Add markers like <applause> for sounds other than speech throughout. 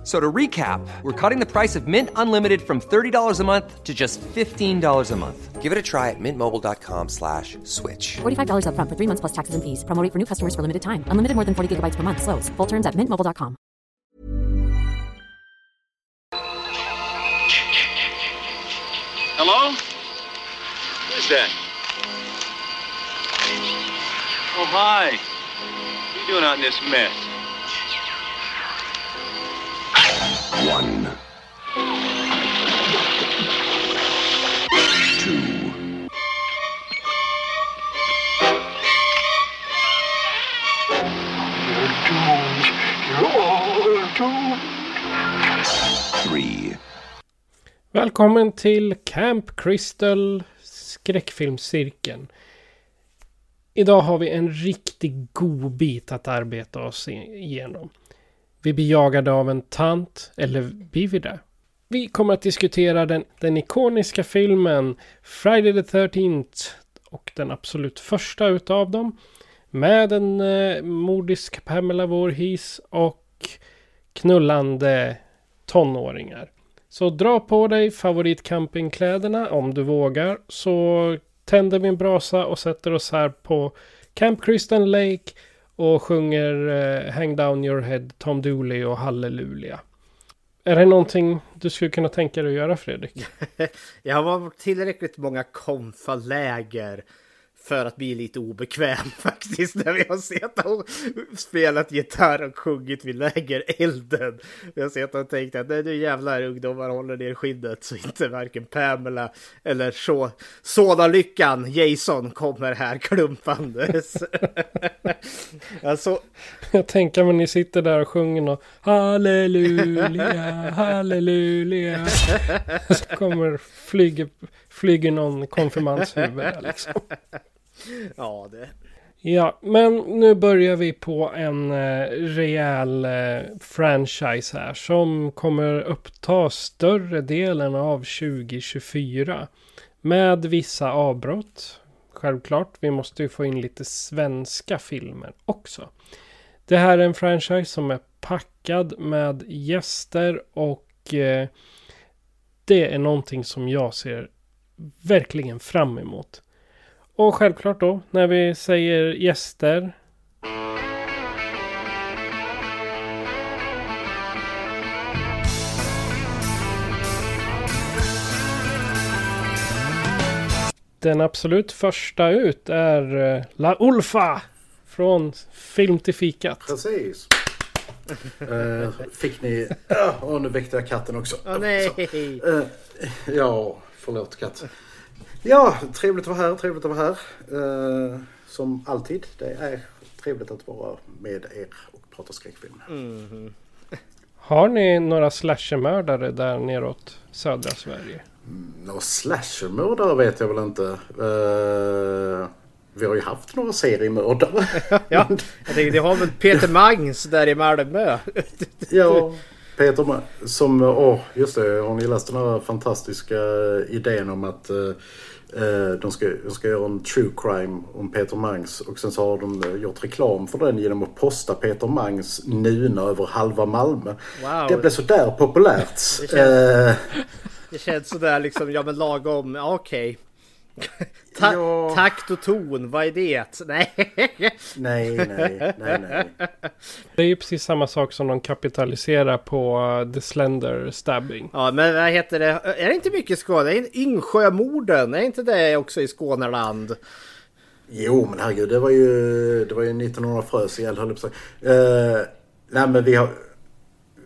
F- So to recap, we're cutting the price of Mint Unlimited from $30 a month to just $15 a month. Give it a try at mintmobile.com slash switch. $45 upfront for three months plus taxes and fees. Promo rate for new customers for limited time. Unlimited more than 40 gigabytes per month. Slows. Full terms at mintmobile.com. Hello? Who's that? Oh, hi. What are you doing out in this mess? One. Two. Three. Välkommen till Camp Crystal skräckfilmscirkeln. Idag har vi en riktig god bit att arbeta oss igenom. Vi blir jagade av en tant, eller blir vi det? Vi kommer att diskutera den, den ikoniska filmen Friday the 13th och den absolut första utav dem. Med en eh, mordisk Pamela Voorhees och knullande tonåringar. Så dra på dig favoritcampingkläderna om du vågar. Så tänder vi en brasa och sätter oss här på Camp Crystal Lake och sjunger eh, Hang Down Your Head, Tom Dooley och Halleluja. Är det någonting du skulle kunna tänka dig att göra Fredrik? <laughs> Jag har varit tillräckligt många konfaläger för att bli lite obekväm <laughs> faktiskt när vi har sett och spelat gitarr och sjungit vid lägerelden. Vi har sett och tänkt att nej, nu jävlar ungdomar håller ner skinnet så inte varken Pamela eller så, Såna-lyckan Jason kommer här klumpandes. <laughs> alltså, Jag tänker mig ni sitter där och sjunger och Halleluja, halleluja. <laughs> Så kommer, flyger, flyger någon konfirmandshuvud där liksom. <laughs> ja det. Ja, men nu börjar vi på en eh, rejäl eh, franchise här som kommer uppta större delen av 2024. Med vissa avbrott. Självklart, vi måste ju få in lite svenska filmer också. Det här är en franchise som är packad med gäster och eh, det är någonting som jag ser verkligen fram emot. Och självklart då, när vi säger gäster. Den absolut första ut är eh, La Ulfa från Film till fikat. Precis. <laughs> Eh, fick ni... Ja, och nu väckte jag katten också. Åh nej! Eh, ja, förlåt katt. Ja, trevligt att vara här, trevligt att vara här. Eh, som alltid, det är trevligt att vara med er och prata skräckfilm. Har ni några slashermördare där neråt södra Sverige? Några slashermördare vet jag väl inte. Eh, vi har ju haft några seriemördare. <laughs> Ja, jag tänkte, det har väl Peter Mangs där i Malmö. Ja, <laughs> Peter som, åh just det, har ni läst den här fantastiska idén om att eh, eh, de, ska, de ska göra en true crime om Peter Mangs och sen så har de eh, gjort reklam för den genom att posta Peter Mangs nuna över halva Malmö. Wow. Det blev sådär populärt. Det känns- Eh, Det känns sådär liksom, ja men lagom, ja, okej. <laughs> Ta- Ja. Takt och ton, vad är det? <laughs> Nej. nej, nej, nej, nej. Det är ju precis samma sak som de kapitaliserar på uh, The Slender Stabbing. Ja men vad heter det? Är det inte mycket Skåne? Är Yngsjömorden, är inte det också i Skåneland? Jo, men herregud, det var ju, det var ju 1900 frös ihjäl höll jag på att säga. Eh, nej, men vi har,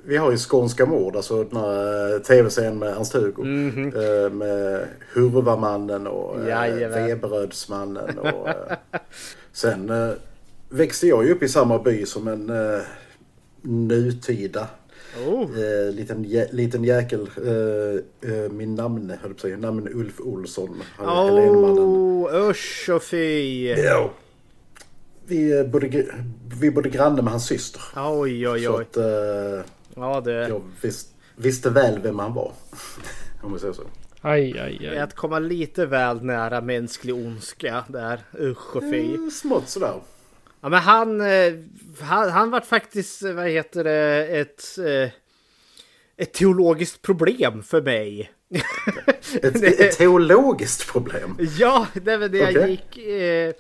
vi har ju Skånska mord, alltså den här eh, tv-serien med Ernst-Hugo. Eh, med Hurvamannen och. Veberödsmannen. Och, eh, sen växte jag ju upp i samma by som en nutida Oh. eh, liten, jä, liten jäkel. Eh, eh, min namn, höll jag på att säga, namn Ulf Olsson. Han är Helenmannen. Oh, usch och fy. Ja. vi, bodde, vi bodde granne med hans syster. Oj, oj, Så oj. att eh, Ja, det... jag vis, visste väl vem han var. <laughs> Om vi säger så. Aj, aj, aj. Att komma lite väl nära mänsklig ondska där. Usch och fy. Mm, smått sådär. Ja, men han, eh, han, han var faktiskt, eh, vad heter det, ett, eh, ett teologiskt problem för mig. Ett, ett teologiskt problem. <laughs> Ja, det var det jag Okej. gick eh,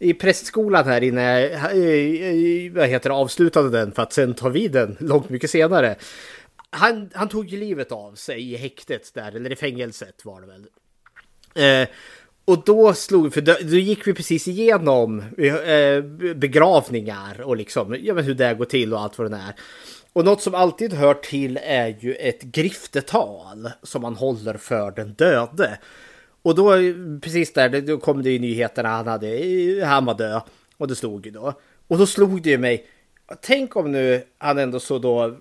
i prästskolan här innan jag eh, eh, vad heter det, avslutade den för att sen ta vid den långt mycket senare. Han, han tog ju livet av sig i häktet där, eller i fängelset var det väl. Eh, och då slog, för då, då gick vi precis igenom eh, begravningar och liksom, ja men hur det går till och allt vad det är. Och något som alltid hör till är ju ett griftetal som man håller för den döde. Och då precis där, då kom det ju nyheterna, han, hade, han var död. Och det stod ju då. Och då slog det ju mig, tänk om nu han ändå så då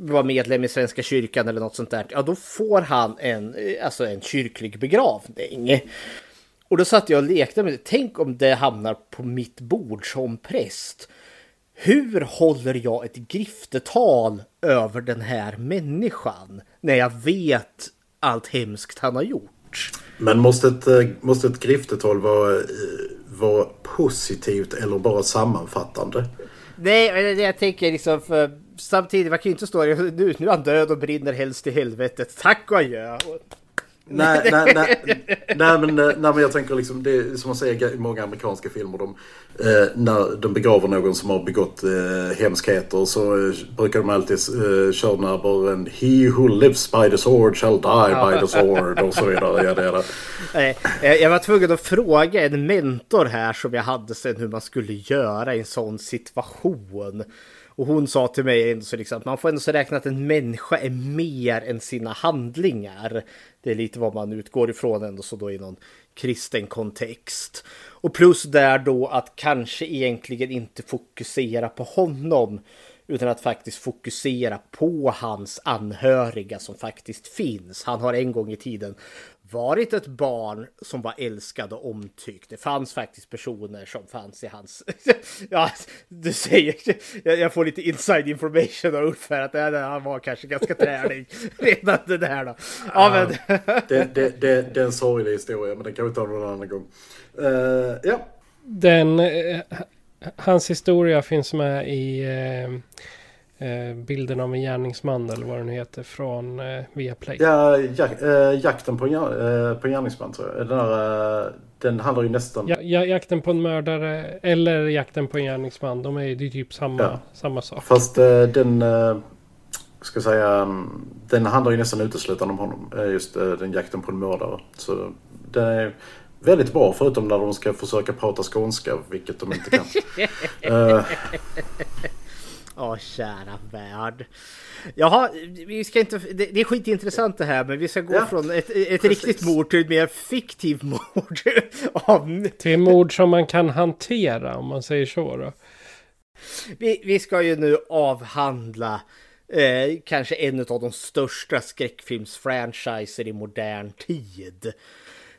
var medlem i Svenska kyrkan eller något sånt där. Ja, då får han en, alltså en kyrklig begravning. Och då satt jag och lekte med det. Tänk om det hamnar på mitt bord som präst. Hur håller jag ett griftetal över den här människan när jag vet allt hemskt han har gjort? Men måste ett, eh, måste ett griftetal vara, eh, vara positivt eller bara sammanfattande? Nej, jag tänker liksom för samtidigt, man kan ju inte stå där, nu, nu är han död och brinner helst i helvetet. Tack och adjö. Nej, <laughs> nej, nej, nej, men, eh, nej, men jag tänker liksom, det är som man säger i många amerikanska filmer. De, eh, när de begraver någon som har begått eh, hemskheter så eh, brukar de alltid eh, köra den här bara en He who lives by the sword shall die by the sword och så vidare. Ja, det är det. Nej, eh, Jag var tvungen att fråga en mentor här som jag hade sen hur man skulle göra i en sån situation. Och hon sa till mig ändå så liksom att man får ändå så räkna att en människa är mer än sina handlingar. Det är lite vad man utgår ifrån ändå så då i någon kristen kontext. Och plus där då att kanske egentligen inte fokusera på honom utan att faktiskt fokusera på hans anhöriga som faktiskt finns. Han har en gång i tiden varit ett barn som var älskad och omtyckt. Det fanns faktiskt personer som fanns i hans... <laughs> ja, du säger... Jag, får lite inside information av Ulf här att han var kanske ganska trälig <laughs> redan det där då. Ja, men... Det, det, det, det är en sorglig historia men det kan vi ta någon annan gång. Eh, ja, Den, eh, hans historia finns med i eh, eh, bilden av en gärningsman eller vad den heter från eh, Viaplay. ja jak, eh, jakten på, en eh, på en gärningsman tror jag. Den, här, eh, den handlar ju nästan... Ja, ja, jakten på en mördare eller jakten på en gärningsman. De är ju typ samma, Ja. samma sak. Fast eh, den, eh, ska säga, mm, den handlar ju nästan uteslutande om honom. Just den jakten på en mördare. Så den är väldigt bra förutom när de ska försöka prata skånska, vilket de inte kan. <laughs> Eh, Åh, kära värld. Jaha, vi ska inte... Det, det är skitintressant det här, men vi ska gå Ja, från ett, ett riktigt mord till ett mer fiktivt <laughs> mord. Av, Till mord som man kan hantera om man säger så då. vi, vi ska ju nu avhandla eh, kanske en av de största skräckfilmsfranchiser i modern tid.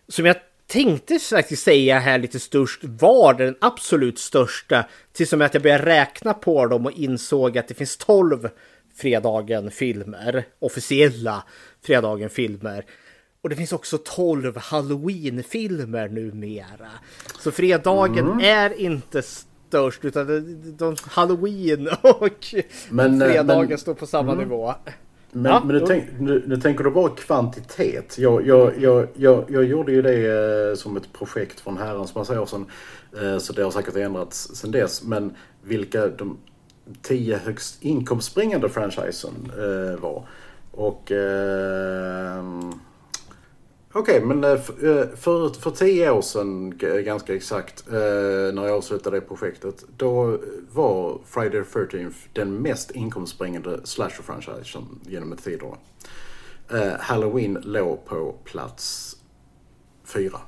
Som jag tänkte faktiskt säga här lite störst var den absolut största. Tills som att jag började räkna på dem och insåg att det finns 12 Fredagen-filmer. Officiella Fredagen-filmer. Och det finns också 12 Halloween-filmer numera. Så Fredagen är inte störst utan de, de, Halloween <laughs> och Men, eh, Fredagen men- står på samma nivå. Men, Ja, men nu, tänk, nu, nu tänker du bara kvantitet. Jag, jag, jag, jag, jag gjorde ju det eh, som ett projekt från herrans massa år sedan. Eh, så det har säkert ändrats sedan dess. Men vilka de tio högst inkomstbringande franchisen eh, var. Och... Okej, Okej, men eh, eh, för, för tio år sedan ganska exakt eh, när jag avslutade det projektet. Då var Friday the 13th den mest inkomstbringande slasher-franchisen genom tiderna. Halloween låg på plats fyra.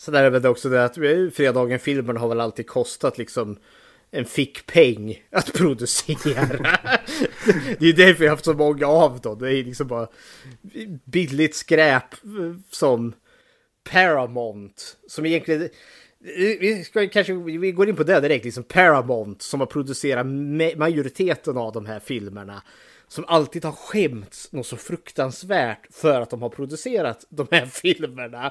Sen är är väl också det att Fredagen-filmerna har väl alltid kostat liksom en fickpeng att producera. det är ju därför jag har haft så många av dem. Det är liksom bara billigt skräp eh, som Paramount. Som egentligen, vi, ska kanske, vi går in på det direkt, liksom Paramount som har producerat majoriteten av de här filmerna. Som alltid har skämts något så fruktansvärt för att de har producerat de här <laughs> filmerna.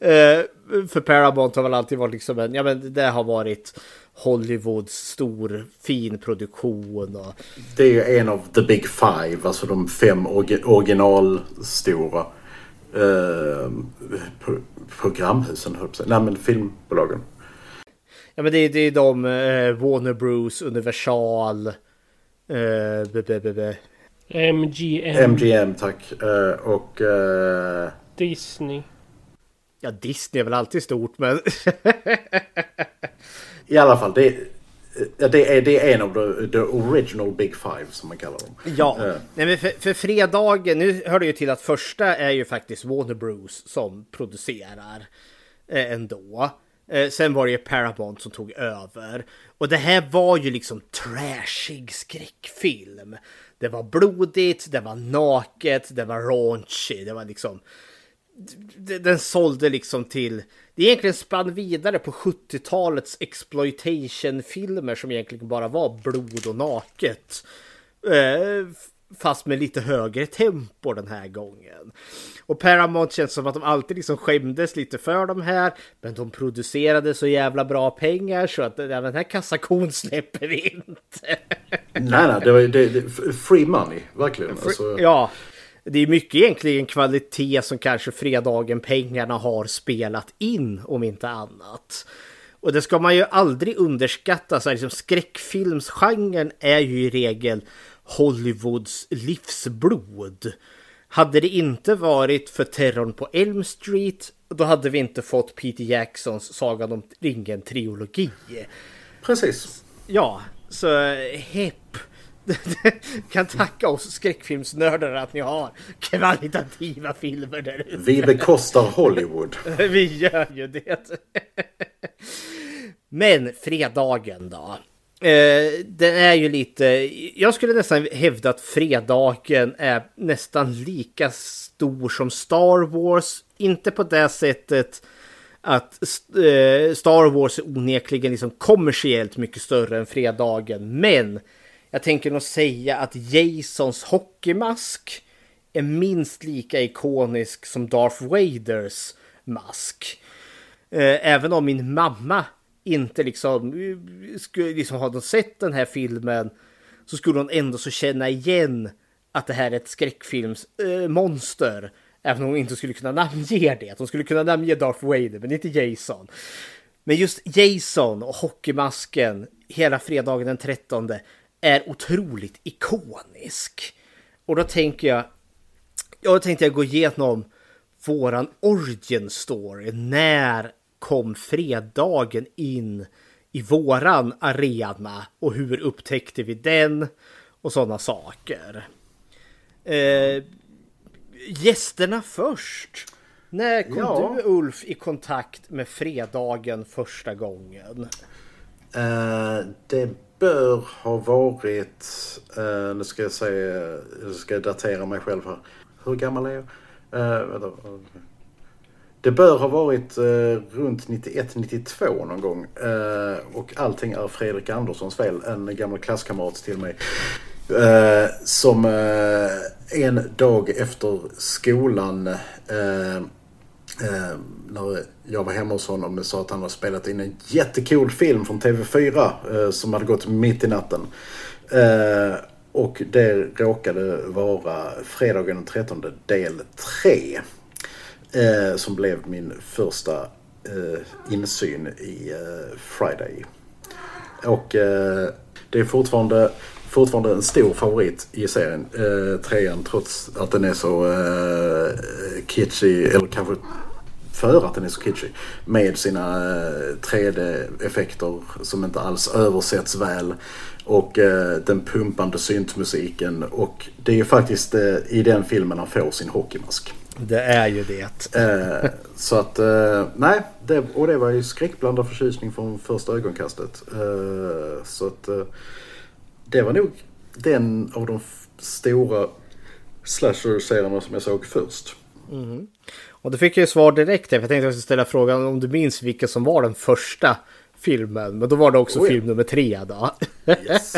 Eh, för Paramount har väl alltid varit liksom en, ja men det har varit Hollywoods stor fin produktion. Och... Det är ju en av the big five, alltså de fem originalstora eh, programhusen, höll på Nej men filmbolagen. Ja men det, är, det är de, eh, Warner Bros, Universal, b, MGM. MGM tack. Uh, och... Uh... Disney. Ja, Disney är väl alltid stort men... <laughs> I alla fall, det, det, är, det är en av de, the original Big Five som man kallar dem. Ja, uh. Nej, men för, för fredagen, nu hör det ju till att första är ju faktiskt Warner Bros som producerar eh, ändå. Eh, sen var det ju Paramount som tog över. Och det här var ju liksom trashig skräckfilm. Det var blodigt, det var naket, det var raunchy, det var liksom... Den sålde liksom till... Det egentligen spann vidare på 70-talets exploitation-filmer som egentligen bara var blod och naket. Eh, Fast med lite högre tempo den här gången. Och Paramount känns som att de alltid liksom skämdes lite för de här, men de producerade så jävla bra pengar så att den här kassakon släpper vi inte. nej, nej, det var det, det, free money, verkligen. Free, alltså... Ja, det är mycket egentligen kvalitet som kanske fredagen pengarna har spelat in om inte annat. Och det ska man ju aldrig underskatta. Så här, liksom, skräckfilmsgenren är ju i regel Hollywoods livsblod. Hade det inte varit för terrorn på Elm Street, då hade vi inte fått Peter Jacksons Sagan om ringen-trilogi. Precis. Ja, så hepp. <laughs> kan tacka oss skräckfilmsnördar att ni har kvalitativa filmer där ute. Vi bekostar Hollywood. <laughs> vi gör ju det. Men fredagen då. Eh, den är ju lite, jag skulle nästan hävda att fredagen är nästan lika stor som Star Wars. Inte på det sättet att eh, Star Wars är onekligen liksom kommersiellt mycket större än fredagen. Men jag tänker nog säga att Jasons hockeymask är minst lika ikonisk som Darth Vaders mask. Eh, även om min mamma inte liksom, skulle liksom ha sett den här filmen så skulle hon ändå så känna igen att det här är ett skräckfilmsmonster. Eh, äh, även om hon inte skulle kunna namnge det. Hon skulle kunna namnge Darth Vader, men inte Jason. Men just Jason och hockeymasken hela fredagen den 13 är otroligt ikonisk. Och då tänker jag, jag tänkte jag gå igenom våran origin story. När kom fredagen in i våran arena och hur upptäckte vi den och sådana saker. Eh, gästerna först. När kom ja. du Ulf i kontakt med fredagen första gången? Uh, det bör ha varit, uh, nu ska jag säga, nu ska jag datera mig själv här. Hur gammal är jag? Uh, det bör ha varit eh, runt 91-92 någon gång. Eh, och allting är Fredrik Anderssons fel, en gammal klasskamrat till mig. Eh, som eh, en dag efter skolan eh, eh, när jag var hemma hos honom sa att han hade spelat in en jättecool film från TV4 eh, som hade gått mitt i natten. Eh, och det råkade vara fredagen den 13 del 3. Eh, som blev min första eh, insyn i eh, Friday. Och eh, det är fortfarande, fortfarande en stor favorit i serien, eh, trean, trots att den är så eh, eller kanske för att den är så kitschig. Med sina eh, 3D-effekter som inte alls översätts väl. Och eh, den pumpande syntmusiken. Och det är ju faktiskt eh, i den filmen han får sin hockeymask. Det är ju det. Eh, så att, eh, nej. Det, och det var ju skräckblandad förtjusning från första ögonkastet. Eh, så att eh, det var nog den av de stora slasher-serierna som jag såg först. Mm. Och då fick jag ju svar direkt. För jag tänkte att jag skulle ställa frågan om du minns vilken som var den första filmen. Men då var det också Oh ja. film nummer tre då. Yes.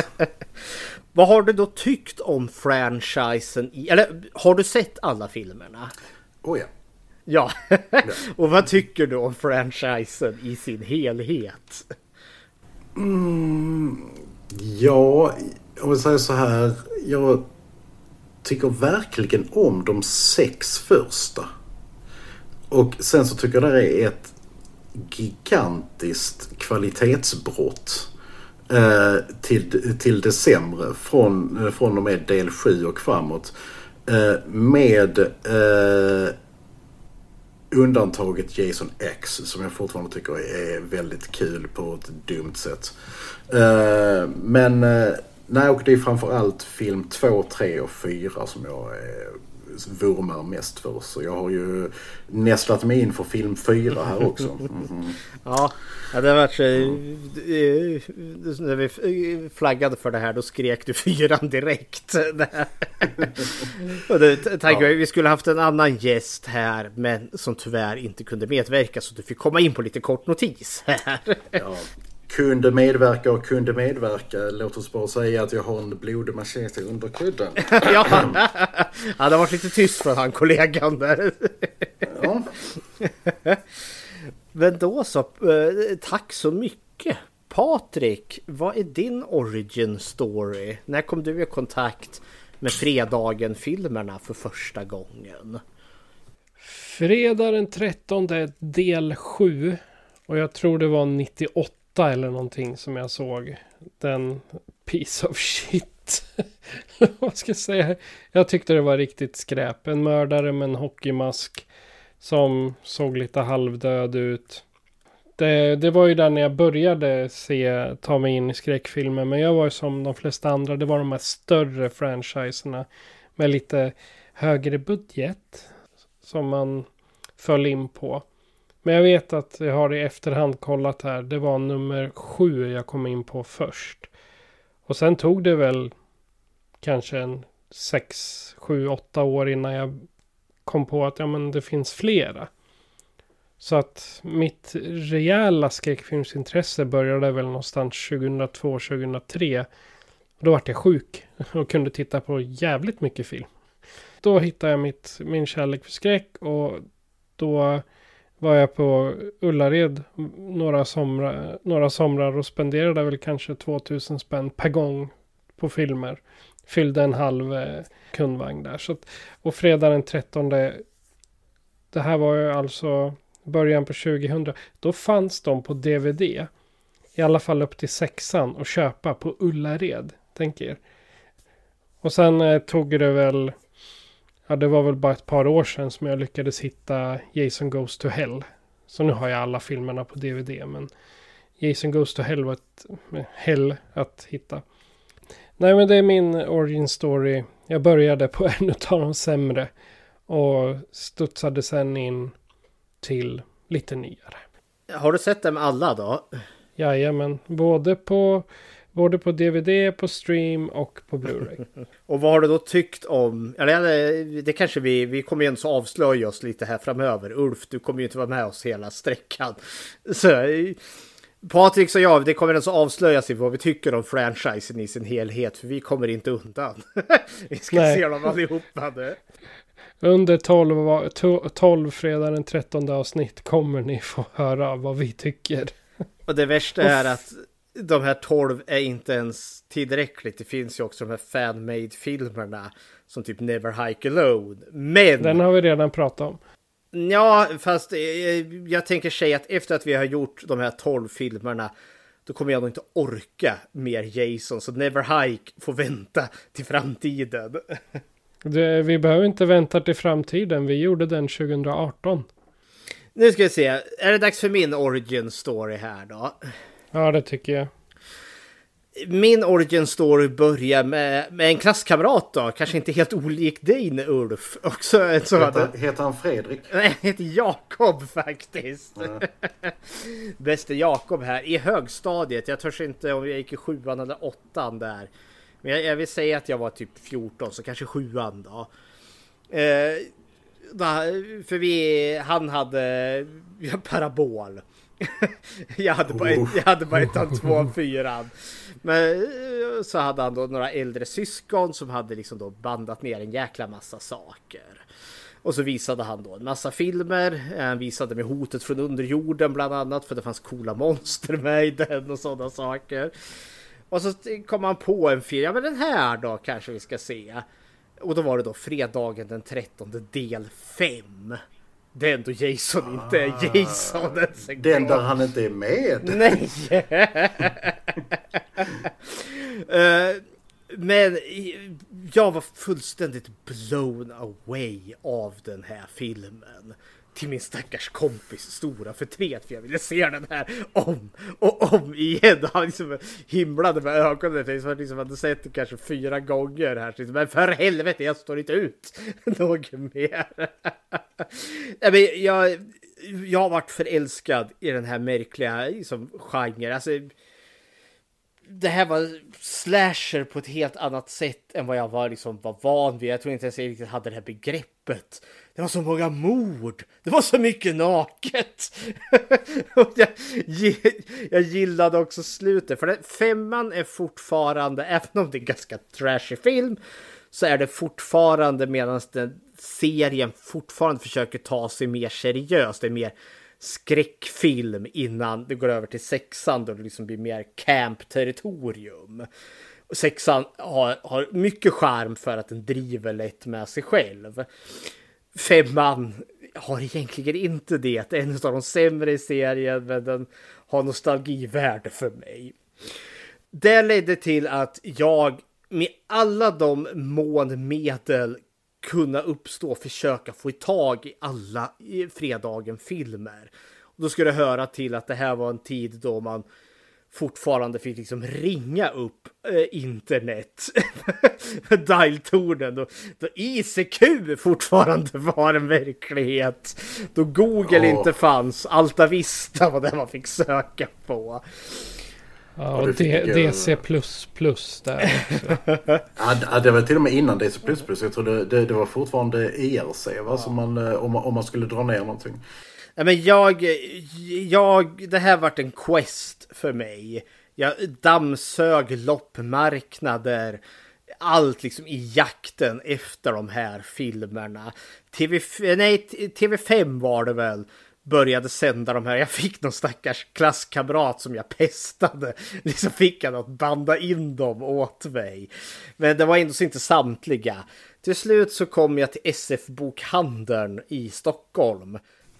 <laughs> Vad har du då tyckt om franchisen? I, eller har du sett alla filmerna? Oh ja. Ja. <laughs> och vad tycker du om franchisen i sin helhet? Ja, om vi säger så här. Jag tycker verkligen om de sex första. Och sen så tycker jag det är ett gigantiskt kvalitetsbrott Eh, till, till det sämre från, eh, från och med del 7 och framåt. Eh, med undantaget Jason X som jag fortfarande tycker är väldigt kul på ett dumt sätt. Men nej, och det är framförallt film 2, 3 och 4 som jag är vurmar mest för. Så jag har ju nästlat mig in för film 4 här också. Mhm. <laughs> Ja, ja det har varit så, eh, När vi flaggade för det här då skrek du fyran direkt. <laughs> Och det, tack, Vi skulle haft en annan gäst här men som tyvärr inte kunde medverka så du fick komma in på lite kort notis här. Ja, <laughs> kunde medverka och kunde medverka. Låt oss bara säga att jag har en blodig machete under kudden. <laughs> ja, ja, det har varit lite tyst från han kollegan där. Ja. Men då så, eh, tack så mycket. Patrik, vad är din origin story? När kom du i kontakt med Fredagen-filmerna för första gången? Fredag den 13 del 7. Och jag tror det var 98 eller någonting som jag såg. Den piece of shit. <laughs> Vad ska jag säga? Jag tyckte det var riktigt skräp. En mördare med en hockeymask. Som såg lite halvdöd ut. Det, det var ju där när jag började se, ta mig in i skräckfilmer. Men jag var ju som de flesta andra. Det var de här större franchiserna. Med lite högre budget. Som man föll in på. Men jag vet att jag har i efterhand kollat här. Det var nummer sju jag kom in på först. Och sen tog det väl kanske en sex, sju, åtta år innan jag kom på att ja, men det finns flera. Så att mitt rejäla skräckfilmsintresse började väl någonstans 2002, 2003. Då vart jag sjuk och kunde titta på jävligt mycket film. Då hittade jag mitt, min kärlek för skräck och då var jag på Ullared några somrar, några somrar och spenderade väl kanske 2000 spänn per gång på filmer. Fyllde en halv eh, kundvagn där. Så att, och fredag den 13. Det här var ju alltså början på 2000. Då fanns de på DVD. I alla fall upp till sexan och köpa på Ullared. Tänker. Och sen eh, tog det väl Ja, det var väl bara ett par år sedan som jag lyckades hitta Jason Goes to Hell. Så nu har jag alla filmerna på DVD, men Jason Goes to Hell var ett hell att hitta. Nej, men det är min origin story. Jag började på <laughs> en av de sämre och studsade sen in till lite nyare. Har du sett dem alla då? Jajamän, både på, både på DVD, på stream och på Blu-ray. <laughs> Och vad har du då tyckt om, eller det kanske vi, vi kommer ju ändå avslöja oss lite här framöver. Ulf, du kommer ju inte vara med oss hela sträckan. <laughs> Så Patrik och jag, det kommer alltså avslöjas i vad vi tycker om franchisen i sin helhet, för vi kommer inte undan. <laughs> vi ska Nej. se dem allihopa nu. Under 12, va- to- 12 fredag den 13 avsnitt kommer ni få höra vad vi tycker. Och det värsta är att de här 12 är inte ens tillräckligt. Det finns ju också de här fan-made filmerna som typ Never Hike Alone. Men Den har vi redan pratat om. Ja, fast eh, jag tänker säga att efter att vi har gjort de här 12 filmerna då kommer jag nog inte orka mer Jason. Så Never Hike får vänta till framtiden. <laughs> Det, vi behöver inte vänta till framtiden. Vi gjorde den 2018. Nu ska vi se. Är det dags för min origin story här då? Ja, det tycker jag. Min origin story börjar med, med en klasskamrat då. Kanske inte helt olik dig Ulf. Också en sådan. Heter, heter han Fredrik? Nej, han heter Jakob faktiskt. <laughs> Bäste Jakob här i högstadiet. Jag törs inte om jag gick i sjuan eller åttan där. Men jag, jag vill säga att jag var typ 14 så kanske sjuan då. Eh, för vi, han hade ja, parabol. <laughs> jag, hade bara ett, jag hade bara ettan, tvåan, <laughs> fyran. Men eh, så hade han då några äldre syskon som hade liksom då bandat ner en jäkla massa saker. Och så visade han då en massa filmer. Han visade med hotet från underjorden bland annat för det fanns coola monster <laughs> med i den och sådana saker. Och så kom han på en film, ja men den här då kanske vi ska se. Och då var det då fredagen den 13 del 5. Den då Jason inte är ah. Jason ens en Den där han inte är med? Nej! uh, men jag var fullständigt blown away av den här filmen till min stackars kompis stora förtret för jag ville se den här om och om igen. Han liksom himlade med ögonen för jag liksom hade sett det kanske fyra gånger här. Liksom, men för helvete, jag står inte ut <laughs> något mer. <laughs> jag, jag har varit förälskad i den här märkliga liksom, genren. Alltså, det här var slasher på ett helt annat sätt än vad jag var, liksom, var van vid. Jag tror inte ens jag riktigt hade det här begreppet. Det var så många mord. Det var så mycket naket. <laughs> jag, jag gillade också slutet. För det, femman är fortfarande, även om det är en ganska trashy film, så är det fortfarande medan den serien fortfarande försöker ta sig mer seriöst. Det är mer skräckfilm innan det går över till sexan då det liksom blir mer camp-territorium. Sexan har, har mycket charm för att den driver lätt med sig själv. Femman har egentligen inte det. En av de sämre i serien, men den har nostalgivärde för mig. Det ledde till att jag med alla de månmedel kunna uppstå och försöka få tag i alla eh, Fredagen-filmer. Då skulle det höra till att det här var en tid då man fortfarande fick liksom ringa upp eh, internet. <laughs> Dialtornen då, då ICQ fortfarande var en verklighet. Då Google oh. inte fanns, Alta Vista var det man fick söka på. Ja, och D DC++ där ja, <laughs> det var till och med innan DC++. Jag tror det, det, det var fortfarande ERC va? Ja. Som man, eh, om, man, om man skulle dra ner någonting. Nej, men jag, jag, det här vart en quest för mig. Jag dammsög loppmarknader. Allt liksom i jakten efter de här filmerna. TV, nej, TV5 var det väl började sända de här. Jag fick någon stackars klasskamrat som jag pestade. <laughs> Liksom fick han att banda in dem åt mig. Men det var ändå inte samtliga. Till slut så kom jag till SF-bokhandeln i Stockholm.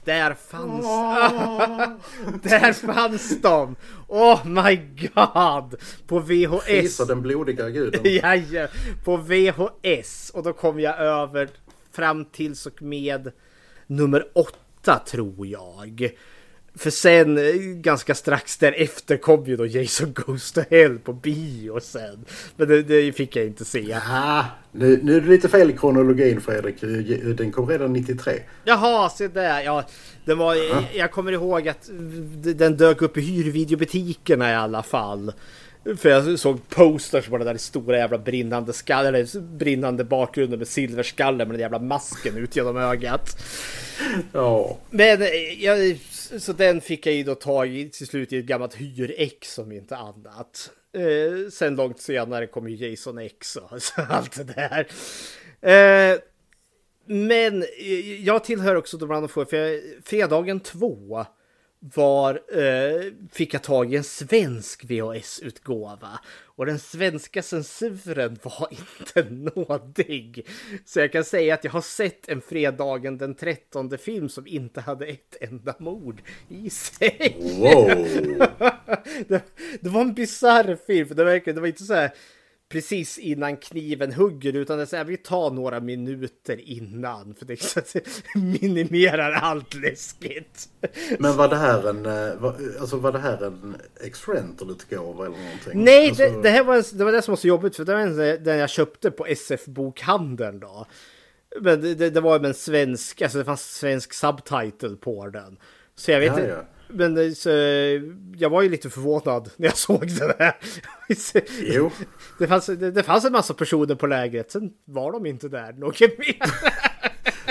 Där fanns... Oh. <laughs> där fanns de! Oh my god! På VHS. Fisa den blodiga guden. <laughs> ja, på VHS. Och då kom jag över fram tills och med nummer åtta tror jag. För sen ganska strax därefter kom ju då Jason Goes to Hell på bio sen. Men det, det fick jag inte se. Aha, nu, nu är det lite fel i kronologin Fredrik. Den kom redan 93. Jaha, se där. Ja, den var, jag kommer ihåg att den dök upp i hyrvideobutikerna i alla fall. För jag såg posters på den där stora jävla brinnande skallen, eller brinnande bakgrunden med silverskallen med den jävla masken ut genom ögat. Ja. Men eh, jag, så den fick jag ju då tag i till slut i ett gammalt hyrex om inte annat. Eh, sen långt senare kom ju Jason X och <laughs> så allt det där. Eh, men eh, jag tillhör också de andra få, för jag, fredagen 2 var, eh, fick jag tag i en svensk VHS-utgåva. Och den svenska censuren var <laughs> inte nådig. Så jag kan säga att jag har sett en fredagen den 13 film som inte hade ett enda mord i sig. Wow. <laughs> det, det, var en bizarr film, för det, verkade, det var inte så här precis innan kniven hugger utan det är så här, vi tar några minuter innan för det, så det <laughs> minimerar allt läskigt. Men var det här en, eh, var, alltså var det här en X-Rental-utgåva eller någonting? Nej, alltså... det, det, här var, det var det som var så jobbigt för det var den jag köpte på SF-bokhandeln då. Men det, det, det var en svensk, alltså det fanns svensk subtitle på den. Så jag vet inte. Ja, ja. Men eh, så, jag var ju lite förvånad när jag <laughs> såg det där. Jo. Det fanns, det, det fanns en massa personer på lägret, sen var de inte där något mer.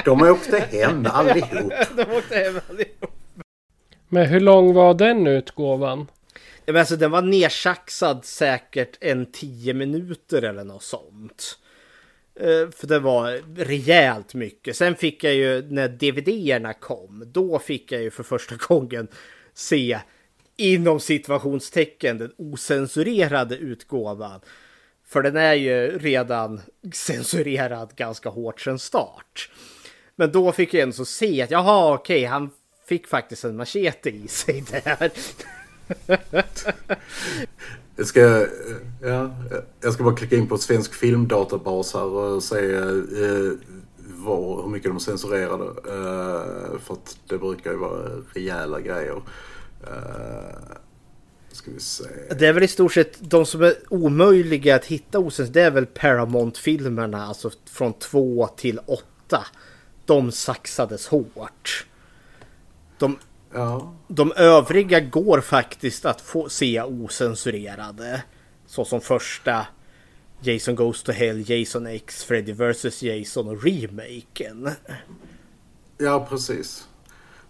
De åkte hem allihop. <laughs> De åkte hem allihop. Men hur lång var den utgåvan? Ja, men alltså, den var nersaxad säkert en tio minuter eller något sånt. Eh, för det var rejält mycket. Sen fick jag ju när DVD-erna kom. Då fick jag ju för första <laughs> gången se inom situationstecken den osensurerade utgåvan. För den är ju redan <laughs> censurerad ganska hårt sedan start. Men då fick jag ändå se att jaha okej han fick faktiskt en machete i sig där. <laughs> Jag ska, ja, jag ska bara klicka in på svensk filmdatabas här och se eh, var, hur mycket de censurerade. Eh, för att det brukar ju vara rejäla grejer. Eh, ska vi se. Det är väl i stort sett de som är omöjliga att hitta osens. Det är väl Paramount-filmerna, alltså från två till åtta. De saxades hårt. De, Ja, de övriga går faktiskt att få se osensurerade. Så som första Jason Goes to Hell, Jason X, Freddy vs Jason och remaken. ja precis.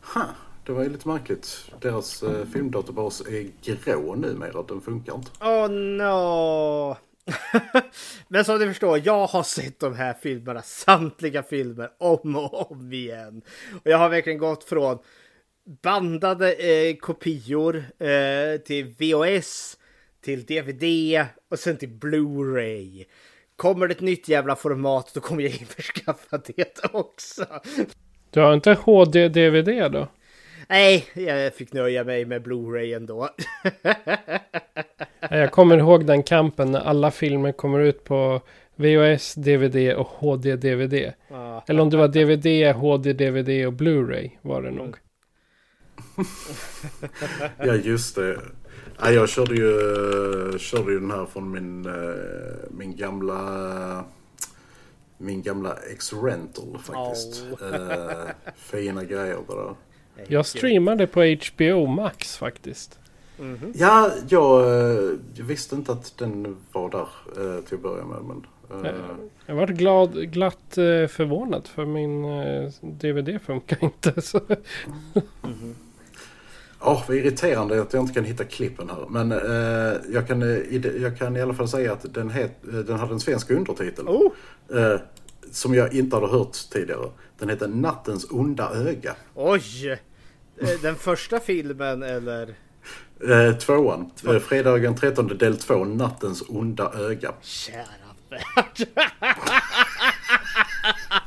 Ha, det var ju lite märkligt. Deras eh, filmdatabas är grå numera. Den funkar inte. Oh no! <laughs> Men som du förstår, jag har sett de här filmerna, samtliga filmer, om och om igen. Och jag har verkligen gått från bandade eh, kopior eh, till VHS, till DVD och sen till Blu-ray. Kommer det ett nytt jävla format då kommer jag införskaffa det också. Du har inte HD-DVD då? Nej, jag fick nöja mig med Blu-ray ändå. <laughs> Jag kommer ihåg den kampen när alla filmer kommer ut på VHS, DVD och HD-DVD. Ja. Eller om det var DVD, HD-DVD och Blu-ray var det nog. <laughs> Ja just det. Ja, jag körde ju, körde ju den här från min, eh, min gamla min gamla X-Rental faktiskt. Eh, fina grejer det där. Jag streamade på HBO Max faktiskt. Ja, jag, eh, jag visste inte att den var där eh, till att börja med. Men, eh, Jag var glad, glatt eh, förvånad för min eh, DVD funkar inte. Så. Ja, vad irriterande att jag inte kan hitta klippen här. Men eh, jag, kan, eh, jag kan i alla fall säga att den, het, eh, den hade en svensk undertitel. Oh. Eh, som jag inte hade hört tidigare. Den heter Nattens onda öga. Oj! Eh, Den första filmen eller? Eh, tvåan. Eh, fredagen 13 del 2. Nattens onda öga. Kära värld.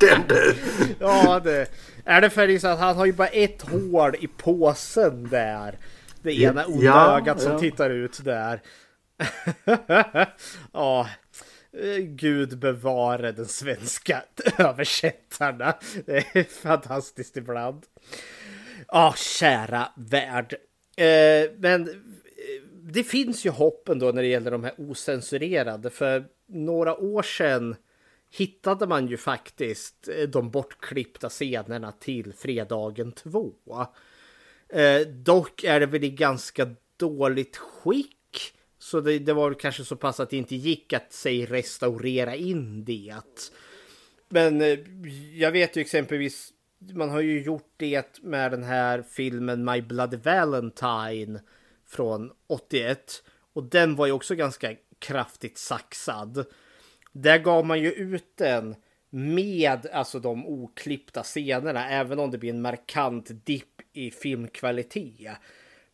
Den du! Ja, det är det för så att han har ju bara ett hål i påsen där. Det ena onda Ja, ögat som ja. tittar ut där. <laughs> ja, eh, Gud bevare den svenska <laughs> översättarna. Det är fantastiskt ibland. Ja, kära värld. Eh, men eh, det finns ju hopp ändå när det gäller de här osensurerade. För några år sedan hittade man ju faktiskt eh, de bortklippta scenerna till Fredagen 2. Eh, dock är det väl i ganska dåligt skick. Så det, det var väl kanske så pass att det inte gick att säg restaurera in det. Men eh, jag vet ju exempelvis, man har ju gjort det med den här filmen My Bloody Valentine från 81. Och den var ju också ganska kraftigt saxad. Där gav man ju ut den med alltså de oklippta scenerna, även om det blir en markant dipp i filmkvalitet.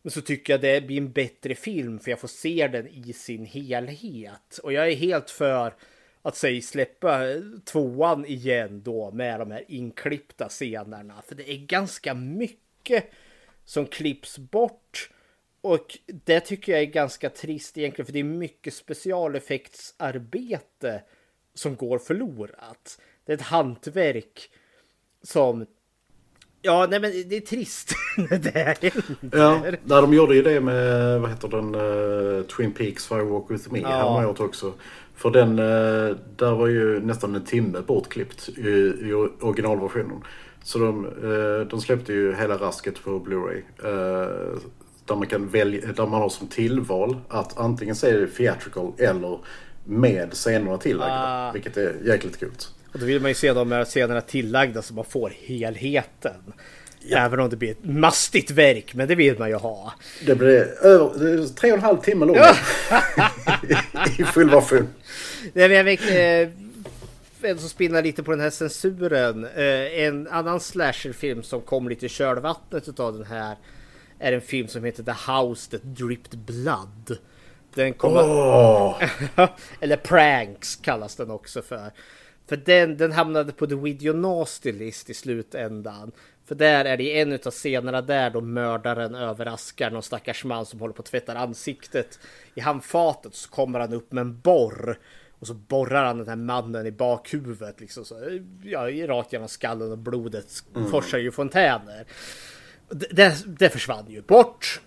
Men så tycker jag det blir en bättre film för jag får se den i sin helhet. Och jag är helt för att säg släppa tvåan igen då med de här inklippta scenerna. För det är ganska mycket som klipps bort. Och det tycker jag är ganska trist egentligen för det är mycket specialeffektsarbete som går förlorat. Det är ett hantverk som... Ja, nej men det är trist när <laughs> det händer. Ja, där de gjorde ju det med, vad heter den, eh, Twin Peaks Firewalk With Me. Ja. Gjort också. För den, eh, där var ju nästan en timme bortklippt i, i originalversionen. Så de, eh, de släppte ju hela rasket på Blu-ray. Där man, kan välja, där man har som tillval att antingen se det theatrical eller med scenerna tillagda. Ah. Vilket är jäkligt coolt. Och då vill man ju se de här scenerna tillagda så man får helheten. Även om det blir ett mastigt verk, men det vill man ju ha. Det blir över, det är tre och en halv timme långt. <laughs> I full version. Nej, men jag vet, eh, en som spinnar lite på den här censuren. Eh, en annan slasherfilm som kom lite i kölvattnet utav den här är en film som heter The House That Dripped Blood. Den kommer... Åh, <laughs> Eller Pranks kallas den också för. För den, den hamnade på The Video Nasty List i slutändan. För där är det en utav scenerna där då mördaren överraskar någon stackars man som håller på att tvätta ansiktet i handfatet. Så kommer han upp med en borr. Och så borrar han den här mannen i bakhuvudet. Liksom så, ja, rakt genom skallen och blodet forsar ju fontäner. Det, det, försvann ju bort.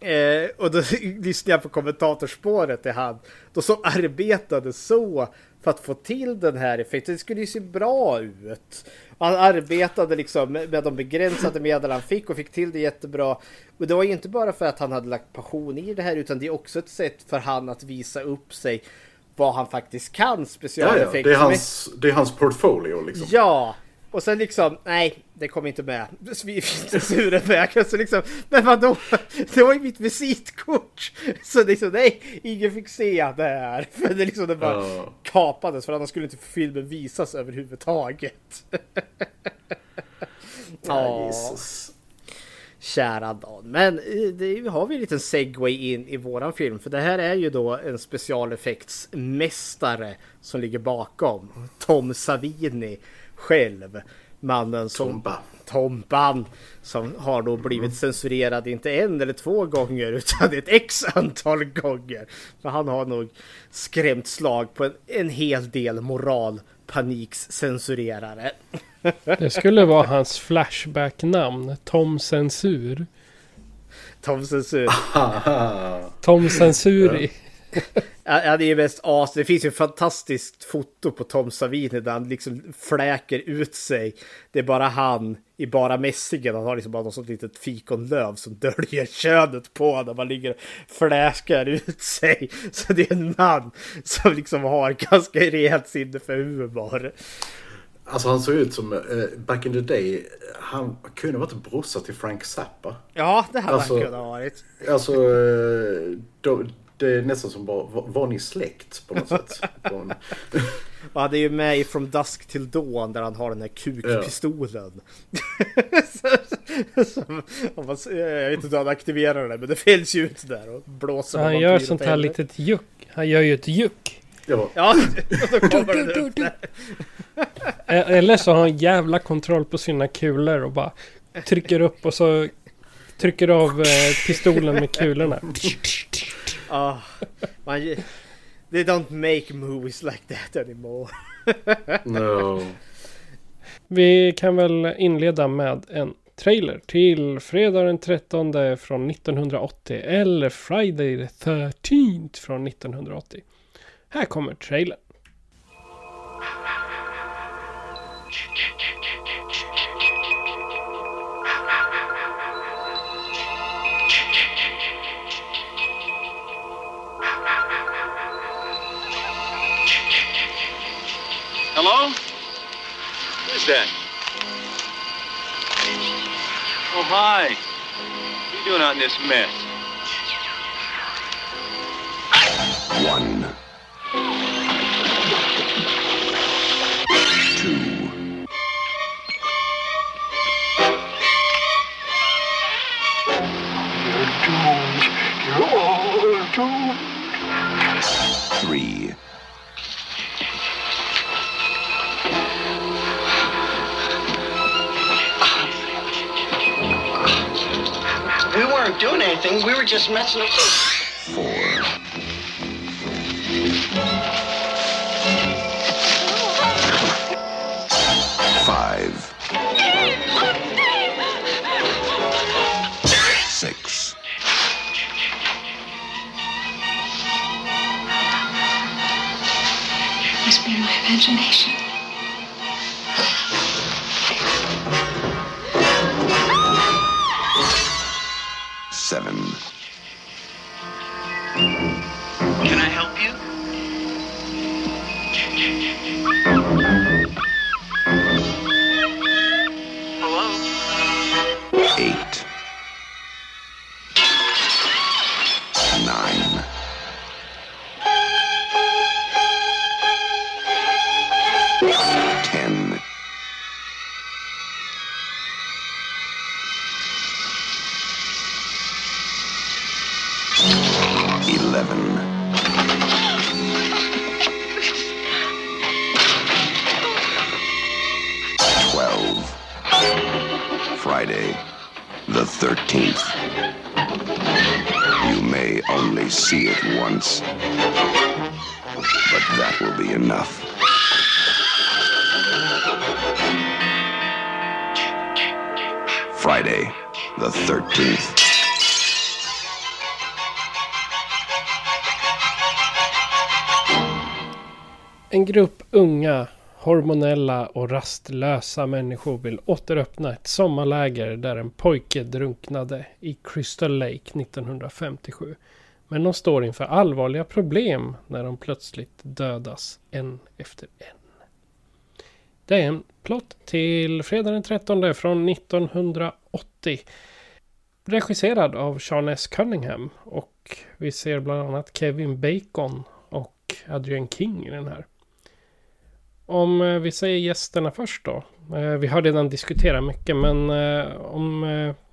Eh, och då <laughs> lyssnade jag på kommentatorspåret till han. Då som arbetade så för att få till den här effekten. Det skulle ju se bra ut. Han arbetade liksom med de begränsade medel han fick och fick till det jättebra. Och det var ju inte bara för att han hade lagt passion i det här utan det är också ett sätt för han att visa upp sig vad han faktiskt kan ja, ja. specialeffekter. Det, är hans, det är hans portfolio liksom. Ja! Och sen liksom, nej, det kom inte med. Censuren med. Så liksom, men vadå? Det var ju mitt visitkort. Så liksom, nej, ingen fick se det här. För det liksom, det bara Ja. kapades. För annars skulle inte filmen visas överhuvudtaget. <laughs> Ja, Ja, Jesus. kära Dan. Men eh, det har vi en liten segway in i våran film. För det här är ju då en specialeffektsmästare som ligger bakom. Tom Savini själv. Mannen som... Tompa. Tompan. Som har då blivit censurerad inte en eller två gånger <laughs> utan ett x antal gånger. För han har nog skrämt slag på en, en hel del moralpanikscensurerare. <laughs> Det skulle vara hans Flashback-namn. Tom Censur. Tom censur. <laughs> Tom Censuri. Ja, det är mest as. Det finns ju ett fantastiskt foto på Tom Savini där han liksom fläker ut sig. Det är bara han i bara mässingen. Han har liksom bara något sånt litet fikonlöv som <laughs> döljer könet på när man ligger och fläskar ut sig. Så det är en man som liksom har ganska rejält sinne för humor. Alltså han såg ut som, eh, back in the day, han kunde varit brorsa till Frank Zappa. Ja, det hade Alltså- han kunnat varit. Alltså, eh, då, det är nästan som bara, var, var ni släkt på något sätt? Och han är ju med i From Dusk Till Dawn där han har den här kukpistolen. <laughs> Som, om man, jag vet inte hur han aktiverar den men det fälls ju ut där och blåser. Han gör sånt här litet juck. Han gör ju ett juck. Ja, Ja, <laughs> och så kommer den upp där. Eller så har han jävla kontroll på sina kulor och bara trycker upp och så trycker av eh, pistolen med kulorna. <laughs> Ah, man, they don't make movies like that anymore. <laughs> no. Vi kan väl inleda med en trailer till fredag den 13 från 1980 eller Friday the 13th från 1980. Här kommer trailern. Hello? Who's that? Oh, hi. What are you doing out in this mess? One. Two. Three. Weren't doing anything. We were just messing up. Four. Seven. Can I help you? Hormonella och rastlösa människor vill återöppna ett sommarläger där en pojke drunknade i Crystal Lake 1957. Men de står inför allvarliga problem när de plötsligt dödas en efter en. Det är en plott till fredag den 13 från 1980. Regisserad av Sean S. Cunningham och vi ser bland annat Kevin Bacon och Adrian King i den här. Om eh, vi säger gästerna först då. Eh, vi har redan diskuterat mycket men eh, om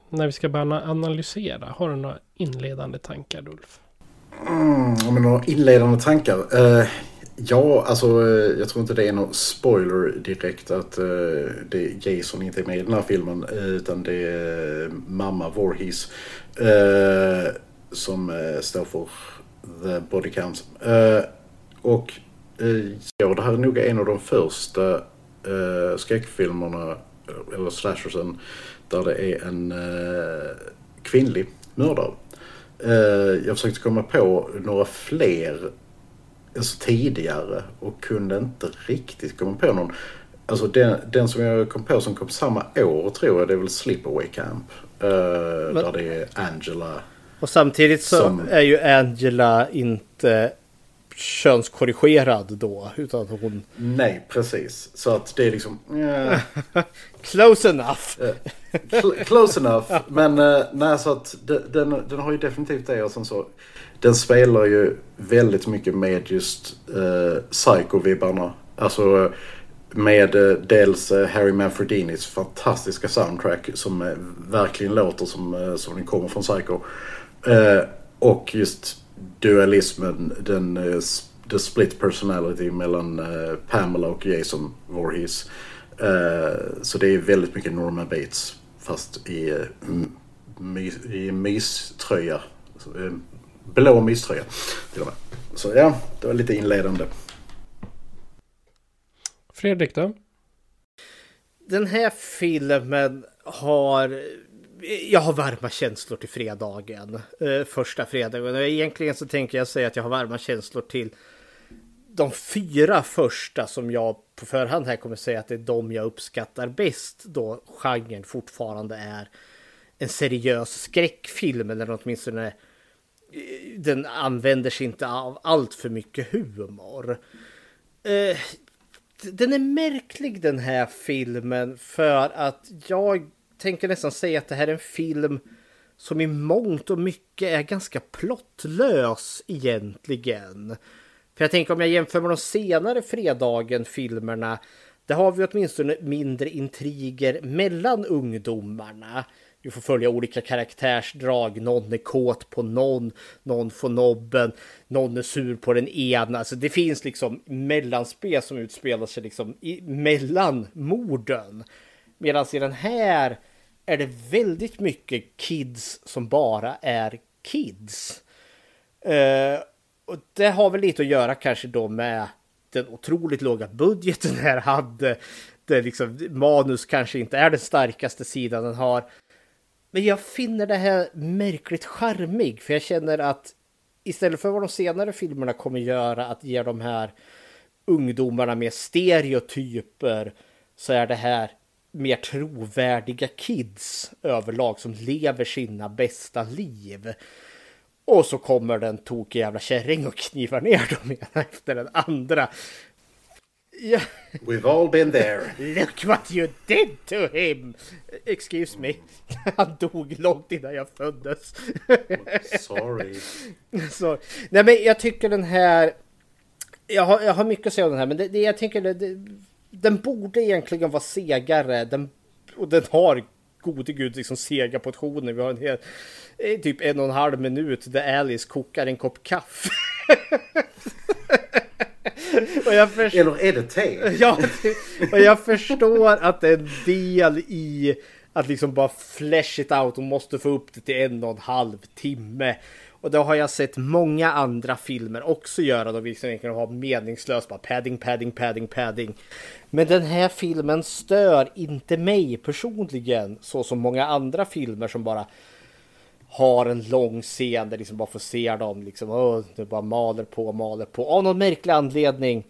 när vi ska börja analysera. Har du några inledande tankar Ulf? Mm, men några inledande tankar. Uh, ja, alltså jag tror inte det är någon spoiler direkt att uh, det Jason inte är med i den här filmen. Utan det är mamma Voorhees uh, som står för The Body Count. Och ja, det här är nog en av de första eh, skräckfilmerna, eller slashersen, där det är en eh, kvinnlig mördare. Eh, jag försökte komma på några fler alltså tidigare och kunde inte riktigt komma på någon. Alltså den, den som jag kom på som kom samma år tror jag det är väl Sleepaway Camp. Eh, där det är Angela. Och samtidigt så Som- är ju Angela inte könskorrigerad då. Utan hon... Nej, precis. Så att det är liksom... <laughs> Close enough! Cl- Close enough. Men eh, nej, så att de- den, den har ju definitivt det. Och sen så, den spelar ju väldigt mycket med just eh, Psycho-vibbarna. Alltså med eh, dels eh, Harry Manfredinis fantastiska soundtrack som verkligen låter som, som den kommer från Psycho. Och just dualismen, den eh, the split personality mellan eh, Pamela och Jason Voorhees. Eh, så det är väldigt mycket Norman Bates fast i, my, i myströja. Blå myströja till och med. Så ja, det var lite inledande. Fredrik då? Den här filmen har... Jag har varma känslor till fredagen. Eh, första fredagen. Egentligen så tänker jag säga att jag har varma känslor till de fyra första som jag på förhand här kommer säga att det är de jag uppskattar bäst då genren fortfarande är en seriös skräckfilm eller åtminstone eh, den använder sig inte av allt för mycket humor. Eh, den är märklig den här filmen för att jag tänker nästan säga att det här är en film som i mångt och mycket är ganska plottlös egentligen. För jag tänker om jag jämför med de senare fredagen-filmerna där har vi åtminstone mindre intriger mellan ungdomarna. Vi får följa olika karaktärsdrag. Någon är kåt på någon, någon får nobben, någon är sur på den ena. Alltså det finns liksom mellanspel som utspelar sig liksom i, mellan morden. Medan i den här är det väldigt mycket kids som bara är kids. Eh, och det har väl lite att göra kanske då med den otroligt låga budgeten här hade. Det liksom, manus kanske inte är den starkaste sidan den har. Men jag finner det här märkligt charmig för jag känner att istället för vad de senare filmerna kommer göra att ge de här ungdomarna mer stereotyper så är det här mer trovärdiga kids överlag som lever sina bästa liv. Och så kommer den tokig jävla kärring och knivar ner dem ena efter den andra. Ja, We've all been there. look what you did to him! Excuse me. Han dog långt innan jag föddes. Sorry. Så, nej men jag tycker den här... Jag har, jag har mycket att säga om den här men det, det, jag det, det, den borde egentligen vara segare. Den, och den har gode gud liksom sega portioner. Vi har en hel, eh, typ en och en halv minut där Alice kokar en kopp kaffe. <laughs> och jag förstår... Eller är det te? <laughs> Ja, och jag förstår att det är en del i att liksom bara flash it out och måste få upp det till en och en halv timme. Och det har jag sett många andra filmer också göra. Då vi liksom ha meningslöst bara padding, padding, padding, padding. Men den här filmen stör inte mig personligen så som många andra filmer som bara har en lång scen där liksom bara får se dem liksom. Oh, det bara maler på, maler på. Av någon märklig anledning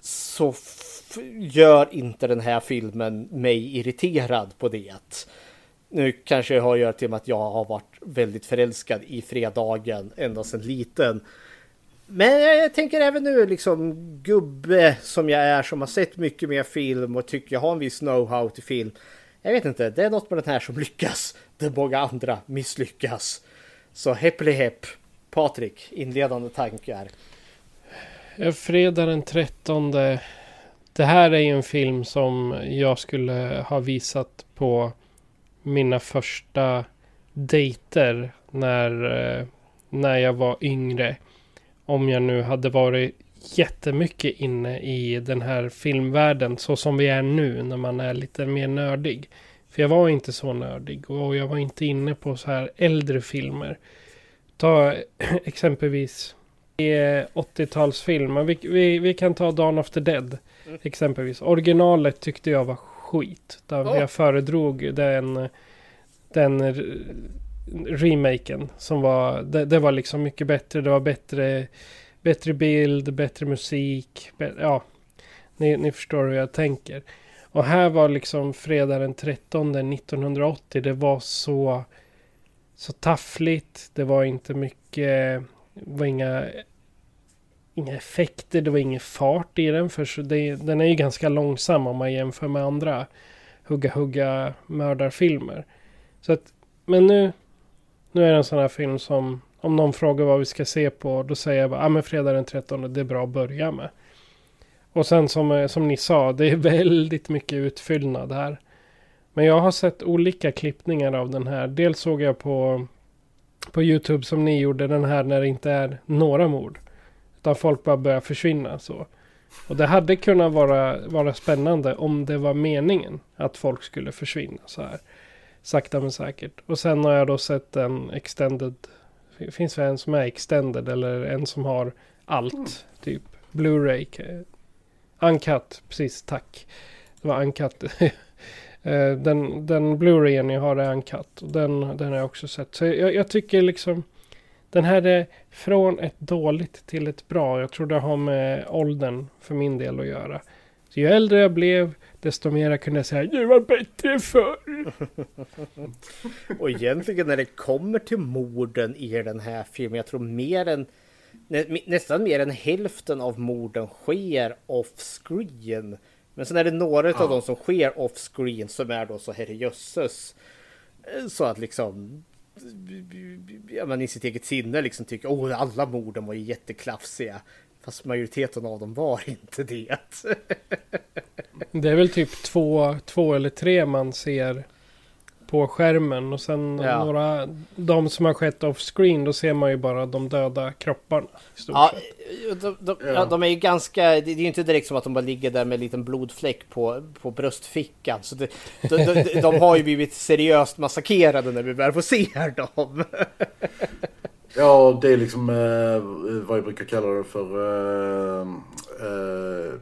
så gör inte den här filmen mig irriterad på det. Nu kanske jag har att göra till med att jag har varit väldigt förälskad i fredagen ända sedan liten. Men jag tänker även nu liksom gubbe som jag är som har sett mycket mer film och tycker jag har en viss know-how till film. Jag vet inte, det är något med den här som lyckas. där många andra misslyckas. Så heppli hepp. Patrik, inledande tankar. Fredag den 13. Det här är ju en film som jag skulle ha visat på mina första dejter när, eh, när jag var yngre. Om jag nu hade varit jättemycket inne i den här filmvärlden så som vi är nu när man är lite mer nördig. För jag var inte så nördig och jag var inte inne på så här äldre filmer. Ta <clears throat> exempelvis 80-talsfilmer. Vi, vi, vi kan ta Dawn of the Dead. Mm. Exempelvis. Originalet tyckte jag var skit. Där oh. jag föredrog den, den remaken. Som var, det, det, var liksom mycket bättre. Det var bättre, bättre bild, bättre musik. ja, ni, ni förstår hur jag tänker. Och här var liksom fredag den 13 1980. Det var så, så taffligt. Det var inte mycket. Var inga, inga effekter. Det var ingen fart i den. För det, den är ju ganska långsam om man jämför med andra hugga hugga mördarfilmer. Så att, men nu, nu är det en sån här film som om någon frågar vad vi ska se på. Då säger jag bara, ah, men fredag den 13 det är bra att börja med. Och sen som, eh, som ni sa, det är <laughs> väldigt mycket utfyllnad här. Men jag har sett olika klippningar av den här. Dels såg jag på, på YouTube som ni gjorde den här när det inte är några mord. Utan folk bara börjar försvinna så. Och det hade kunnat vara, vara spännande om det var meningen att folk skulle försvinna så här. Sakta men säkert. Och sen har jag då sett en extended. Finns det en som är extended eller en som har allt. Mm. Typ Blu-ray Uncut, precis tack. Det var Uncut. <laughs> Eh, den den Blu-rayen jag har är Uncut. Och den, den har jag också sett. Så jag, jag, tycker liksom. Den här är från ett dåligt till ett bra. Jag tror det har med åldern för min del att göra. Så ju äldre jag blev desto mer kunde jag säga det var bättre förr. <laughs> och egentligen när det kommer till morden i den här filmen. Jag tror mer än nä, nästan mer än hälften av morden sker off-screen. Men sen är det några ja. av dem som sker off-screen som är då så herrejösses. Så att liksom ja, man i sitt eget sinne liksom tycker att oh, alla morden var ju jätteklafsiga. Fast majoriteten av dem var inte det. det är väl typ två, två eller tre man ser på skärmen. Och sen ja. några, de som har skett off-screen, då ser man ju bara de döda kropparna. Ja, de, de, ja. de, är ju ganska, det är ju inte direkt som att de bara ligger där med en liten blodfläck på, på bröstfickan. Så det, de, de, de, har ju blivit seriöst massakrerade när vi väl får se dem. Ja, det är liksom eh, vad jag brukar kalla det för eh, eh,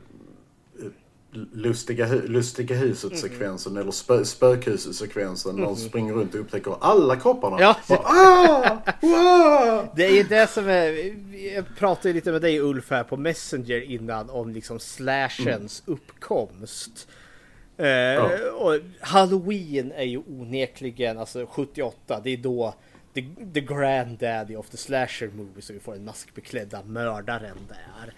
lustiga, lustiga huset-sekvensen mm. eller spö, spökhuset-sekvensen. Mm. De springer runt och upptäcker alla kropparna. Ja. Bara, ah, Det är ju det som är... Jag pratade lite med dig Ulf här på Messenger innan om liksom slashens mm. uppkomst. Uh, ja. och Halloween är ju onekligen, alltså 78, det är då the, the granddaddy of the slasher movie så vi får den maskbeklädda mördaren där.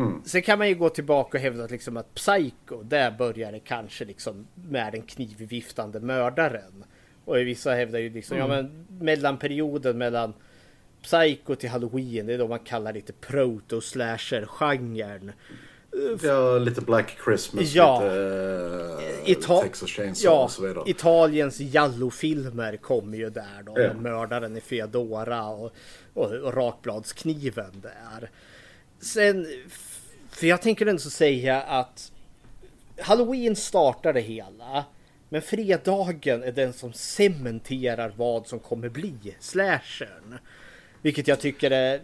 Mm. Sen kan man ju gå tillbaka och hävda att, liksom att Psycho, där börjar det kanske liksom med den knivviftande mördaren. Och vissa hävdar ju liksom, mm. ja men mellanperioden mellan Psycho till Halloween, det är då man kallar lite proto-slasher-genren. Ja, lite Black Christmas, ja. lite uh, Ita Texas Chainsaw ja, och så vidare. Italiens Jallo-filmer kommer ju där då. Ja. Mördaren i Fedora och, och, och rakbladskniven där. Sen, för jag tänker ändå säga att Halloween startar det hela. Men fredagen är den som cementerar vad som kommer bli slashern. Vilket jag tycker är...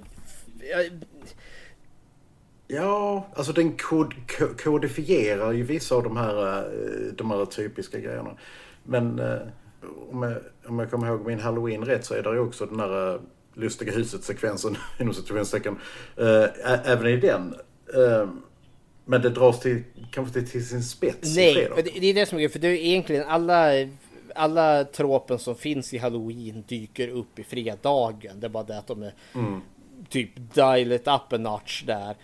Ja, alltså den kod, kodifierar ju vissa av de här, eh, de här typiska grejerna. Men eh, om jag, om jag kommer ihåg min halloween rätt så är det ju också den där eh, lustiga huset-sekvensen <laughs> inom situationstecken. Även i den. Men det dras till, kanske till, till sin spets Nej, det är det som är för det är egentligen alla alla tropen som finns i Halloween dyker upp i fredagen. Det är bara det att de är mm. typ dial it up a notch där.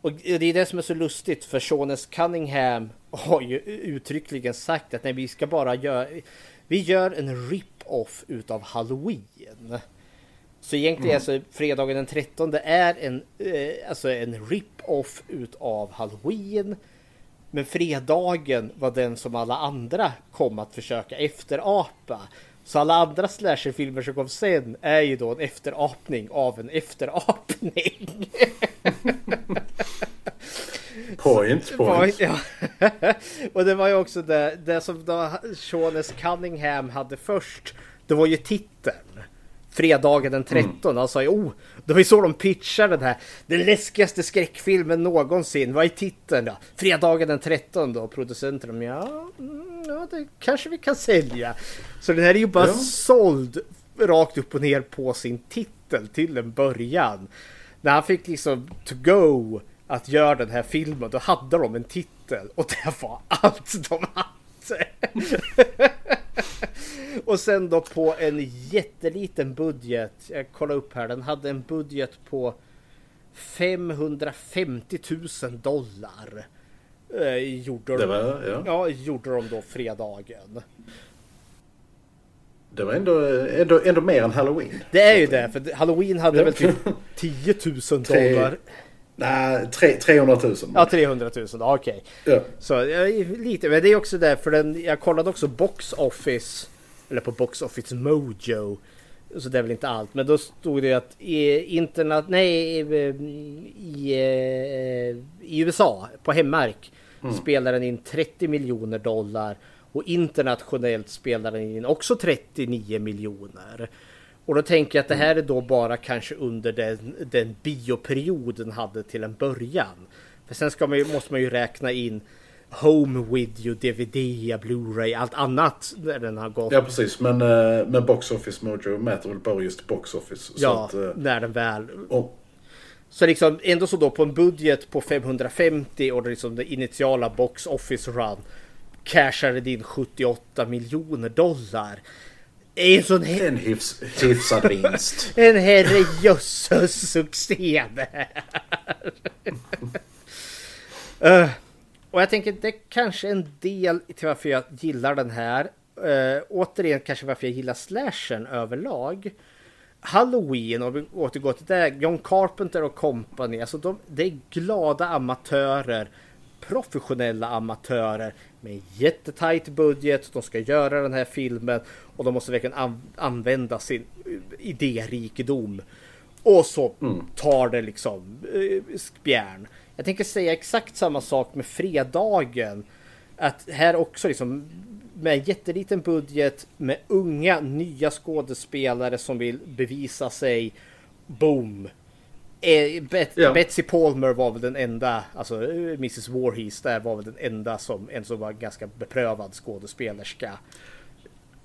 Och det är det som är så lustigt för Seanes Cunningham har ju uttryckligen sagt att nej, vi ska bara göra, vi gör en rip-off utav Halloween. Så egentligen mm. alltså fredagen den 13 är en, eh, alltså en rip-off utav Halloween. Men fredagen var den som alla andra kom att försöka efterapa. Så alla andra slasherfilmer som kom sen är ju då en efterapning av en efterapning. <laughs> point, point. ja. <laughs> och det var ju också det, det som då Seanes Cunningham hade först. Det var ju titeln. Fredagen den 13. Mm. Han sa ju oh, det var ju så de pitchade den här. Den läskigaste skräckfilmen någonsin. Vad är titeln då? Fredagen den 13 då. Producenten ja, mm, ja, det kanske vi kan sälja. Så den här är ju bara ja. såld rakt upp och ner på sin titel till en början. När han fick liksom to go att göra den här filmen, då hade de en titel och det var allt de hade. <laughs> <laughs> och sen då på en jätteliten budget, jag kollar upp här, den hade en budget på 550 000 dollar. Eh, gjorde, de, var, ja. ja. gjorde de då fredagen. Det var ändå, ändå, ändå mer än Halloween. Det är ju det, för Halloween hade väl typ 10 000 <laughs> dollar. Nej, 300 000. Ja, 300 000. Okej. Okay. Ja. Så lite, men det är också det för den. Jag kollade också Box Office eller på Box Office Mojo. Så det är väl inte allt, men då stod det att i internet, nej, i, i, i USA på hemmark mm. spelar den in 30 miljoner dollar och internationellt spelar den in också 39 miljoner. Och då tänker jag att det här är då bara kanske under den, den bioperioden hade till en början. För sen ska man ju, måste man ju räkna in Home Video, DVD, Blu-ray, allt annat när den har gått. Ja precis, men, uh, men Box Office Mojo mäter väl bara just Box Office. Ja, att, uh, när den väl... Och... Så liksom ändå så då på en budget på 550 och liksom det initiala Box Office Run cashade in 78 miljoner dollar. En sån här... En hyfs, hyfsad vinst. <laughs> en herrejösses succé där. <laughs> uh, och jag tänker det är kanske en del till varför jag gillar den här. Uh, återigen kanske varför jag gillar slashern överlag. Halloween, om vi återgår till det, John Carpenter och company, alltså de, det är glada amatörer, professionella amatörer med jättetajt budget. De ska göra den här filmen och de måste verkligen an använda sin eh, idérikedom. Och så mm. tar det liksom eh, spjärn. Jag tänker säga exakt samma sak med fredagen. Att här också liksom med jätteliten budget med unga nya skådespelare som vill bevisa sig. Boom! Eh, Bet ja. Betsy Palmer var väl den enda, alltså Mrs Warhees där var väl den enda som, en som var ganska beprövad skådespelerska.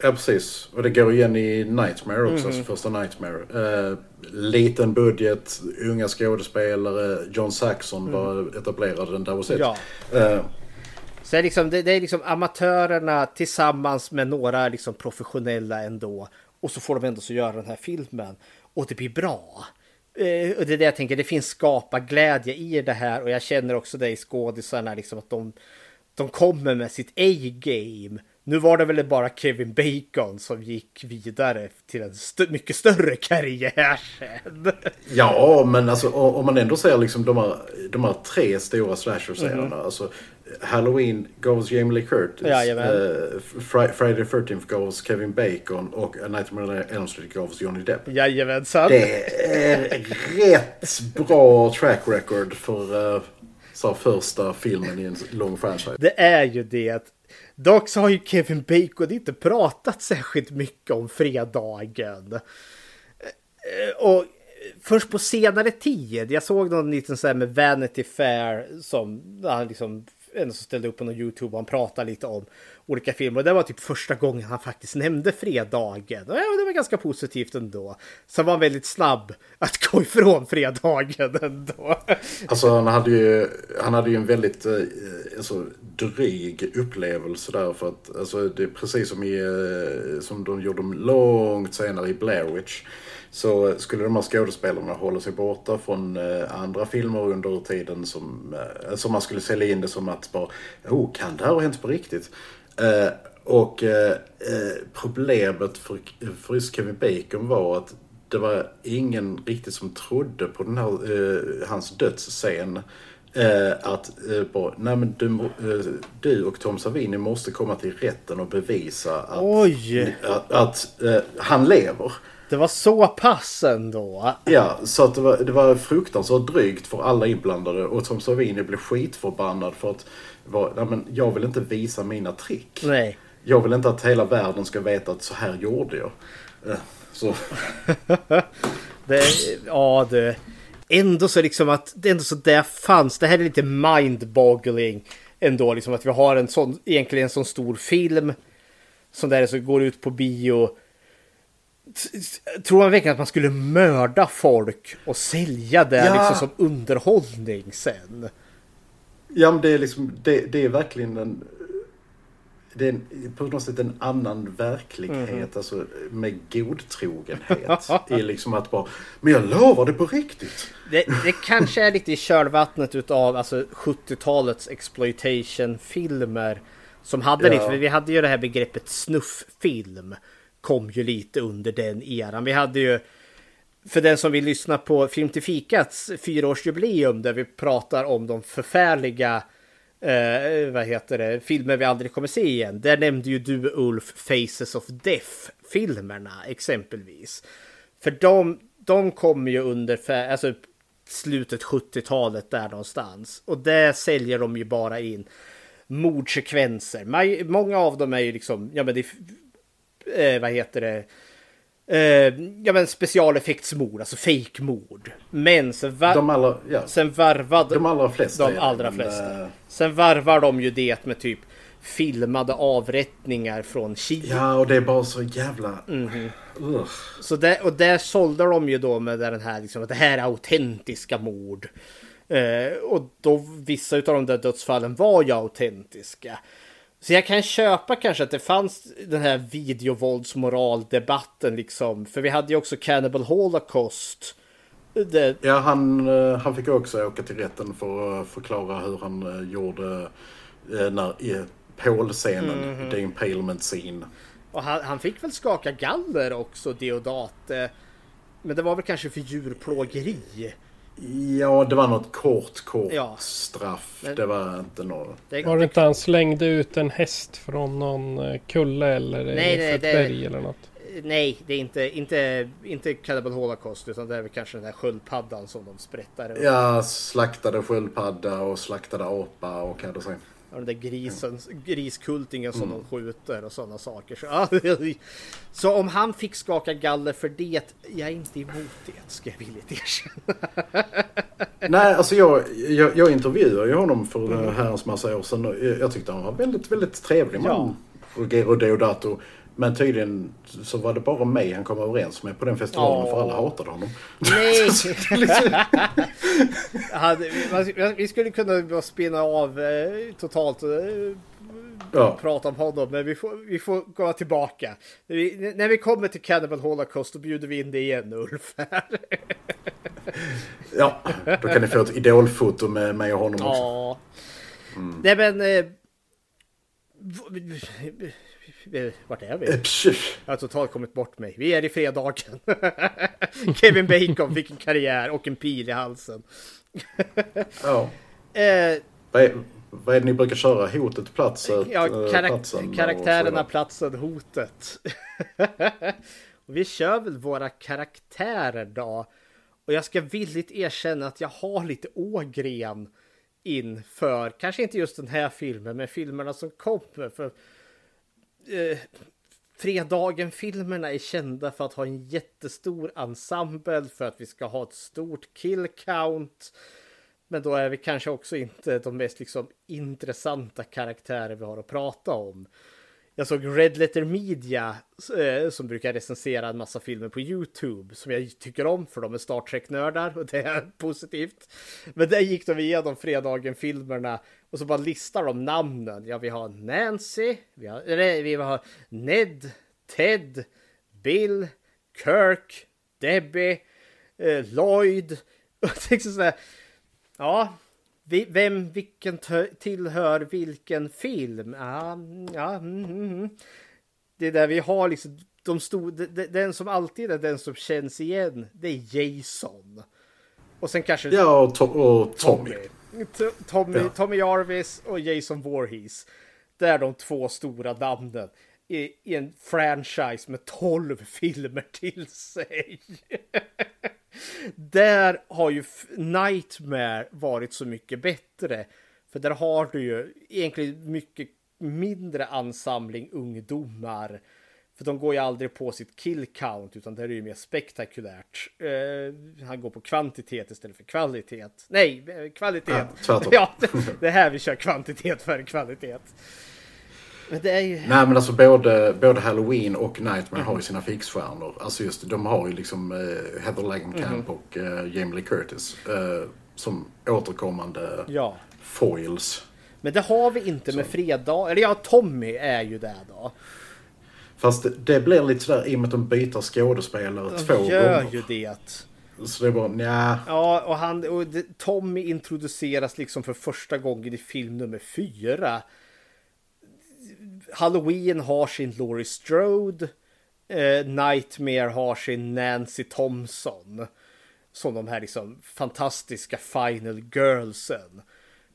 Ja precis, och det går igen i Nightmare också, mm. alltså första Nightmare. Eh, liten budget, unga skådespelare, John Saxon mm. var etablerad, den där was it. Ja. Eh. Så det är, liksom, det, det, är liksom amatörerna tillsammans med några liksom professionella ändå. Och så får de ändå så göra den här filmen. Och det blir bra. Eh, och det är det jag tänker, det finns skaparglädje i det här och jag känner också det i skådisarna, liksom att de, de kommer med sitt A-game. Nu var det väl bara Kevin Bacon som gick vidare till en st mycket större karriär sen. Ja, men alltså om man ändå ser liksom de här, de här tre stora slasher-serierna. Mm. Alltså, Halloween gav oss Jamie Lee Curtis. Ja, uh, Friday the 13th gav oss Kevin Bacon och A Nightmare on Elm Street gav oss Johnny Depp. Jajamensan. Det är rätt bra track record för uh, så första filmen i en lång franchise. Det är ju det. Dock så har ju Kevin Bacon inte pratat särskilt mycket om fredagen. Eh, Och först på senare tid, jag såg någon liten så här med Vanity Fair som han liksom en som ställde upp på någon YouTube och han pratade lite om olika filmer. Och det var typ första gången han faktiskt nämnde fredagen. Och ja, det var ganska positivt ändå. Så var han väldigt snabb att <laughs> gå ifrån fredagen ändå. Alltså han hade ju, han hade ju en väldigt eh, alltså, dryg upplevelse där för att alltså, det är precis som, i, eh, som de gjorde långt senare i Blair Witch. Så skulle de här skådespelarna hålla sig borta från eh, andra filmer under tiden som, eh, som man skulle sälja in det som att bara, oh, kan det här ha hänt på riktigt? Eh, och eh, eh, problemet för, för just Kevin Bacon var att det var ingen riktigt som trodde på den här, eh, hans dödsscen. Eh, att eh, bara, nej men du, eh, du och Tom Savini måste komma till rätten och bevisa att, att, att eh, han lever. Det var så pass ändå. Ja, så att det var, det var fruktansvärt drygt för alla inblandade och Tom Savini blev skitförbannad för att var, nej, men jag vill inte visa mina trick. Nej. Jag vill inte att hela världen ska veta att så här gjorde jag. Eh, Så, <laughs> Det, ja, det. Ändå så liksom att det ändå så där fanns. Det här är lite mind-boggling ändå. Liksom att vi har en sån, egentligen en sån stor film. Som där så går ut på bio. Tror man verkligen att man skulle mörda folk och sälja det Ja. liksom som underhållning sen? ja men det är liksom, det, det är verkligen en det är en, på något sätt en annan verklighet, alltså med godtrogenhet. I liksom att bara, men jag lovar det på riktigt. Det, det kanske är lite i kölvattnet utav alltså 70-talets exploitation-filmer. Som hade Ja. lite, vi hade ju det här begreppet snufffilm. Kom ju lite under den eran. Vi hade ju, för den som vill lyssna på Film till fikats fyraårsjubileum där vi pratar om de förfärliga eh, vad heter det, filmer vi aldrig kommer se igen. Där nämnde ju du Ulf Faces of Death-filmerna exempelvis. För de, de kommer ju under alltså, slutet 70-talet där någonstans. Och där säljer de ju bara in mordsekvenser. Många av dem är ju liksom, ja men det är, eh, vad heter det, eh, ja men specialeffektsmord, alltså fake-mord. Men sen, va- De allra, ja, sen varvad de allra flesta de allra flesta. eh, Sen varvar de ju det med typ filmade avrättningar från Kina. Ja, och det är bara så jävla... Ugh. Så där, och där sålde de ju då med den här liksom att det här är autentiska mord. Eh, och då vissa av de där dödsfallen var ju autentiska. Så jag kan köpa kanske att det fanns den här videovåldsmoraldebatten liksom. För vi hade ju också Cannibal Holocaust. Det, Ja, han, eh, han fick också åka till rätten för att förklara hur han eh, gjorde eh, när, i Paul-scenen, Mhm. The Impalement Scene. och han, han fick väl skaka galler också, Deodat. eh, Men det var väl kanske för djurplågeri. Ja, det var något kort, kort Ja. straff. Men- Det var inte något... Det, Var det inte han slängde ut en häst från någon eh, kulle eller Nej, nej, ett det- berg eller något? Nej, det är inte, inte, inte Cannibal Holocaust utan det är väl kanske den där sköldpaddan som de sprättar. Och, Ja, slaktade sköldpadda och slaktade apa och hade sig. Den där grisen, griskultingen som Mm. de skjuter och sådana saker. Så, så om han fick skaka galler för det, jag är inte emot det, ska jag villigt erkänna. <laughs> Nej, alltså jag, jag, jag intervjuade ju honom för Mm. en herrans massa år sedan. och jag- Jag tyckte han var väldigt, väldigt trevlig man. Ja. Ruggero Deodato. Men tydligen så var det bara mig han kom överens med på den festivalen Ja. för alla hatade honom. Nej! <laughs> <laughs> Hade, vi, skulle kunna spinna av eh, totalt eh, Ja. prata om honom, men vi får, vi får komma tillbaka. När vi, när vi kommer till Cannibal Holocaust då bjuder vi in det igen Ulf. Ja, då kan ni få ett idolfoto med mig och honom också. ja. Nej men... Eh, vart är vi? Jag har totalt kommit bort mig. Vi är i fredagen. <laughs> Kevin Bacon fick en karriär och en pil i halsen. Ja. <laughs> Eh, Vad är, vad är det ni brukar köra? Hotet, platset, Ja, eh, karak- platsen karaktärerna, platsen, hotet. <laughs> vi kör väl våra karaktärer då. Och jag ska villigt erkänna att jag har lite Ågren inför, kanske inte just den här filmen, men filmerna som kommer. För eh, Fredagen-filmerna är kända för att ha en jättestor ensemble, för att vi ska ha ett stort kill count. Men då är vi kanske också inte de mest liksom, intressanta karaktärer vi har att prata om. Jag såg Red Letter Media eh, som brukar recensera en massa filmer på YouTube som jag tycker om för de är Star Trek-nördar och det är <laughs> positivt. Men där gick de igenom Fredagen-filmerna och så bara listar de namnen. Ja, vi har Nancy, vi har, vi har Ned, Ted, Bill, Kirk, Debbie, eh, Lloyd. <laughs> Och jag tänkte liksom så här, ja, vem, vilken tillhör vilken film? Ja, ja, mm, mm, mm. Det är där vi har liksom de stor, den som alltid är den som känns igen, det är Jason. Och sen kanske... Ja, och, to och Tommy. Tommy, Tommy, ja. Tommy Jarvis och Jason Voorhees. Det är de två stora namnen i, i en franchise med tolv filmer till sig. <laughs> där har ju Nightmare varit så mycket bättre. För där har du ju egentligen mycket mindre ansamling ungdomar. För de går ju aldrig på sitt kill count utan det är ju mer spektakulärt. Uh, han går på kvantitet istället för kvalitet. Nej, eh, kvalitet. Ja, <laughs> ja det, det är här vi kör kvantitet för kvalitet. Men det är ju... Nej men alltså både, både Halloween och Nightmare mm. har ju sina fixstjärnor. Alltså just de har ju liksom uh, Heather Langenkamp mm. och uh, Jamie Lee Curtis uh, som återkommande ja. foils. Men det har vi inte Så. med Fredag. Eller ja, Tommy är ju det då. Fast det, det blir lite sådär i och med att de byter skådespelare de två gånger. De gör ju det. Så det är bara nja. Ja, och, han, och Tommy introduceras liksom för första gången i film nummer fyra. Halloween har sin Laurie Strode. Eh, Nightmare har sin Nancy Thompson. Som de här liksom fantastiska Final Girlsen.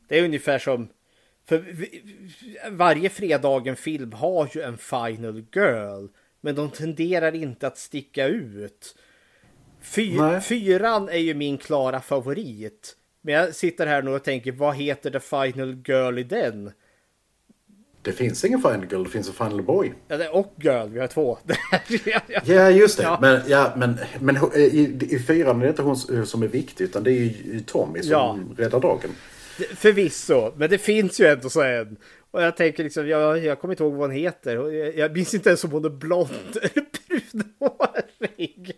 Det är ungefär som... För varje fredagen-film har ju en Final Girl. Men de tenderar inte att sticka ut. Fy, fyran är ju min klara favorit. Men jag sitter här nu och tänker, vad heter The Final Girl i den? Det finns ingen Final Girl, det finns en Final Boy. Ja, det är och Girl, vi har två. <laughs> ja, just det. Ja. Men, ja, men, men i, i fyran är det inte hon som är viktig, utan det är ju Tommy som ja. räddar dagen. Förvisso, men det finns ju ändå så en. Och jag tänker liksom, jag, jag kommer inte ihåg vad hon heter. Jag, jag minns inte ens om hon är blond <laughs> eller brunhårig.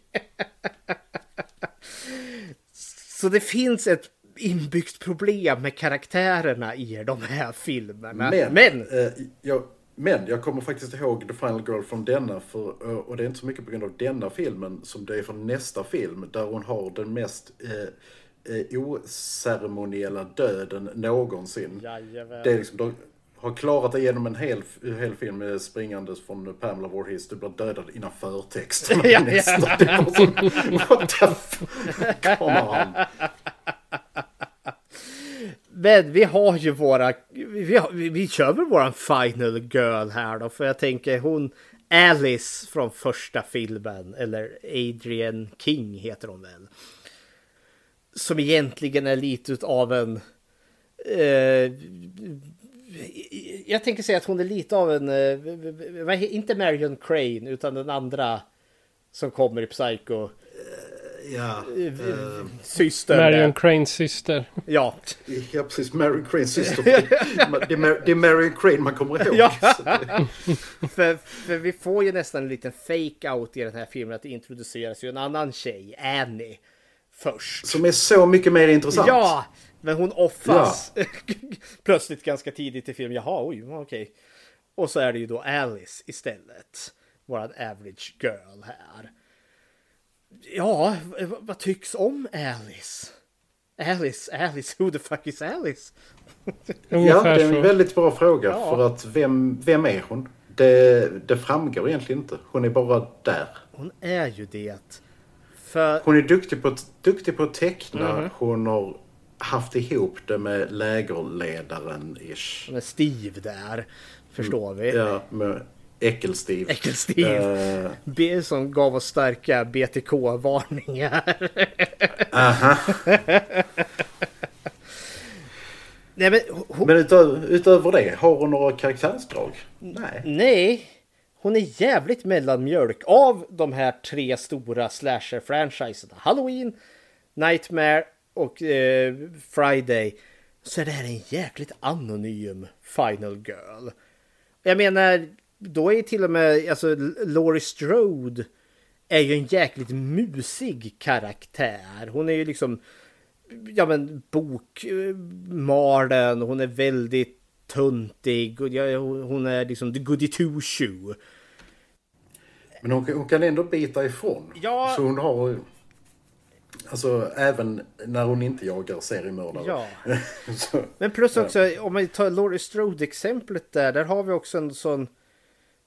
<laughs> Så det finns ett inbyggt problem med karaktärerna i de här filmerna. Men, men, eh, jag, men jag kommer faktiskt ihåg The Final Girl från denna, för, eh, och det är inte så mycket på grund av denna filmen som det är från nästa film, där hon har den mest eh, eh, oceremoniella döden någonsin. Jajamän. Det är liksom, de har klarat igenom en hel, hel film springandes från Pamela Voorhees. Du blir dödad innan förtexten. <laughs> ja, nästa. Ja. Så, what the fuck? On. Men vi har ju våra, vi, har, vi, vi kör väl våran final girl här då. För jag tänker hon Alice från första filmen. Eller Adrian King heter hon väl. Som egentligen är lite av en... Eh, jag tänker säga att hon är lite av en... Eh, inte Marion Crane utan den andra som kommer i Psycho ja, uh, syster. Marion Cranes syster. Ja. Ja, precis. Marion Cranes syster. det, är Mar det är Marion Crane man kommer ihåg. <laughs> Ja. för, för vi får ju nästan en liten fake-out i den här filmen. Att det introduceras ju en annan tjej, Annie, först. Som är så mycket mer intressant. Ja, men hon offas ja. <laughs> plötsligt ganska tidigt i filmen. Jaha, oj, okej. Okay. Och så är det ju då Alice istället. Våran average girl här. Ja, vad tycks om Alice? Alice, Alice, who the fuck is Alice? <laughs> ja, det är en väldigt bra fråga. Ja. För att vem, vem är hon? Det, det framgår egentligen inte. Hon är bara där. Hon är ju det. För... Hon är duktig på, duktig på att teckna. Mm. Hon har haft ihop det med lägerledaren-ish. Är Steve där. Förstår vi. Ja, med Äckelstiv. Äckelstiv. Uh... Som gav oss starka BTK-varningar. Aha. Nej, men, hon, Men utöver, utöver det, har hon några karaktärsdrag? Nej. nej. Hon är jävligt mellanmjölk av de här tre stora slasher-franchiserna. Halloween, Nightmare och eh, Friday. Så är det här en jäkligt anonym Final Girl. Jag menar, då är till och med alltså, Laurie Strode är ju en jäkligt musig karaktär. Hon är ju liksom ja men bokmalen, hon är väldigt tuntig och hon är liksom the goody two shoe. Men hon, hon kan ändå bita ifrån. Ja. Så hon har... Alltså även när hon inte jagar seriemördare. Ja. <laughs> så, Men plus också om man tar Laurie Strode exemplet där, där har vi också en sån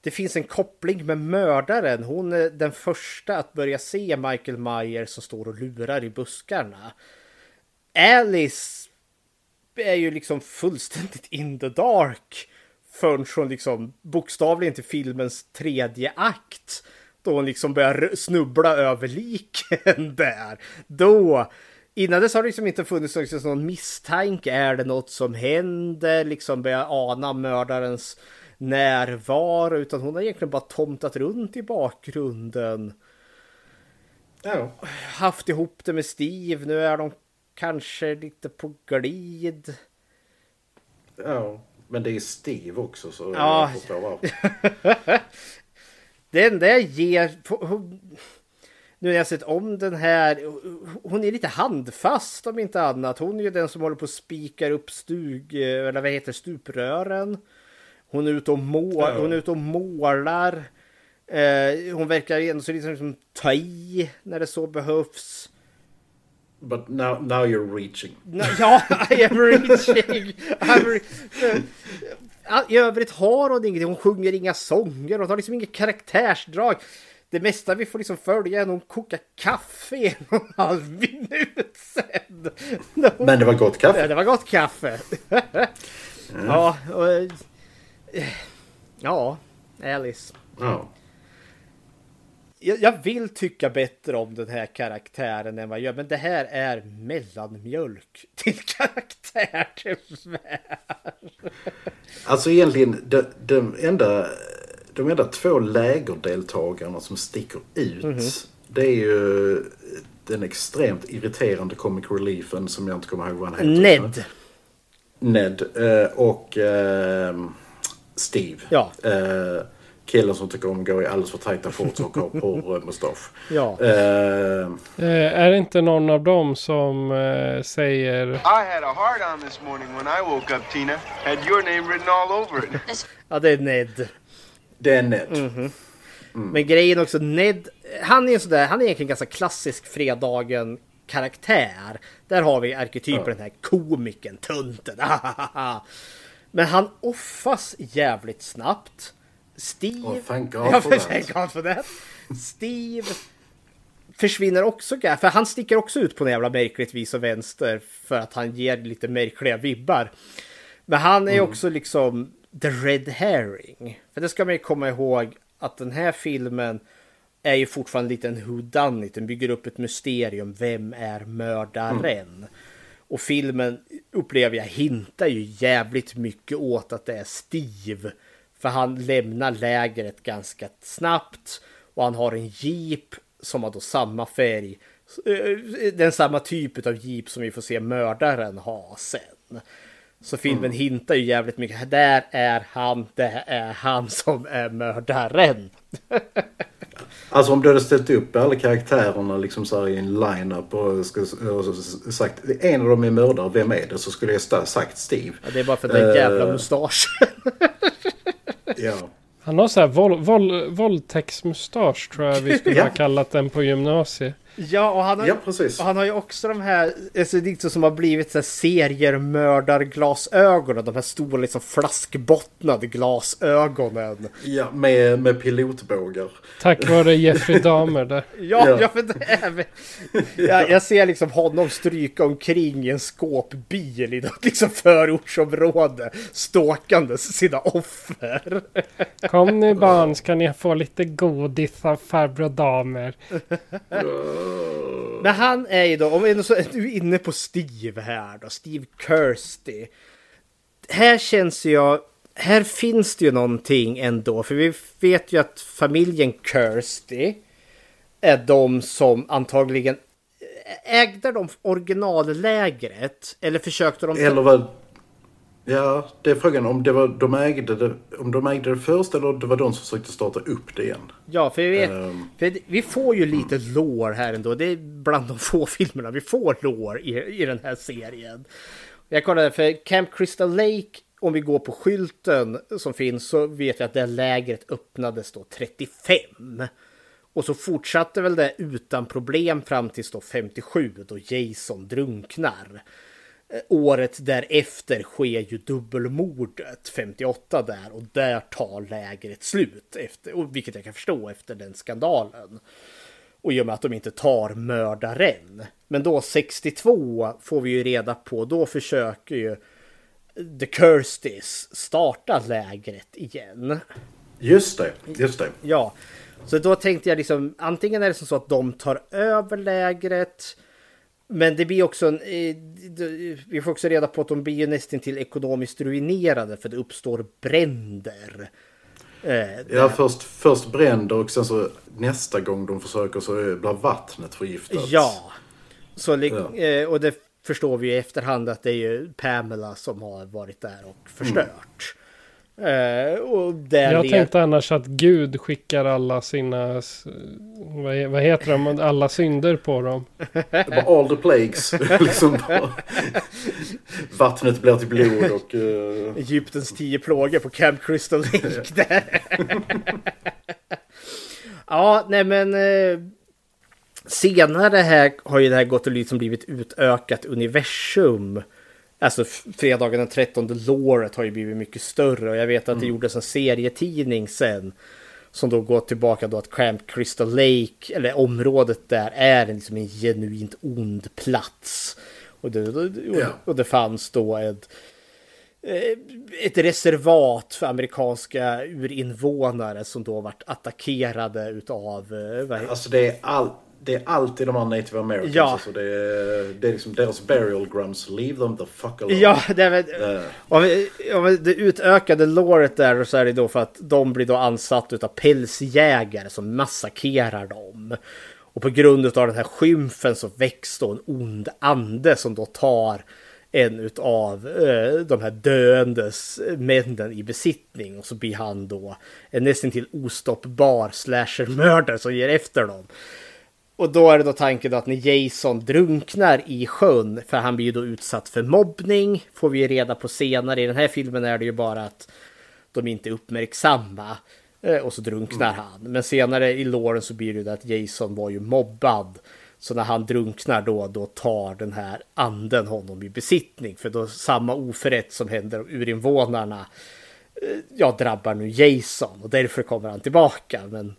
det finns en koppling med mördaren. Hon är den första att börja se Michael Myers som står och lurar i buskarna. Alice är ju liksom fullständigt in the dark förrän hon liksom bokstavligen till filmens tredje akt. Då hon liksom börjar snubbla över liken <laughs> där. Då, innan dess har det liksom inte funnits liksom någon misstanke. Är det något som händer? Liksom börjar ana mördarens närvaro. Utan hon har egentligen bara tomtat runt i bakgrunden. ja. Haft ihop det med Steve. Nu är de kanske lite på glid. ja. Men det är Steve också så Ja. jag förstår varför. Det enda jag ger... Nu när jag sett om den här. Hon är lite handfast om inte annat. Hon är ju den som håller på att spikar upp stug... Eller vad heter stuprören. Hon är ute och, mål, Ja. hon är ute och målar. Eh, hon verkar ändå så liksom, liksom ta i när det så behövs. But now, now you're reaching. Nå- Ja, I am reaching. I'm re- I övrigt har hon ingenting. Hon sjunger inga sånger. Hon har liksom inget karaktärsdrag. Det mesta vi får liksom följa är när hon kokar kaffe i en och en halv minut sen. Men det var gott Ja, kaffe. det var gott kaffe. Ja, och, ja, Alice. Ja. Jag, vill tycka bättre om den här karaktären än vad jag gör. Men det här är mellanmjölk till <laughs> karaktär tyvärr. Alltså egentligen de, de, enda, de enda två lägerdeltagarna som sticker ut. Mhm. Det är ju den extremt irriterande comic reliefen som jag inte kommer ihåg vad han heter. Ned. Ned eh, och eh, Steve. Ja. Eh, killen som tycker om att gå i alldeles för tajta shorts och har porrmustasch. <laughs> Ja. Eh, är det inte någon av dem som eh, säger I had a hard on this morning when I woke up, Tina. Had your name written all over it. Ja, det är Ned. det är Ned. Mhm. Men grejen också, Ned, han är ju sådär, han är egentligen ganska klassisk fredagen karaktär. Där har vi arketypen, den här komikern, tunten. <laughs> Men han offas jävligt snabbt. Steve... Oh, thank God ja, for that. thank God for that. Steve försvinner också, för han sticker också ut på en jävla märkligt vis och vänster för att han ger lite märkliga vibbar. Men han är också liksom the red herring. För det ska man ju komma ihåg att den här filmen är ju fortfarande lite en whodunit. Den bygger upp ett mysterium. Vem är mördaren? Och filmen upplever jag hintar ju jävligt mycket åt att det är Steve. För han lämnar lägret ganska snabbt. Och han har en jeep som har då samma färg. eh, Den samma typ av jeep som vi får se mördaren ha sen. Så filmen hintar ju jävligt mycket. Där är han, det är han som är mördaren. <laughs> Alltså om du hade ställt upp alla karaktärerna liksom så här i en line-up och, och sagt en av dem är mördare, vem är det? Så skulle jag sagt Steve. Ja, det är bara för att det är en jävla Eh, mustasch. Ja. Han har så här våld, våld, våldtäktsmustasch tror jag vi skulle <laughs> ha kallat den på gymnasiet. Ja, och han har, Ja, precis. och han har ju också de här, alltså det är som har blivit så här seriemördarglasögonen. De här stora liksom flaskbottnade glasögonen. Ja, med, med pilotbågar. Tack vare Jeffrey <laughs> Dahmer där. Ja, Ja. ja. för det är jag, jag ser liksom honom stryka omkring i en skåpbil i något liksom förortsområde. Ståkandes sina offer. Kom nu barn ska ni få lite godis av farbror Dahmer. Men han är ju då, om vi är inne på Steve här då, Steve Kirsty. här känns jag... Här finns det ju någonting ändå. För vi vet ju att familjen Kirsty är de som antagligen ägde de originallägret? Eller försökte de... Eller vad... Ja, det är frågan om, det var, de ägde det, om de ägde det först eller om det var de som försökte starta upp det igen. Ja, för vi vet... Ehm. För vi får ju lite lore här ändå. Det är bland de få <laughs> filmerna vi får lore i, i den här serien. Jag kollade för Camp Crystal Lake, om vi går på skylten som finns så vet vi att det lägret öppnades då 35. Och så fortsatte väl det utan problem fram tills då 57 då Jason drunknar. Eh, Året därefter sker ju dubbelmordet 58 där och där tar lägret slut. Efter, och vilket jag kan förstå efter den skandalen. Och i och med att de inte tar mördaren. Men då 62 får vi ju reda på, då försöker ju The Kirstys starta lägret igen. Just det, just det. Ja, så då tänkte jag liksom antingen är det som så att de tar över lägret. Men det blir också en, eh, vi får också reda på att de blir ju nästan till ekonomiskt ruinerade för det uppstår bränder. Eh, Ja, först, först bränder och sen så nästa gång de försöker så blir vattnet förgiftat. Ja, så, Ja. eh, och det förstår vi i efterhand att det är ju Pamela som har varit där och förstört. Där Jag led- tänkte annars att Gud skickar alla sina, vad, vad heter de, alla synder på dem. Det var all the plagues. <laughs> liksom bara. Vattnet blir till blod och... eh, Egyptens tio plågor på Camp Crystal <laughs> Lake där. ja, nej men eh, senare här har ju det här gått och liksom blivit utökat universum. Alltså fredagen den 13 låret har ju blivit mycket större och jag vet att det gjordes en serietidning sen. Som då går tillbaka då att Camp Crystal Lake, eller området där, är en, liksom en genuint ond plats. Och det, och, det fanns då ett, eh, ett reservat för amerikanska urinvånare som då vart attackerade utav... eh, Alltså det är, all, det är alltid de här native americans. Ja. Alltså det, är, det är liksom deras burial grounds. Leave them the fuck alone. Ja, det är Eh. om, vi- om vi- det utökade låret där så är det då för att de blir då ansatta utav pälsjägare som massakrerar dem. Och på grund av den här skymfen så väcks då en ond ande som då tar en utav eh, de här döendes männen i besittning och så blir han då en nästan till ostoppbar slashermördare som ger efter dem. Och då är det då tanken då att när Jason drunknar i sjön, för han blir ju då utsatt för mobbning, får vi ju reda på senare. I den här filmen är det ju bara att de inte är uppmärksamma eh, och så drunknar han. Men senare i låren så blir det ju det att Jason var ju mobbad. Så när han drunknar då, då tar den här anden honom i besittning. För då samma oförrätt som händer urinvånarna eh, ja, drabbar nu Jason. Och därför kommer han tillbaka. Men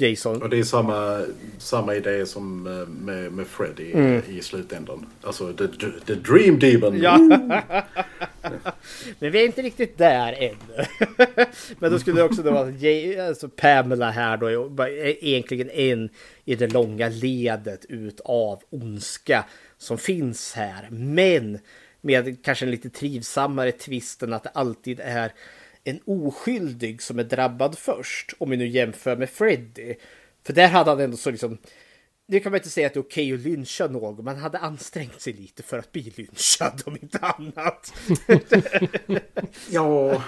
Jason... Och det är samma, samma idé som eh, med, med Freddy Mm. i slutändan. Alltså the, the Dream Demon. Ja. <laughs> Men vi är inte riktigt där ännu. <laughs> Men då skulle det också då vara alltså Pamela här då är egentligen en i det långa ledet ut av ondska som finns här. Men med kanske en lite trivsammare twisten att det alltid är en oskyldig som är drabbad först. Om vi nu jämför med Freddy. För där hade han ändå så liksom nu kan man inte säga att det är okej att lyncha någon, men han hade ansträngt sig lite för att bli lynchad om inte annat. <laughs> ja.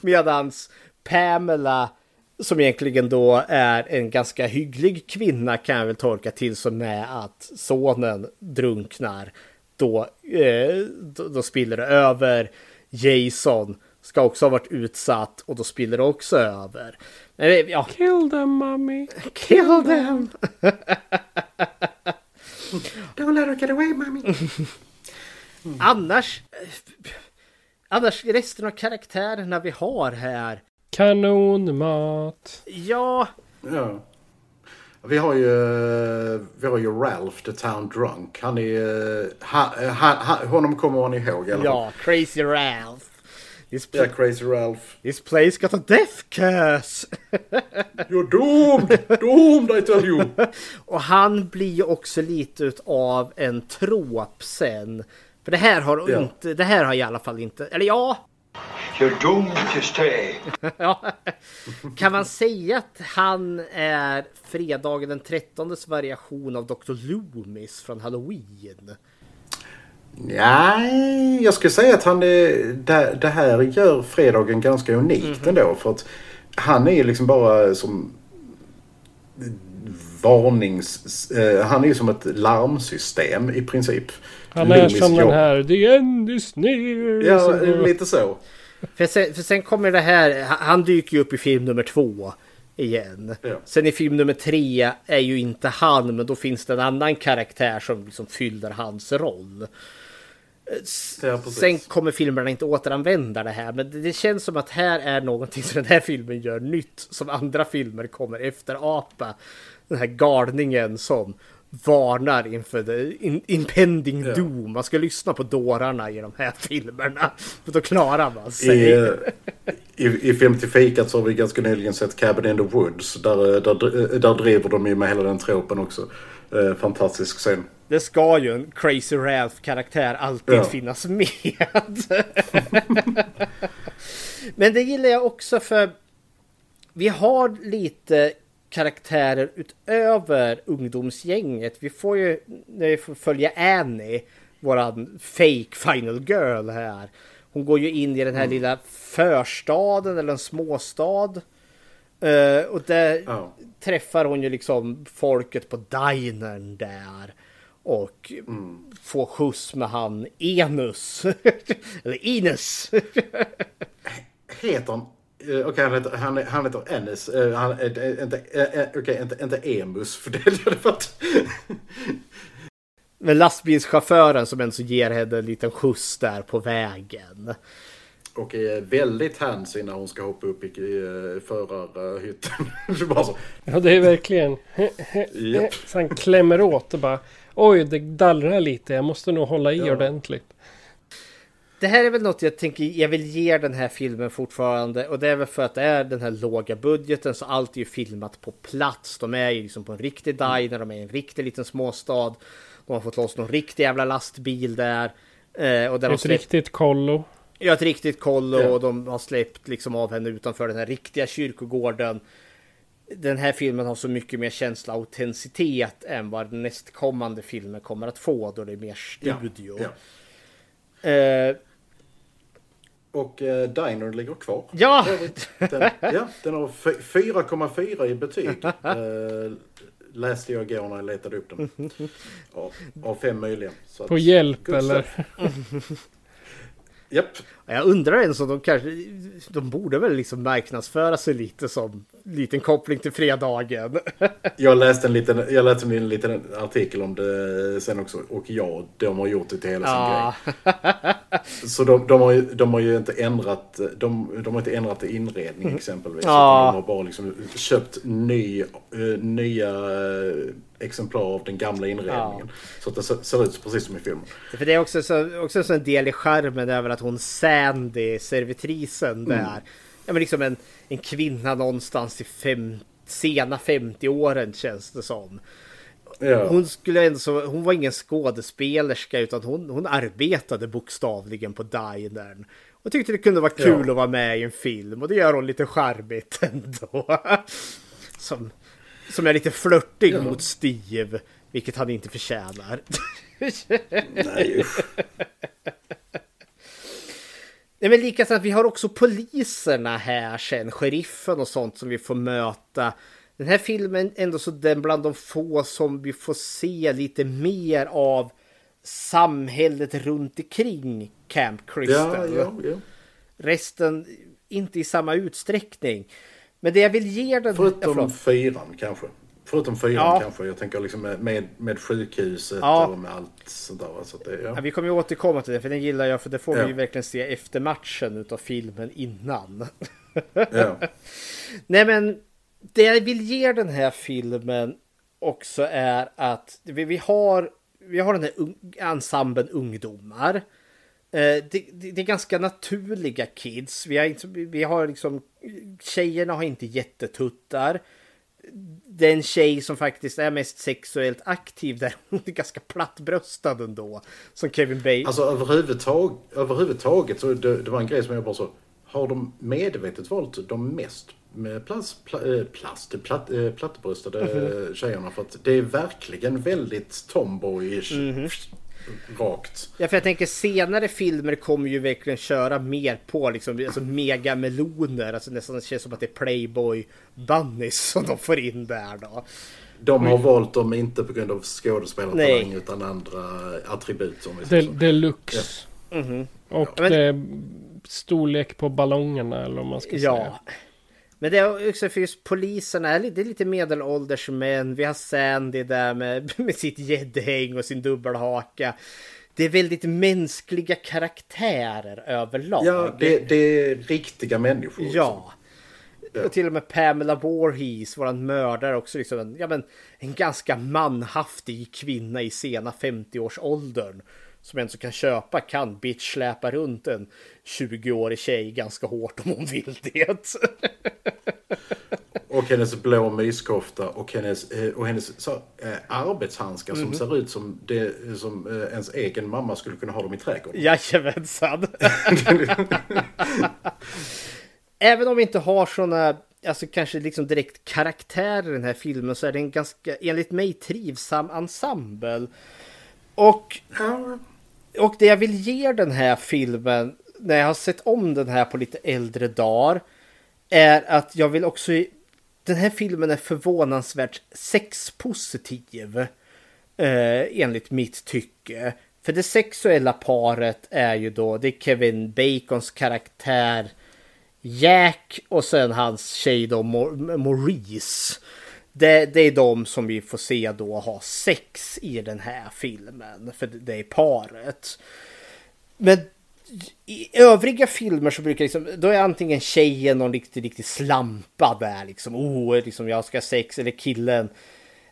Medans Pamela, som egentligen då är en ganska hygglig kvinna kan jag väl tolka till som med att sonen drunknar. Då, eh, då, då spiller det över. Jason ska också ha varit utsatt och då spiller det också över. Men, eh, ja, Kill them mommy. kill them! <laughs> Don't let her get away mommy. <laughs> Annars, annars resten av karaktärerna vi har här. Kanonmat. Ja, Ja. Vi har ju, vi har ju Ralph the Town Drunk. Han är... Han, han, han, honom kommer man ihåg fall. ja, Crazy Ralph. This, pl- Crazy Ralph. this place got a death curse. <laughs> You're doomed! Doomed I tell you! <laughs> Och han blir ju också lite av en trop sen. För det här har Ja. inte, det här har i alla fall inte, eller ja, You're doomed to stay. <laughs> ja. Kan man säga att han är fredagen den 13 variation av Dr. Loomis från Halloween? Nej, jag skulle säga att han är, det, det här gör fredagen ganska unikt ändå. För att han är ju liksom bara som varnings... Eh, han är ju som ett larmsystem i princip. Han är Loomis som den jobb- här The end is near. Ja, går- lite så. För sen, för sen kommer det här, han- han dyker ju upp i film nummer två igen. Ja. Sen i film nummer tre är ju inte han, men då finns det en annan karaktär som liksom fyller hans roll. Ja. Sen kommer filmerna inte återanvända det här, men det, känns som att här är någonting som den här filmen gör nytt, som andra filmer kommer efter apa. Den här galningen som varnar inför the in, impending Ja. doom. Man ska lyssna på dårarna i de här filmerna, för då klarar man I, sig. eh, i, I Film till fikat så har vi ganska nyligen sett Cabin in the Woods. Där, eh, där, där driver de ju med hela den tropen också. Eh, fantastisk scen. Det ska ju en Crazy Ralph-karaktär alltid Ja. finnas med. <laughs> Men det gillar jag också för vi har lite karaktärer utöver ungdomsgänget. Vi får ju när vi får följa Annie, våran fake final girl här. Hon går ju in i den här lilla förstaden eller en småstad. Eh, och där Ja. träffar hon ju liksom folket på dinern där. Och får skjuts med han Enus. <laughs> eller Ines. Heter han... eh, Okej, han heter, han, han heter Ennis. Eh, han, eh, inte, okej, inte, inte Emus. För det hade varit... <laughs> Men lastbilschauffören som ändå ger henne en liten skjuts där på vägen. Och är väldigt handsy när hon ska hoppa upp i förarhytten. <laughs> Det är bara så. Ja, det är verkligen... Så han klämmer åt och bara... Oj, det dallrar lite. Jag måste nog hålla i Ja. ordentligt. Det här är väl något jag tänker jag vill ge den här filmen fortfarande och det är väl för att det är den här låga budgeten så allt är ju filmat på plats. De är ju liksom på en riktig diner, de är i en riktig liten småstad. De har fått loss någon riktig jävla lastbil där. Eh, och där Ett släppt, riktigt kollo. ja, ett riktigt kollo Ja. och de har släppt liksom av henne utanför den här riktiga kyrkogården. Den här filmen har så mycket mer känsla och autenticitet än vad den nästkommande filmen kommer att få då det är mer Ja, studio. ja. Eh, Och eh, Dinern ligger kvar. Ja! <laughs> Den, ja, den har fy- 4,4 i betyg. <laughs> Eh, läste jag igår när jag letade upp den. <laughs> Av, av fem möjliga. Så att- På hjälp eller? Japp. Jag undrar ens om de kanske, de borde väl liksom marknadsföra sig lite som liten koppling till fredagen. <laughs> Jag läste en liten, jag läste en liten artikel om det sen också. Och ja, de har gjort det till hela sin Ja. grej. Så de, de, har ju, de har ju inte ändrat, de, de har inte ändrat inredning exempelvis. Ja. De har bara liksom köpt ny, eh, nya eh, exemplar av den gamla inredningen. Så att det ser, ut precis som i filmen. För det är också, så, också så en del i skärmen är väl att hon Sandy, servitrisen där. Ja men liksom en, en kvinna någonstans i fem, sena 50-åren känns det som. Ja. Hon, skulle ändå, hon var ingen skådespelerska utan hon, hon arbetade bokstavligen på dinern. Och tyckte det kunde vara kul Ja. att vara med i en film och det gör hon lite charmigt <laughs> ändå. Som, som är lite flörtig Ja. mot Steve, vilket han inte förtjänar. Nej, usch. <laughs> Nej, men likaså att vi har också poliserna här sen, sheriffen och sånt som vi får möta. Den här filmen är ändå så den bland de få som vi får se lite mer av samhället runt omkring Camp Ja, Crystal. ja, ja. Resten inte i samma utsträckning. Men det jag vill ge den... Ja, Förutom fyran kanske. Förutom fyran Ja. kanske. Jag tänker liksom med, med, sjukhuset Ja. och med allt sånt där. Så det, ja. Vi kommer ju återkomma till det, för den gillar jag, för det får vi ju verkligen se efter matchen utav filmen innan. Ja. <laughs> Nej men det jag vill ge den här filmen också är att vi, vi har vi har den här un, ensemblen ungdomar. Eh, det, det, det är ganska naturliga kids. Vi har, inte, vi har liksom tjejerna har inte jättetuttar. Det är en tjej som faktiskt är mest sexuellt aktiv där hon är ganska plattbröstad ändå. Som Kevin Bacon. Alltså överhuvudtag, överhuvudtaget så det, det var en grej som jag bara så. Har de medvetet valt de mest med plast, pla, eh, plast platt, eh, plattbröstade Mhm. tjejerna? För att det är verkligen väldigt tomboyish. Mhm. Rakt. Ja, för jag tänker senare filmer kommer ju verkligen köra mer på liksom, alltså megameloner. Alltså nästan det känns som att det är Playboy Bunnies som de får in där då. De har valt dem inte på grund av skådespelartalang utan andra attribut. Som vi De, deluxe. Mhm. Och Ja, men- det är storlek på ballongerna eller vad man ska säga. Men det är också för just poliserna är lite, det är lite medelålders män. Vi har Sandy där med, <laughs> med sitt gäddhäng och sin dubbelhaka. Det är väldigt mänskliga karaktärer överlag. Ja, det, det är riktiga människor. liksom. Ja. Och till och med Pamela Voorhees, våran mördare, också liksom en, ja, men, en ganska manhaftig kvinna i sena 50-årsåldern. Som en som kan köpa, kan bitch släpa runt en 20-årig tjej ganska hårt om hon vill det. Och hennes blå myskofta och hennes, eh, och hennes så, eh, arbetshandskar Mhm. som ser ut som, det, som eh, ens egen mamma skulle kunna ha dem i trädgården. Jajamensan. <laughs> Även om vi inte har såna, alltså kanske liksom direkt karaktärer i den här filmen så är det en ganska, enligt mig, trivsam ensemble. Och, och det jag vill ge den här filmen, när jag har sett om den här på lite äldre dagar, är att jag vill också... Den här filmen är förvånansvärt sexpositiv. Eh, enligt mitt tycke. För det sexuella paret är ju då, det är Kevin Bacons karaktär Jack och sen hans tjej då Maurice. Det, det är de som vi får se då ha sex i den här filmen. För det är paret. Men i övriga filmer så brukar liksom, då är antingen tjejen någon riktigt, riktigt slampa där liksom, oh, liksom jag ska ha sex, eller killen,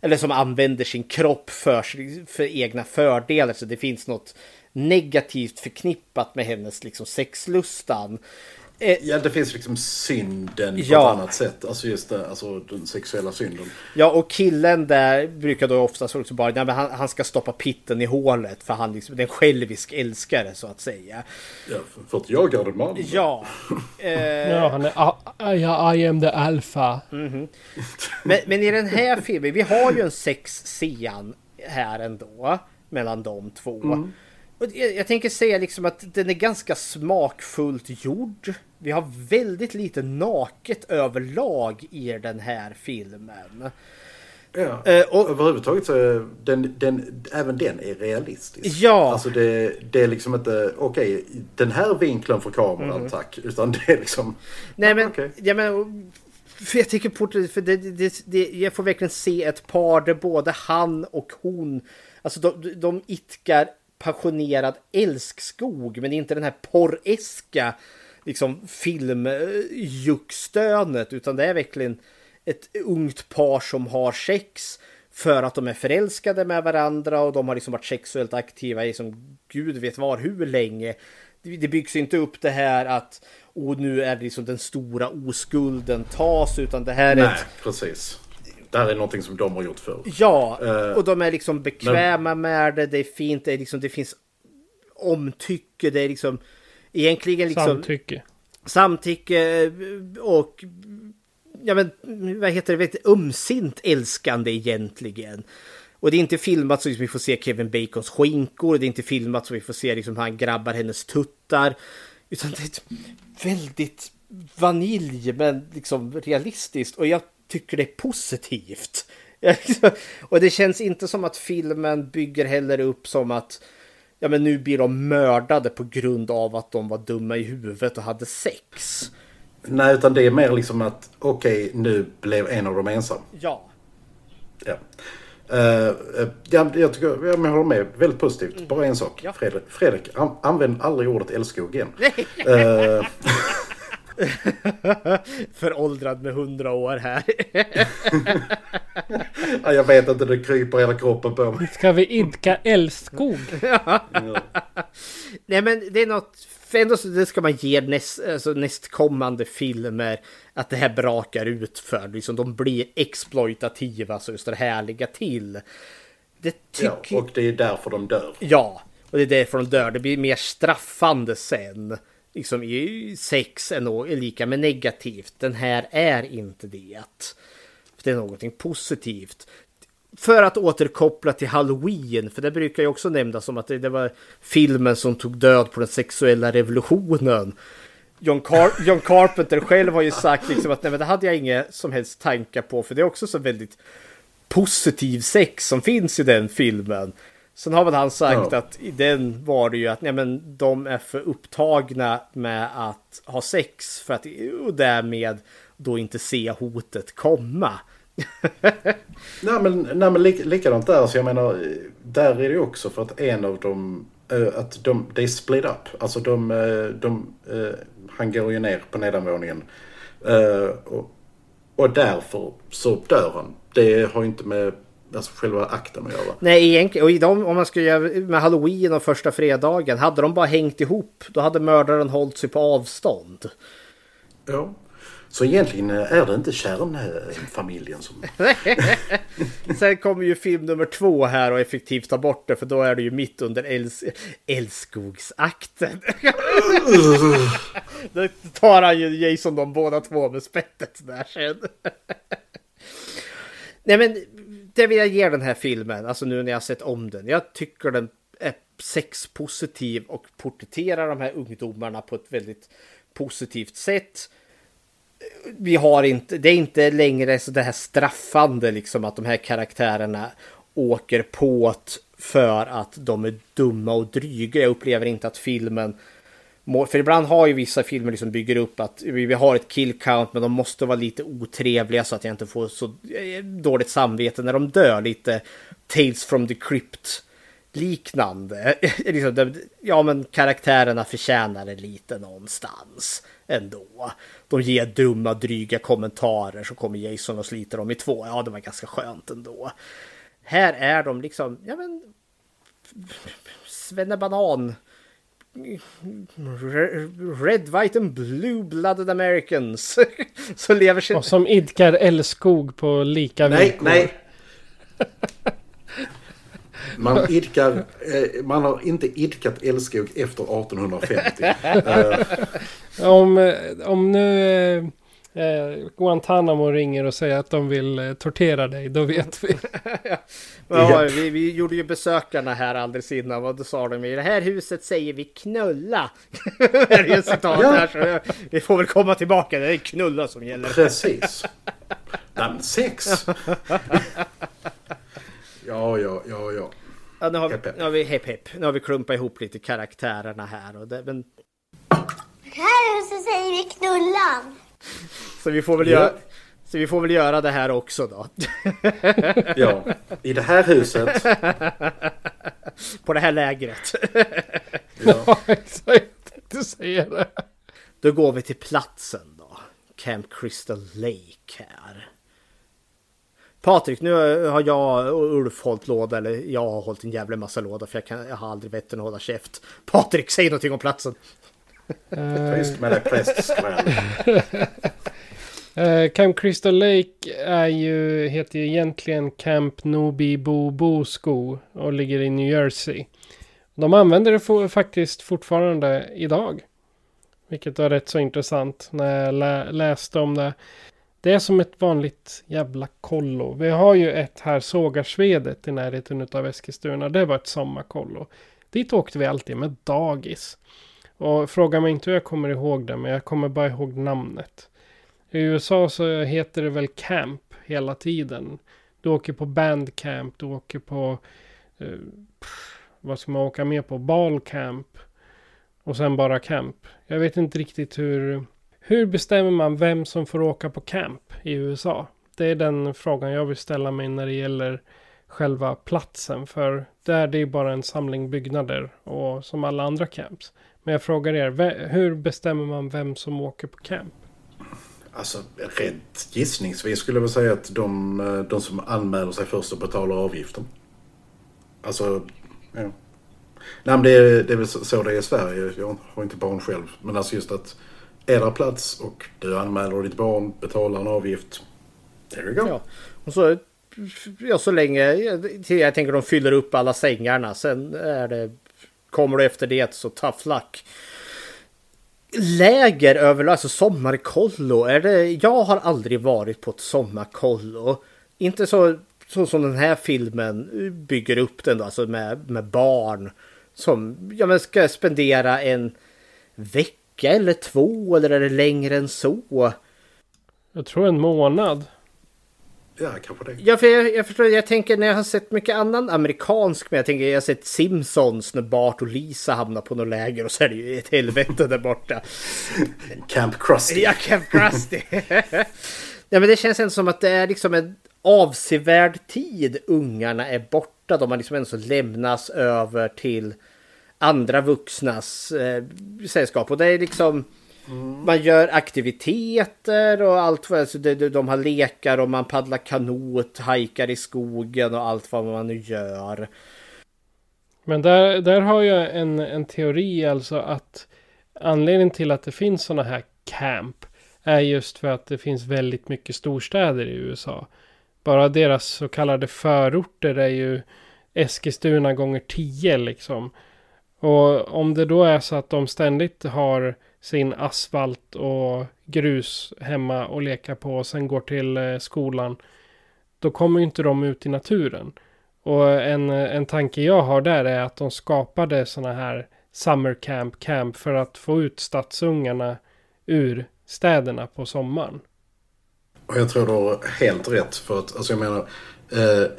eller som använder sin kropp för, för egna fördelar, så det finns något negativt förknippat med hennes liksom sexlustan. Eh, Ja, det finns liksom synden på Ja. ett annat sätt. Alltså just det, alltså den sexuella synden. Ja, och killen där brukar då oftast också bara, nej, men han, han ska stoppa pitten i hålet för han liksom, det är en självisk älskare så att säga. Ja, för- att jag är en man. Ja. <laughs> Eh, Ja, han är... ah, ja, I am the alpha. Men, men i den här filmen, vi har ju en sexscen här ändå mellan de två. Mm. Och jag, jag tänker säga liksom att den är ganska smakfullt gjord. Vi har väldigt lite naket överlag i den här filmen. Ja. Eh, och- Överhuvudtaget så är den, den, även den är realistisk. Ja. Alltså det, det är liksom inte, okej, den här vinkeln för kameran Mm. tack. Utan det är liksom, Nej men, okej. ja, men för jag tycker på för det, det, det, jag får verkligen se ett par där både han och hon, alltså de, de itkar passionerad älskskog men inte den här porreska liksom filmjuckstönet utan det är verkligen ett ungt par som har sex för att de är förälskade med varandra och de har liksom varit sexuellt aktiva i som gud vet var hur länge. Det byggs inte upp det här att och nu är det liksom den stora oskulden tas utan det här är nej, ett precis. Det här är någonting som de har gjort förr. Ja, Eh, och de är liksom bekväma med det. Det är fint. Det, är liksom, det finns omtycke. Det är liksom egentligen liksom Samtycke. samtycke och ja men vad heter det, vet, ömsint älskande egentligen. Och det är inte filmat så liksom vi får se Kevin Bacons skinkor. Det är inte filmat så vi får se liksom han grabbar hennes tuttar. Utan det är ett väldigt vanilj men liksom realistiskt. Och jag tycker det är positivt. <laughs> och det känns inte som att filmen bygger heller upp som att ja men nu blir de mördade på grund av att de var dumma i huvudet och hade sex. Nej, utan det är mer liksom att okej, nu blev en av dem ensam. Ja. Ja. Eh, eh, ja, jag, tycker, jag håller med. Väldigt positivt. Bara en sak. Ja. Fredrik, Fredrik an, använd aldrig ordet älskog igen. Eh, <laughs> <laughs> Föråldrad med hundra år här. ja, jag vet inte, det kryper hela kroppen på mig. Ska vi idka älskog? <laughs> Nej men det är något för ändå så det ska man ge näst, alltså nästkommande filmer att det här brakar ut för. Liksom, de blir exploitativa så just det härliga till. Det tycker... Ja, och det är därför de dör. Ja, och det är därför de dör. Det blir mer straffande sen. Liksom i sex är lika med negativt. Den här är inte det. Det är någonting positivt för att återkoppla till Halloween, för det brukar ju också nämnas som att det, det var filmen som tog död på den sexuella revolutionen. John, Car John Carpenter själv har ju sagt liksom att nej, men det hade jag inga som helst tankar på, för det är också så väldigt positiv sex som finns i den filmen. Sen har väl han sagt ja. att i den var det ju att nej, men de är för upptagna med att ha sex för att och därmed då inte se hotet komma. <laughs> nej men, nej, men lik, likadant där. Så jag menar, där är det också för att en av dem, äh, att de, det är split up. Alltså de, äh, de äh, han går ju ner på nedanvåningen. och, och därför så dör han. Det har inte med alltså själva akten att göra. Nej, egentligen. Och i dem, om man skulle göra med halloween och första fredagen. Hade de bara hängt ihop, då hade mördaren hållit sig på avstånd. Ja. Så egentligen är det inte kärnfamiljen som... <laughs> Sen kommer ju film nummer två här och effektivt ta bort det för då är det ju mitt under äls älskogsakten. <laughs> då tar han ju Jason de båda två med spettet där sen. Nej men det vill jag ge den här filmen, alltså nu när jag sett om den. Jag tycker den är sexpositiv och porträtterar de här ungdomarna på ett väldigt positivt sätt vi har inte, det är inte längre så det här straffande liksom att de här karaktärerna åker på för att de är dumma och dryga. Jag upplever inte att filmen för ibland har ju vissa filmer liksom bygger upp att vi har ett kill count men de måste vara lite otrevliga så att jag inte får så eh, dåligt samvete när de dör. Lite Tales from the Crypt liknande. <laughs> Liksom, ja men karaktärerna förtjänar det lite någonstans ändå. De ger dumma, dryga kommentarer så kommer Jason och sliter dem i två. Ja, det var ganska skönt ändå. Här är de liksom, ja men... Svennebanan. Red, white and blue-blooded Americans. <laughs> så lever sig... Och som idkar älskog på lika villkor. Nej, nej. <laughs> Man, idkar, eh, man har inte idkat älskog efter 1850. uh. <laughs> om, om nu eh, Guantanamo ringer och säger att de vill eh, tortera dig, då vet vi. <laughs> ja, vi, vi gjorde ju besökarna här alldeles innan och då sa de i det här huset säger vi knulla. <laughs> det är citat ja. här, så vi får väl komma tillbaka, det är knulla som gäller. Precis. <laughs> Men sex. Ja, ja, ja, ja. Ja, nu har, vi, nu har vi hepp, hepp. Nu har vi klumpat ihop lite karaktärerna här. Och det, men... Här så säger vi knullan. Så vi får väl ja. göra... Så vi får väl göra det här också då. <laughs> ja, i det här huset. På det här lägret. <laughs> ja, exakt. Du säger det. Då går vi till platsen då. Camp Crystal Lake här. Patrik, nu har jag och Ulf hållit låda, eller jag har hållit en jävla massa låda för jag, kan, jag har aldrig vett att hålla käft. Patrik, säg någonting om platsen. Tyst med det prästskväll. Uh, Camp Crystal Lake är ju, heter ju egentligen Camp Nobi Bobo Sko och ligger i New Jersey. De använder det for, faktiskt fortfarande idag. Vilket var rätt så intressant när jag lä läste om det. Det är som ett vanligt jävla kollo. Vi har ju ett här, Sågarsvedet i närheten av Eskilstuna. Det var ett sommarkollo. Dit åkte vi alltid med dagis. Och fråga mig inte hur jag kommer ihåg det, men jag kommer bara ihåg namnet. I USA så heter det väl camp hela tiden. Du åker på bandcamp, du åker på... Eh, vad ska man åka med på? Ballcamp. Och sen bara camp. Jag vet inte riktigt hur hur bestämmer man vem som får åka på camp i USA? Det är den frågan jag vill ställa mig när det gäller själva platsen. För där det är bara en samling byggnader och som alla andra camps. Men jag frågar er, hur bestämmer man vem som åker på camp? Alltså rent gissningsvis skulle jag väl säga att de, de som anmäler sig först och betalar avgiften. Alltså, ja. Nej men det är, det är väl så det är i Sverige. Jag har inte barn själv. Men alltså just att är det plats och du anmäler ditt barn, betalar en avgift. There you go. Ja. Och så, ja, så länge, jag tänker de fyller upp alla sängarna. Sen är det, kommer du efter det så tough luck. Läger överlag, alltså sommarkollo. Är det, jag har aldrig varit på ett sommarkollo. Inte så, så som den här filmen bygger upp den då, alltså med, med barn. Som ja, men ska spendera en vecka eller två eller är det längre än så? Jag tror en månad. Ja, kanske det. Ja, för jag, jag förstår. Jag tänker när jag har sett mycket annan amerikansk, men jag tänker jag har sett Simpsons när Bart och Lisa hamnar på något läger och så är det ju ett helvete där borta. Camp Krusty. Ja, Camp Krusty. <laughs> ja, men det känns ändå som att det är liksom en avsevärd tid ungarna är borta. De har liksom ändå så lämnas över till andra vuxnas eh, sällskap. Och det är liksom... Mm. Man gör aktiviteter och allt. Alltså det, de har lekar och man paddlar kanot, hajkar i skogen och allt vad man nu gör. Men där, där har jag en, en teori alltså att anledningen till att det finns sådana här camp är just för att det finns väldigt mycket storstäder i USA. Bara deras så kallade förorter är ju Eskilstuna gånger tio liksom. Och om det då är så att de ständigt har sin asfalt och grus hemma och leka på och sen går till eh, skolan. Då kommer ju inte de ut i naturen. Och en, eh, en tanke jag har där är att de skapade sådana här summer camp camp för att få ut stadsungarna ur städerna på sommaren. Och jag tror du har helt rätt för att alltså jag menar eh,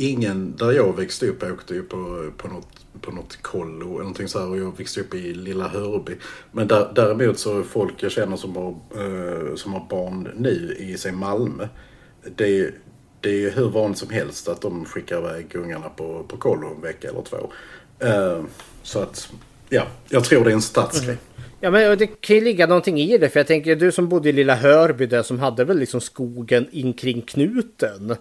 ingen där jag växte upp åkte ju på, på något på något kollo eller någonting så här och jag växte upp i lilla Hörby. Men där, däremot så folk jag känner som har, eh, som har barn nu i sig Malmö. Det är, det är hur vanligt som helst att de skickar iväg ungarna på, på kollo en vecka eller två. Eh, så att, ja, jag tror det är en stadsgrej. Mm. Ja men det kan ju ligga någonting i det för jag tänker du som bodde i lilla Hörby där som hade väl liksom skogen in kring knuten.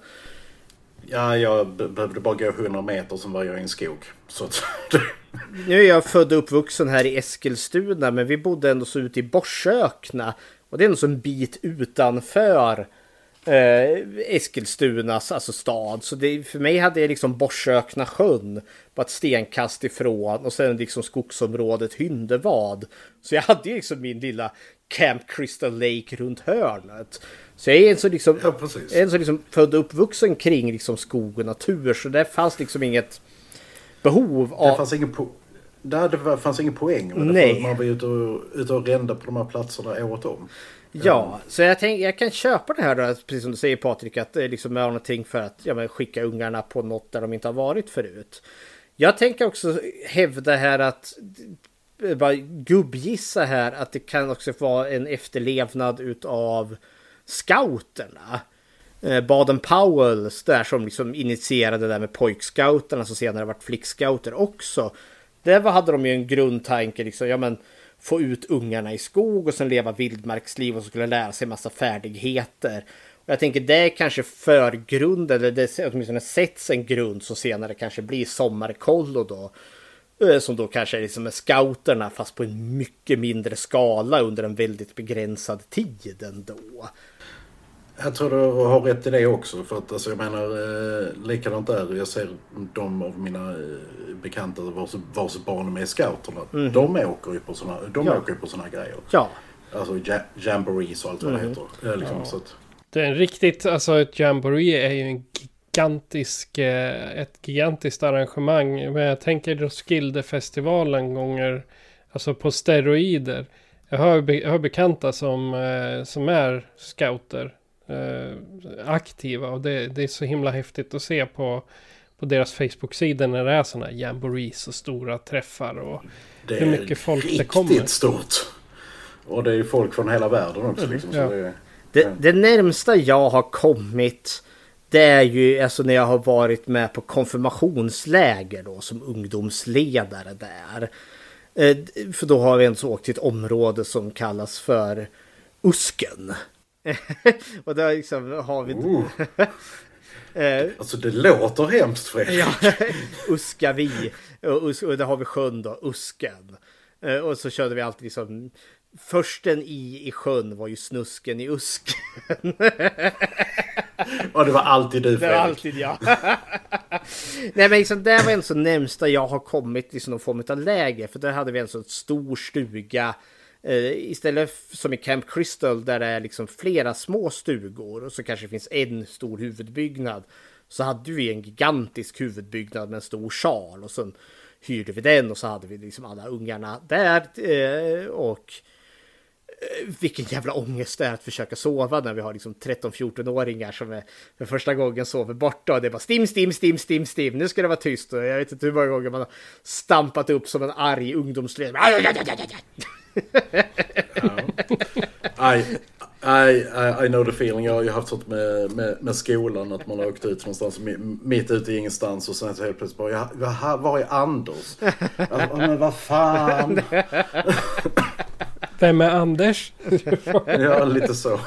Ja, jag behövde bara gå 100 meter som var jag i en skog. Så att... nu är jag född och uppvuxen här i Eskilstuna men vi bodde ändå så ute i Borsökna. Och det är ändå så en bit utanför eh, Eskilstunas alltså stad. Så det, för mig hade jag liksom Borsökna sjön bara ett stenkast ifrån och sen liksom skogsområdet Hyndevad. Så jag hade liksom min lilla Camp Crystal Lake runt hörnet. Så jag är en så liksom, ja, en så liksom född och uppvuxen kring liksom skog och natur. Så det fanns liksom inget behov av... Det fanns ingen, po det fanns ingen poäng med det. Nej. Man var ute och, ute och rända på de här platserna året om. Ja, så jag, tänk, jag kan köpa det här då, precis som du säger Patrik, att det liksom är någonting för att ja, men, skicka ungarna på något där de inte har varit förut. Jag tänker också hävda här att bara gubbgissa här att det kan också vara en efterlevnad utav scouterna. Eh, Baden Powells där som liksom initierade det där med pojkscouterna som senare varit flickscouter också. Där hade de ju en grundtanke liksom, ja men få ut ungarna i skog och sen leva vildmarksliv och så skulle lära sig massa färdigheter. Och jag tänker det är kanske förgrunden, eller det åtminstone sätts en grund som senare kanske blir sommarkollo då. Eh, som då kanske är liksom scouterna fast på en mycket mindre skala under en väldigt begränsad tid ändå. Jag tror du har rätt i det också. För att alltså, jag menar, eh, likadant där. Jag ser de av mina eh, bekanta vars, vars barn är scouterna. Mm. De åker ju på sådana de ja. åker på såna grejer. Ja. Alltså ja, jamborees och allt vad mm. det heter. Liksom, ja. så att... Det är en riktigt, alltså ett jamboree är ju en gigantisk, eh, ett gigantiskt arrangemang. Men jag tänker Roskilde-festivalen gånger, alltså på steroider. Jag har, jag har bekanta som, eh, som är scouter eh, aktiva. Och det, det, är så himla häftigt att se på, på deras Facebook-sida när det är sådana jamborees och stora träffar. Och det hur mycket folk det kommer. Det är riktigt stort. Och det är folk från hela världen också. Mm, liksom, ja. det, det, det närmsta jag har kommit det är ju alltså när jag har varit med på konfirmationsläger då som ungdomsledare där. Eh, för då har vi ens åkt till ett område som kallas för Usken. <laughs> och där liksom har vi... <laughs> Eh, Alltså det låter hemskt Fredrik. Ja, <laughs> Uskavi. Och, Us- och där har vi sjön då, Usken. Eh, Och så körde vi alltid liksom... Försten i i sjön var ju snusken i usken. Och det var alltid du Det var Fredrik. alltid jag. Nej men liksom det var en så närmsta jag har kommit till någon form av läger. För där hade vi en så stor stuga. Eh, istället som i Camp Crystal där det är liksom flera små stugor. Och så kanske det finns en stor huvudbyggnad. Så hade vi en gigantisk huvudbyggnad med en stor sal. Och sen hyrde vi den och så hade vi liksom alla ungarna där. Eh, och eh, vilken jävla ångest det är att försöka sova när vi har liksom 13-14-åringar som är för första gången sover borta och det är bara stim, stim, stim, stim, stim. Nu ska det vara tyst och jag vet inte hur många gånger man har stampat upp som en arg ungdomsledare. I, I, I, I know the feeling. Jag har ju haft sånt med, med, med skolan. Att man har åkt ut någonstans mi- mitt ute i ingenstans och sen så helt plötsligt bara, ja, va- var är Anders? Ja, men vad fan. Vem är Anders? Ja, lite så.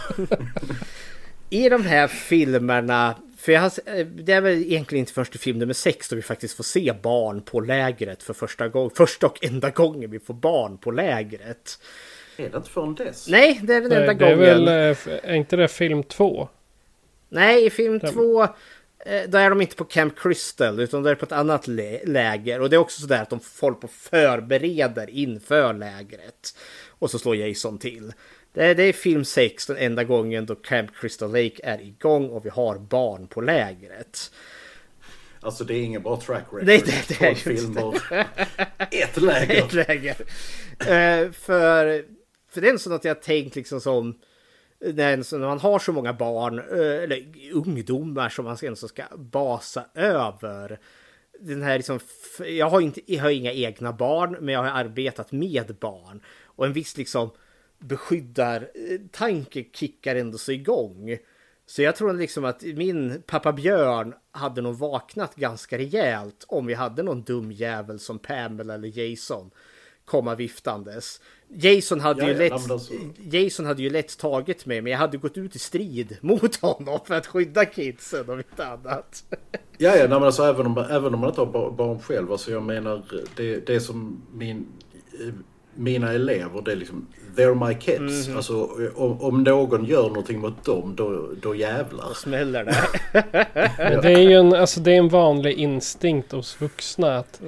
I de här filmerna, för jag har, eh, det är väl egentligen inte först i film nummer sex då vi faktiskt får se barn på lägret för första gången. Första och enda gången vi får barn på lägret. Är det inte förrän dess? Nej, det är den enda det är gången. väl, eh, är inte det film två? Nej, i film Stämmer. två eh, då är de inte på Camp Crystal utan de är på ett annat lä- läger. Och det är också sådär att de håller på förbereder inför lägret. Och så slår Jason till. Det är, det är film 6, den enda gången då Camp Crystal Lake är igång och vi har barn på lägret. Alltså det är ingen bra track record. Nej, det- det är ju filmer. <laughs> Ett läger. Ett läger. Eh, för, för det är en sån att jag tänkt liksom som när, man har så många barn, eh, eller ungdomar som man sen ska basa över. Den här liksom, jag, har inte, jag har inga egna barn, men jag har arbetat med barn. Och en viss liksom beskyddartanke kickar ändå så igång. Så jag tror liksom att min pappa Björn hade nog vaknat ganska rejält om vi hade någon dum jävel som Pamela eller Jason komma viftandes. Jason hade, Ja, ju lätt, alltså- Jason hade ju lätt tagit mig, men jag hade gått ut i strid <laughs> mot honom för att skydda kidsen och inte annat. Ja, ja nej, men alltså, även, om, även om man inte har ba- barn själv. Alltså, jag menar, det, det som min, eh, mina elever, det är liksom, they're my kids. Mhm. Alltså, om, om någon gör någonting mot dem, då, då jävlar. Smäller det. <laughs> Men det är ju en, alltså det är en vanlig instinkt hos vuxna att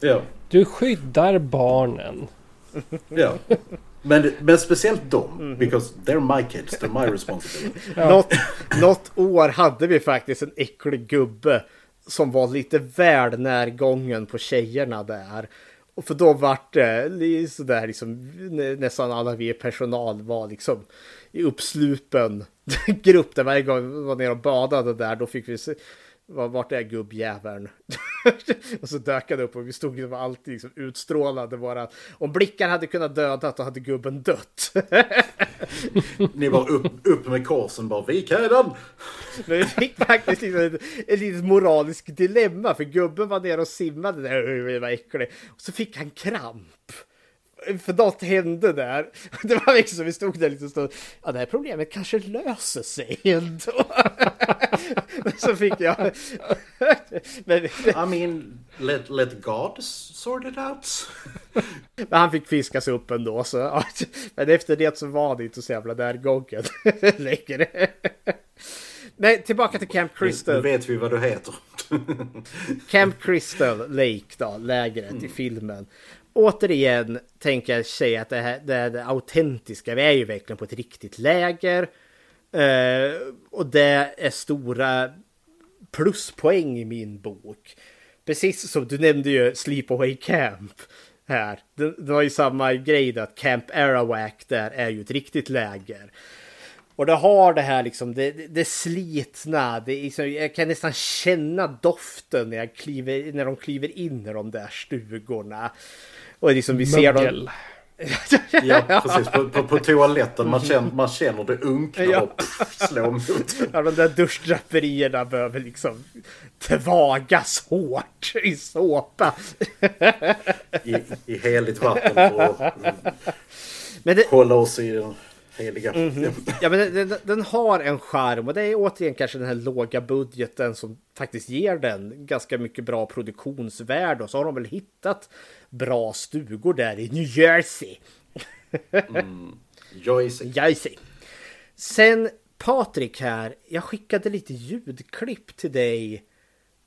Ja, du skyddar barnen. ja. Men, men speciellt dem, Mhm. because they're my kids, they're my responsibility. <laughs> Något, något år hade vi faktiskt en äcklig gubbe som var lite väl närgången på tjejerna där. Och för då vart det sådär liksom nästan alla vi i personal var liksom i uppslupen <laughs> grupp där varje gång vi var nere och badade där då fick vi se vart är gubbjäveln? <laughs> och så dök han upp och vi stod ju alltid liksom utstrålade våra... Om blickar hade kunnat döda då hade gubben dött. <laughs> Ni var upp, upp med korsen bara, vik hädan! Men vi fick faktiskt liksom ett, ett litet moraliskt dilemma för gubben var nere och simmade där, det var äckligt. Och så fick han kramp. För något hände där. <laughs> Det var liksom, vi stod där lite stund. Ja, det här problemet kanske löser sig ändå. <laughs> Så fick jag... <laughs> Men, I mean, let, let God sort it out. men han fick fiskas upp ändå. Så, ja, men efter det så var det inte så jävla närgången längre. Men tillbaka till Camp Nu Crystal. vet vi vad du heter. Camp Crystal Lake då, lägret i filmen. Återigen tänker jag säga att det här det, är det autentiska. Vi är ju verkligen på ett riktigt läger. Eh, och det är stora pluspoäng i min bok. Precis som du nämnde ju Sleepaway Camp här. Det, det var ju samma grej där, att Camp Arawak där är ju ett riktigt läger. Och det har det här liksom, det, det, det slitna, det liksom, jag kan nästan känna doften när, jag kliver, när de kliver in i de där stugorna. Och liksom vi ser dem... Mögel. <laughs> Ja, precis. På, på, på toaletten. Man känner, man känner det unkna Ja. och pff, slår emot. Ja, de där duschdraperierna behöver liksom tvagas hårt i såpa. I, i heligt vatten för att <laughs> Men det, hålla oss i heliga. Mhm. Ja, men den, den, den har en charm och det är återigen kanske den här låga budgeten som faktiskt ger den ganska mycket bra produktionsvärde och så har de väl hittat bra stugor där i New Jersey. Mm. Jersey. Jersey. Sen Patrik här, jag skickade lite ljudklipp till dig.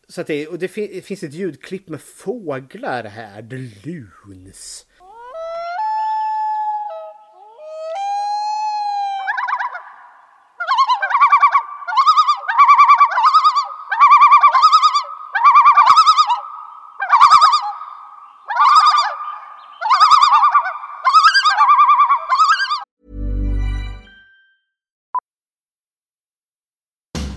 Så att det, och det, fin- det finns ett ljudklipp med fåglar här, The Loons.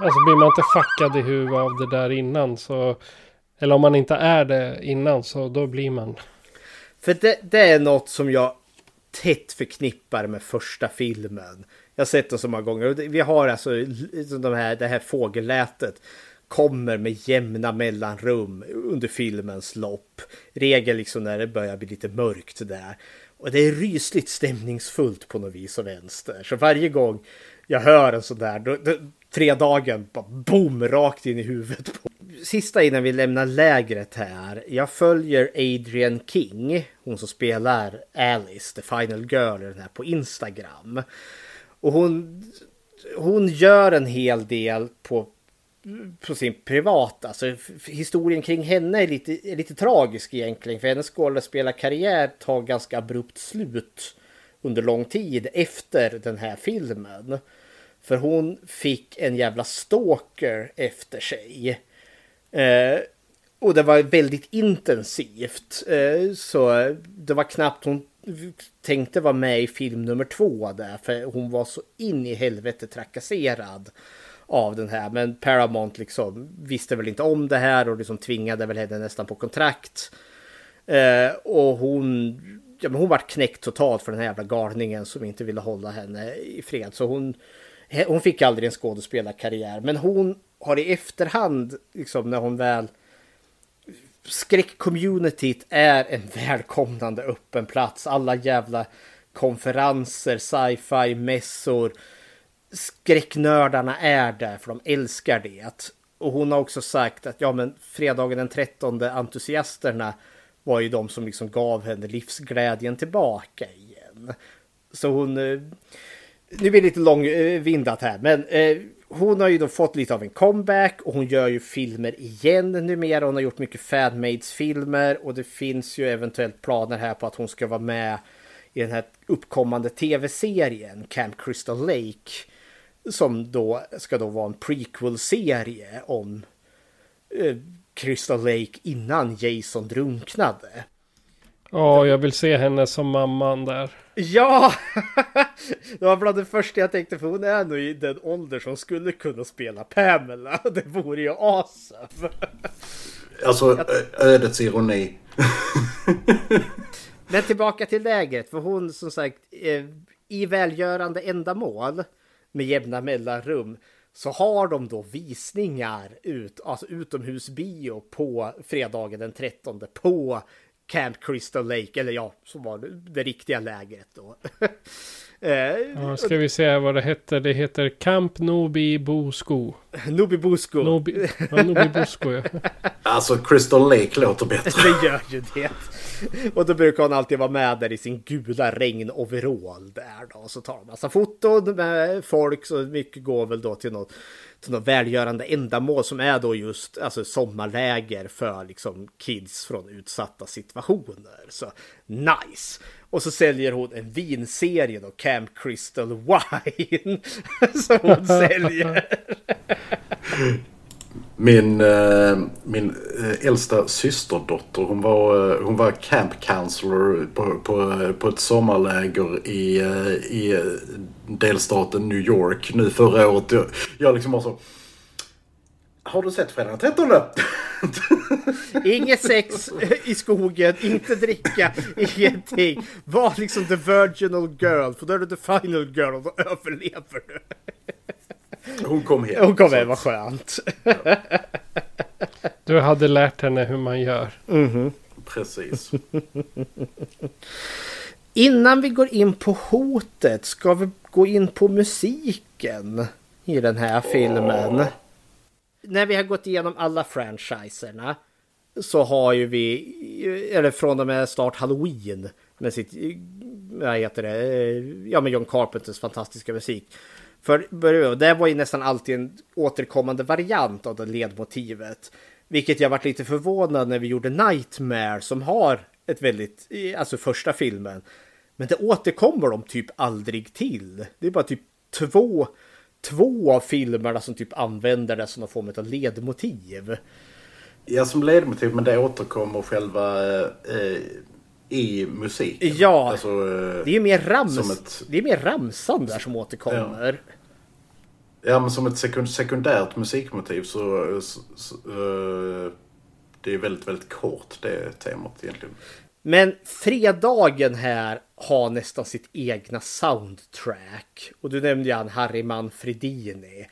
Alltså blir man inte fuckad i huvudet av det där innan så... Eller om man inte är det innan så då blir man... För det, det är något som jag tätt förknippar med första filmen. Jag har sett den så många gånger. Vi har alltså liksom de här, det här fågellätet kommer med jämna mellanrum under filmens lopp. Regel liksom när det börjar bli lite mörkt där. Och det är rysligt stämningsfullt på något vis och vänster. Så varje gång jag hör en sån där, då, då, tre dagen bara boom, rakt in i huvudet. På. Sista innan vi lämnar lägret här. Jag följer Adrian King, hon som spelar Alice, the final girl, i den här på Instagram. Och hon, hon gör en hel del på, på sin privata. Alltså, historien kring henne är lite, är lite tragisk egentligen. För hennes skådespelarkarriär tar ganska abrupt slut under lång tid efter den här filmen. För hon fick en jävla stalker efter sig. Eh, och det var väldigt intensivt. Eh, så det var knappt hon tänkte vara med i film nummer två där. För hon var så in i helvete trakasserad av den här. Men Paramount liksom visste väl inte om det här och liksom tvingade väl henne nästan på kontrakt. Eh, och hon, ja, men hon var knäckt totalt för den här jävla galningen som inte ville hålla henne i fred. Så hon, hon fick aldrig en skådespelarkarriär. Men hon har i efterhand, liksom när hon väl skräckcommunityt är en välkomnande öppen plats. Alla jävla konferenser, sci-fi, mässor. Skräcknördarna är där för de älskar det. Och hon har också sagt att ja men fredagen den 13 entusiasterna var ju de som liksom gav henne livsglädjen tillbaka igen. Så hon... Eh, eh, Nu blir det lite långvindat här men eh, hon har ju då fått lite av en comeback och hon gör ju filmer igen numera. Hon har gjort mycket fanmades-filmer och det finns ju eventuellt planer här på att hon ska vara med i den här uppkommande tv-serien Camp Crystal Lake. Som då ska då vara en prequel-serie om eh, Crystal Lake innan Jason drunknade. Ja, jag vill se henne som mamman där. Ja! <laughs> <laughs> Det var bland det första jag tänkte för hon är nog i den ålder som skulle kunna spela Pamela. <laughs> Det vore ju awesome. Alltså ödets ironi. <laughs> Men tillbaka till lägret. För hon som sagt eh, i välgörande ändamål med jämna mellanrum så har de då visningar ut, alltså utomhusbio på fredagen den 13 på Camp Crystal Lake, eller ja, som var det, riktiga lägret då. <laughs> Eh, Ja, ska vi se vad det heter. Det heter Camp Nobi Bosko. Nobi Bosko. Nobi, ja, Nobi Bosko ja. Alltså Crystal Lake låter bättre. <laughs> det gör ju det. <laughs> Och då brukar hon alltid vara med där i sin gula regn-overall där då. Så tar de massa foton med folk, så mycket går väl då till något, till något välgörande ändamål som är då just alltså, sommarläger för liksom kids från utsatta situationer. Så nice! Och så säljer hon en vinserie då, Camp Crystal Wine. <laughs> som hon <laughs> säljer. Min, eh, min eh, äldsta systerdotter hon var, eh, hon var camp counselor på, på, på ett sommarläger i, i delstaten New York nu förra året. Jag, jag liksom var så... Har du sett fredag den 13? <laughs> Inget sex i skogen, inte dricka, ingenting. Var liksom the virginal girl, för då är du the final girl och då överlever du. Hon kom hem. Hon kom hem, vad skönt. <laughs> Du hade lärt henne hur man gör. Mhm. Precis. <laughs> Innan vi går in på hotet ska vi gå in på musiken i den här filmen. När vi har gått igenom alla franchiserna så har ju vi, eller från och med start Halloween med sitt, vad heter det, ja med John Carpenters fantastiska musik. För det var ju nästan alltid en återkommande variant av det ledmotivet. Vilket jag varit lite förvånad när vi gjorde Nightmare som har ett väldigt, alltså första filmen. Men det återkommer de typ aldrig till. Det är bara typ två, två av filmerna som typ använder det som någon form av ledmotiv. Ja, som ledmotiv, men det återkommer själva eh, i musiken. Ja, alltså, eh, det är mer rams, ett- det är mer ramsan där som återkommer. Ja, men som ett sekund, sekundärt musikmotiv så, så, så eh, det är väldigt, väldigt kort det temat egentligen. Men fredagen här har nästan sitt egna soundtrack. Och du nämnde ju han Harry Manfredini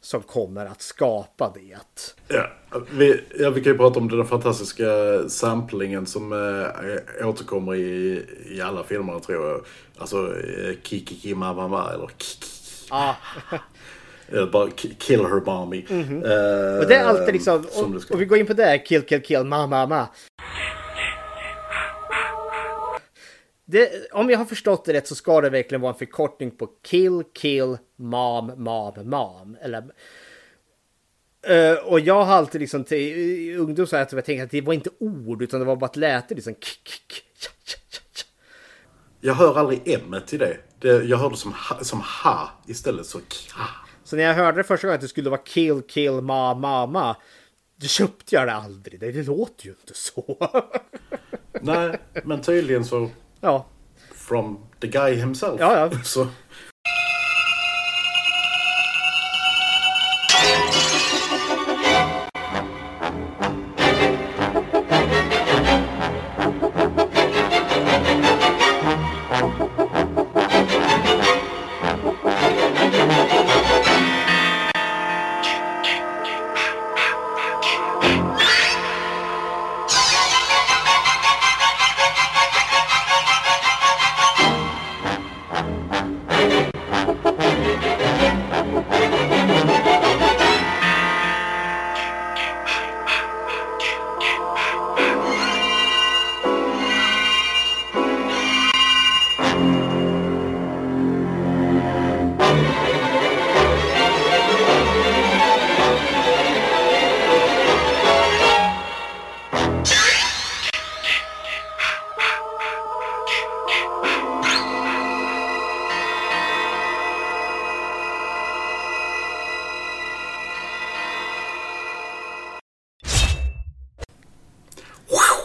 som kommer att skapa det. Ja, vi, ja, vi kan ju prata om den fantastiska samplingen som äh, återkommer i, i alla filmer tror jag. Alltså äh, Kiki Mamma eller Kiki. Ja. <laughs> Bara Ki- Kill Her Mommy. Mhm. Eh, Och det är alltid liksom, och, och vi går in på det, kill, kill, kill, ma, ma, ma. Det, om jag har förstått det rätt så ska det verkligen vara en förkortning på kill, kill, mom, mom, mom. Eller, Eh, och jag har alltid liksom till i ungdom så här jag tänkte att det var inte ord utan det var bara ett läte liksom. k, k, k. Jag hör aldrig M i det. det jag hör det som ha, som ha istället. Så ka. Så när jag hörde det första gången att det skulle vara kill, kill, ma, mama. Då köpte jag det aldrig. Det, det låter ju inte så. Nej, men tydligen så. Ja. From the guy himself. Ja, ja. <laughs> Så.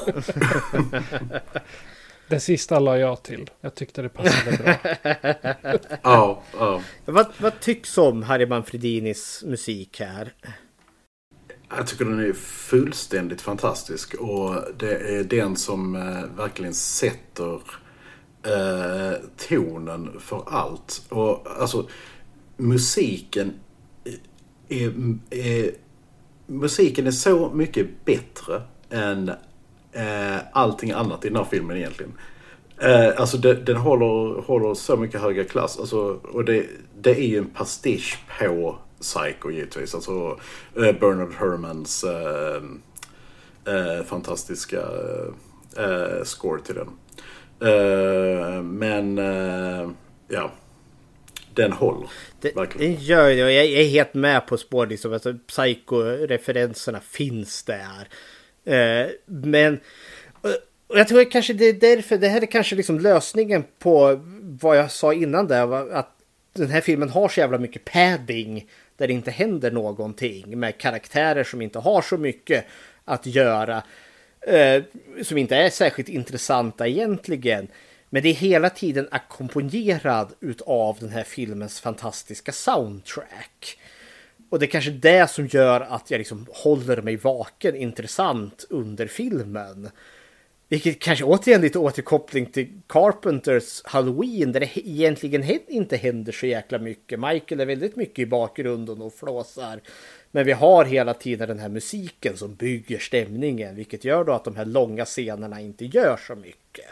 <laughs> Det sista la jag till. Jag tyckte det passade bra. <laughs> Ja, ja. Vad, vad tycks om Harry Manfredinis musik här? Jag tycker den är fullständigt fantastisk och det är den som eh, verkligen sätter eh, tonen för allt. Och alltså musiken är, är, musiken är så mycket bättre än eh, allting annat i den här filmen egentligen. Eh, alltså den, den håller, håller så mycket högre klass. Alltså, och det, det är ju en pastisch på Psycho givetvis. Alltså eh, Bernard Herrmans eh, eh, fantastiska eh, score till den. Eh, men eh, ja, den håller. Det, den gör det och jag är helt med på spår liksom. Alltså, Psycho-referenserna finns där. Eh, men och jag tror kanske det är därför, det här är kanske liksom lösningen på vad jag sa innan där. Att den här filmen har så jävla mycket padding där det inte händer någonting med karaktärer som inte har så mycket att göra. Eh, som inte är särskilt intressanta egentligen. Men det är hela tiden ackompanjerad utav den här filmens fantastiska soundtrack. Och det är kanske det som gör att jag liksom håller mig vaken intressant under filmen. Vilket kanske återigen lite återkoppling till Carpenters Halloween där det egentligen inte händer så jäkla mycket. Michael är väldigt mycket i bakgrunden och flåsar. Men vi har hela tiden den här musiken som bygger stämningen vilket gör då att de här långa scenerna inte gör så mycket.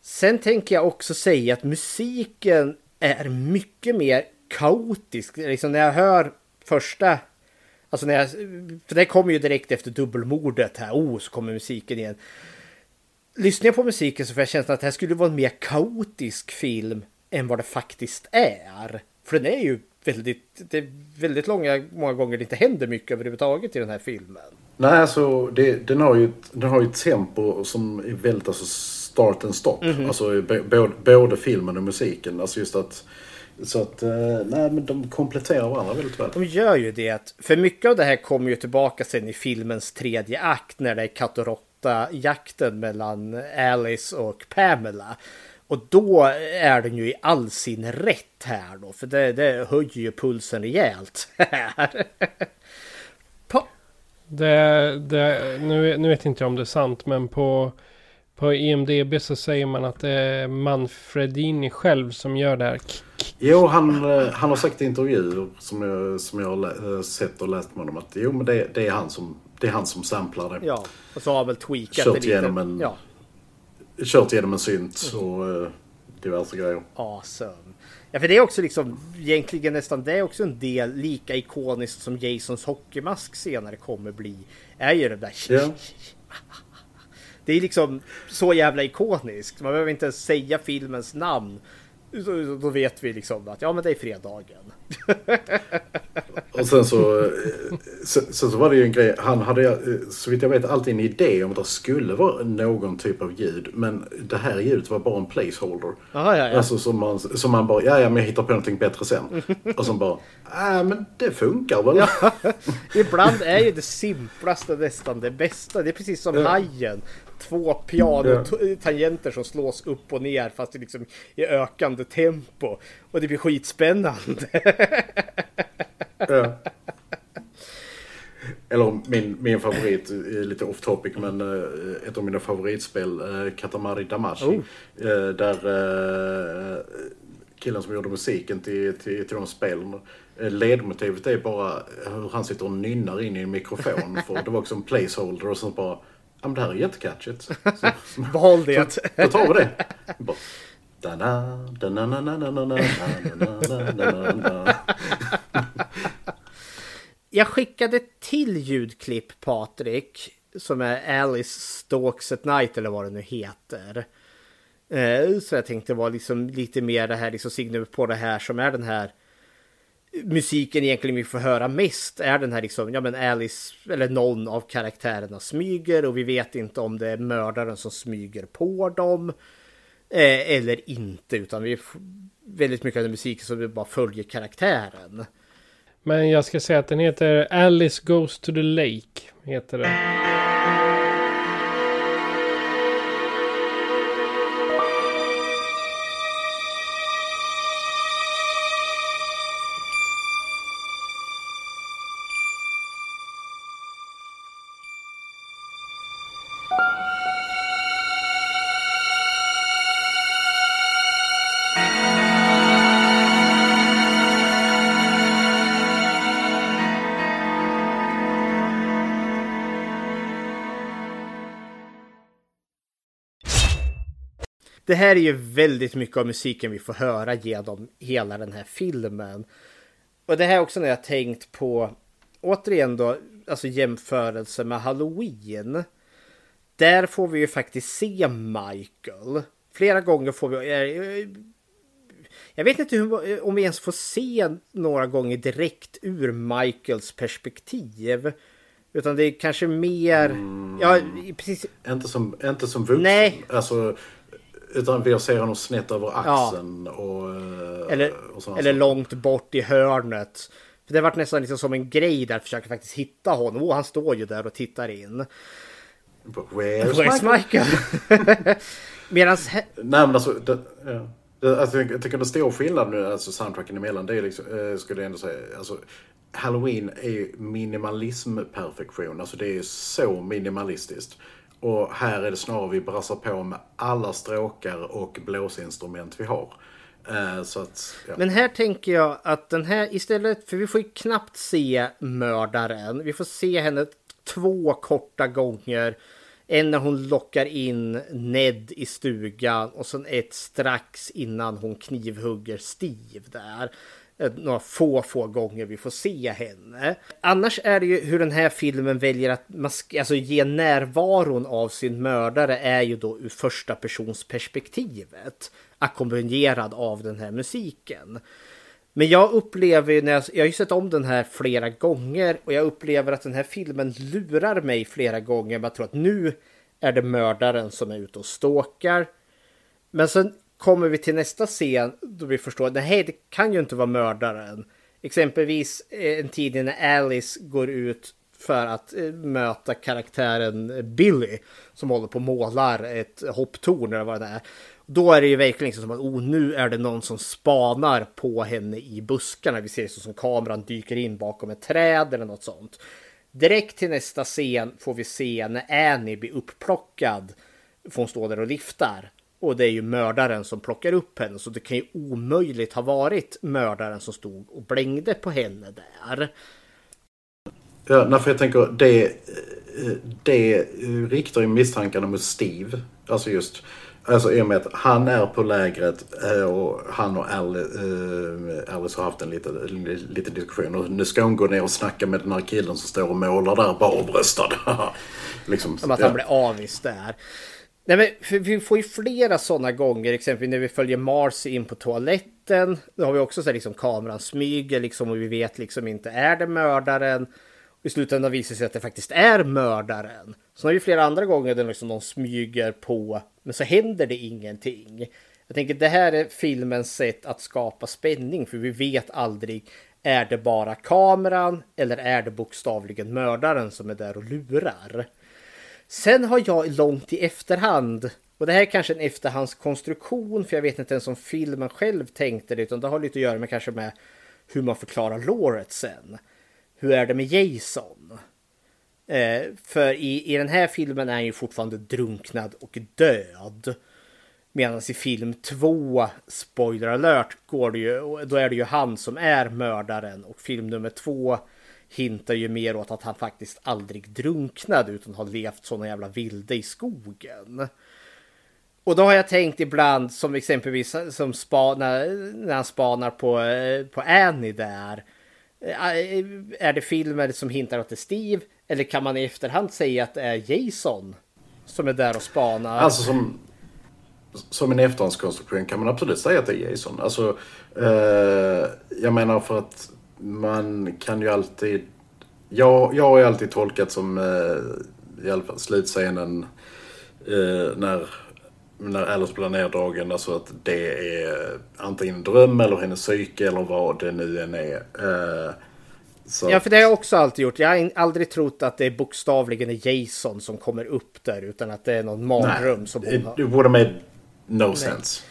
Sen tänker jag också säga att musiken är mycket mer kaotisk. Liksom när jag hör första Alltså när jag, för det kommer ju direkt efter dubbelmordet här. Oh, så kommer musiken igen. Lyssnar jag på musiken så får jag känslan att det här skulle vara en mer kaotisk film än vad det faktiskt är. För den är ju väldigt, det är väldigt långa, många gånger det inte händer mycket överhuvudtaget i den här filmen. Nej, alltså det, den, har ju, den har ju ett tempo som är väldigt alltså start and stop. Mm -hmm. Alltså både, både filmen och musiken. Alltså just att så att, eh, nej men de kompletterar varandra väldigt väl. De gör ju det. För mycket av det här kommer ju tillbaka sen i filmens tredje akt när det är katt och råtta jakten mellan Alice och Pamela. Och då är den ju i all sin rätt här då, för det, det höjer ju pulsen rejält här. det, det, nu, nu vet inte jag om det är sant, men på på IMDB så säger man att det är Manfredini själv som gör det här. Jo, han, eh, han har sagt i intervjuer som jag, som jag har eh, sett och läst med honom att jo, men det, det, är, han som, det är han som samplar det. Ja, och så har han väl tweakat kört det lite. Genom en, ja. Kört genom en synt mm. och uh, diverse grejer. Awesome. Ja, för det är också liksom egentligen nästan det är också en del lika ikoniskt som Jasons hockeymask senare kommer bli. Är ju det där. Ja. <laughs> Det är liksom så jävla ikoniskt. Man behöver inte ens säga filmens namn. Då vet vi liksom att ja men det är fredagen. <laughs> Och sen så, sen, så var det ju en grej. Han hade så vitt jag vet alltid en idé om att det skulle vara någon typ av ljud. Men det här ljudet var bara en placeholder. Aha, ja, ja. Alltså som man, som man bara, ja ja men jag hittar på någonting bättre sen. <laughs> Och så bara, äh men det funkar väl. Ja, <laughs> ibland är ju det simplaste nästan det bästa. Det är precis som ja. Hajen två pianotangenter som slås upp och ner fast det liksom i ökande tempo. Och det blir skitspännande. Ja. <laughs> Eller min, min favorit, lite off topic, men uh, ett av mina favoritspel, uh, Katamari Damashi. Oh. Uh, där uh, killen som gjorde musiken till, till, till de spelen, ledmotivet är bara hur han sitter och nynnar in i en mikrofon. För det var också en placeholder och så bara Ja men det här är jättekatchigt. Behåll det. Då tar vi det. Jag skickade till ljudklipp Patrik. Som är Alice Stalks at Night eller vad det nu heter. Så jag tänkte vara liksom lite mer det här liksom signum på det här som är den här musiken egentligen vi får höra mest är den här liksom, ja men Alice eller någon av karaktärerna smyger och vi vet inte om det är mördaren som smyger på dem eh, eller inte utan vi väldigt mycket av den musiken som vi bara följer karaktären. Men jag ska säga att den heter Alice Goes to the Lake. Heter den. Här är ju väldigt mycket av musiken vi får höra genom hela den här filmen. Och det här är också när jag tänkt på, återigen då, alltså jämförelse med Halloween. Där får vi ju faktiskt se Michael. Flera gånger får vi... Eh, jag vet inte hur, om vi ens får se några gånger direkt ur Michaels perspektiv. Utan det är kanske mer... Mm. Ja, precis. Inte som, inte som vuxen. Nej. Alltså, utan vi ser honom snett över axeln. Ja. Och, eh, eller och eller långt bort i hörnet. För det har varit nästan liksom som en grej där att försöka faktiskt hitta honom. Och han står ju där och tittar in. Where's, Where's Michael? Michael? <laughs> Medans... Nej men alltså... Det, ja. Alltså, jag tycker det stor skillnad nu, alltså soundtracken emellan, det är liksom, eh, skulle jag ändå säga, alltså Halloween är ju minimalism-perfektion, alltså det är så minimalistiskt. Och här är det snarare vi brassar på med alla stråkar och blåsinstrument vi har. Eh, så att, ja. Men här tänker jag att den här istället, för vi får ju knappt se mördaren. Vi får se henne två korta gånger. En när hon lockar in Ned i stugan och sen ett strax innan hon knivhugger Steve där. Några få, få gånger vi får se henne. Annars är det ju hur den här filmen väljer att mask- alltså ge närvaron av sin mördare är ju då ur första persons perspektivet. Ackompanjerad av den här musiken. Men jag upplever ju när jag, jag har ju sett om den här flera gånger och jag upplever att den här filmen lurar mig flera gånger. Man tror att nu är det mördaren som är ute och stalkar. Men sen kommer vi till nästa scen då vi förstår att nej, det kan ju inte vara mördaren. Exempelvis eh, en tid när Alice går ut för att eh, möta karaktären eh, Billy som håller på och målar ett hopptorn eller vad det är. Då är det ju verkligen liksom som att oh, nu är det någon som spanar på henne i buskarna. Vi ser det som kameran dyker in bakom ett träd eller något sånt. Direkt till nästa scen får vi se när Annie blir upplockad. Får hon stå där och liftar. Och det är ju mördaren som plockar upp henne. Så det kan ju omöjligt ha varit mördaren som stod och blängde på henne där. Ja, för jag tänker det, det riktar ju misstankarna mot Steve. Alltså just Alltså i och med att han är på lägret eh, och han och Alice, äh, Alice har haft en liten, liten diskussion. Och nu ska hon gå ner och snacka med den här killen som står och målar där barbröstad. <laughs> liksom, Som att han ja. blir avis där. Nej, men vi får ju flera sådana gånger, exempelvis när vi följer Marcy in på toaletten. Då har vi också så här, liksom kameran smyger liksom och vi vet liksom inte är det mördaren. Och I slutändan visar det sig att det faktiskt är mördaren. Sen har vi flera andra gånger där liksom någon smyger på men så händer det ingenting. Jag tänker det här är filmens sätt att skapa spänning för vi vet aldrig är det bara kameran eller är det bokstavligen mördaren som är där och lurar? Sen har jag långt i efterhand, och det här är kanske en efterhandskonstruktion för jag vet inte ens om filmen själv tänkte det utan det har lite att göra med kanske med hur man förklarar låret sen. Hur är det med Jason? Eh, för i, i den här filmen är han ju fortfarande drunknad och död. Medan i film 2, spoiler alert, går det ju, då är det ju han som är mördaren. Och film nummer 2 hintar ju mer åt att han faktiskt aldrig drunknade utan har levt såna jävla vilde i skogen. Och då har jag tänkt ibland som exempelvis som spanar, när, han spanar på, eh, på Annie där. Eh, är det filmer som hintar åt det Steve? Eller kan man i efterhand säga att det är Jason som är där och spanar? Alltså som, som en efterhandskonstruktion kan man absolut säga att det är Jason. Alltså, eh, jag menar för att man kan ju alltid... Jag, jag har ju alltid tolkat som, eh, i alla fall slutscenen, eh, när, när Alice blir neddragen, alltså att det är antingen en dröm eller hennes psyke eller vad det nu än är. Eh, så. Ja, för det har jag också alltid gjort. Jag har aldrig trott att det är bokstavligen är Jason som kommer upp där, utan att det är någon mardröm som hon har. Det borde made no Nej. sense.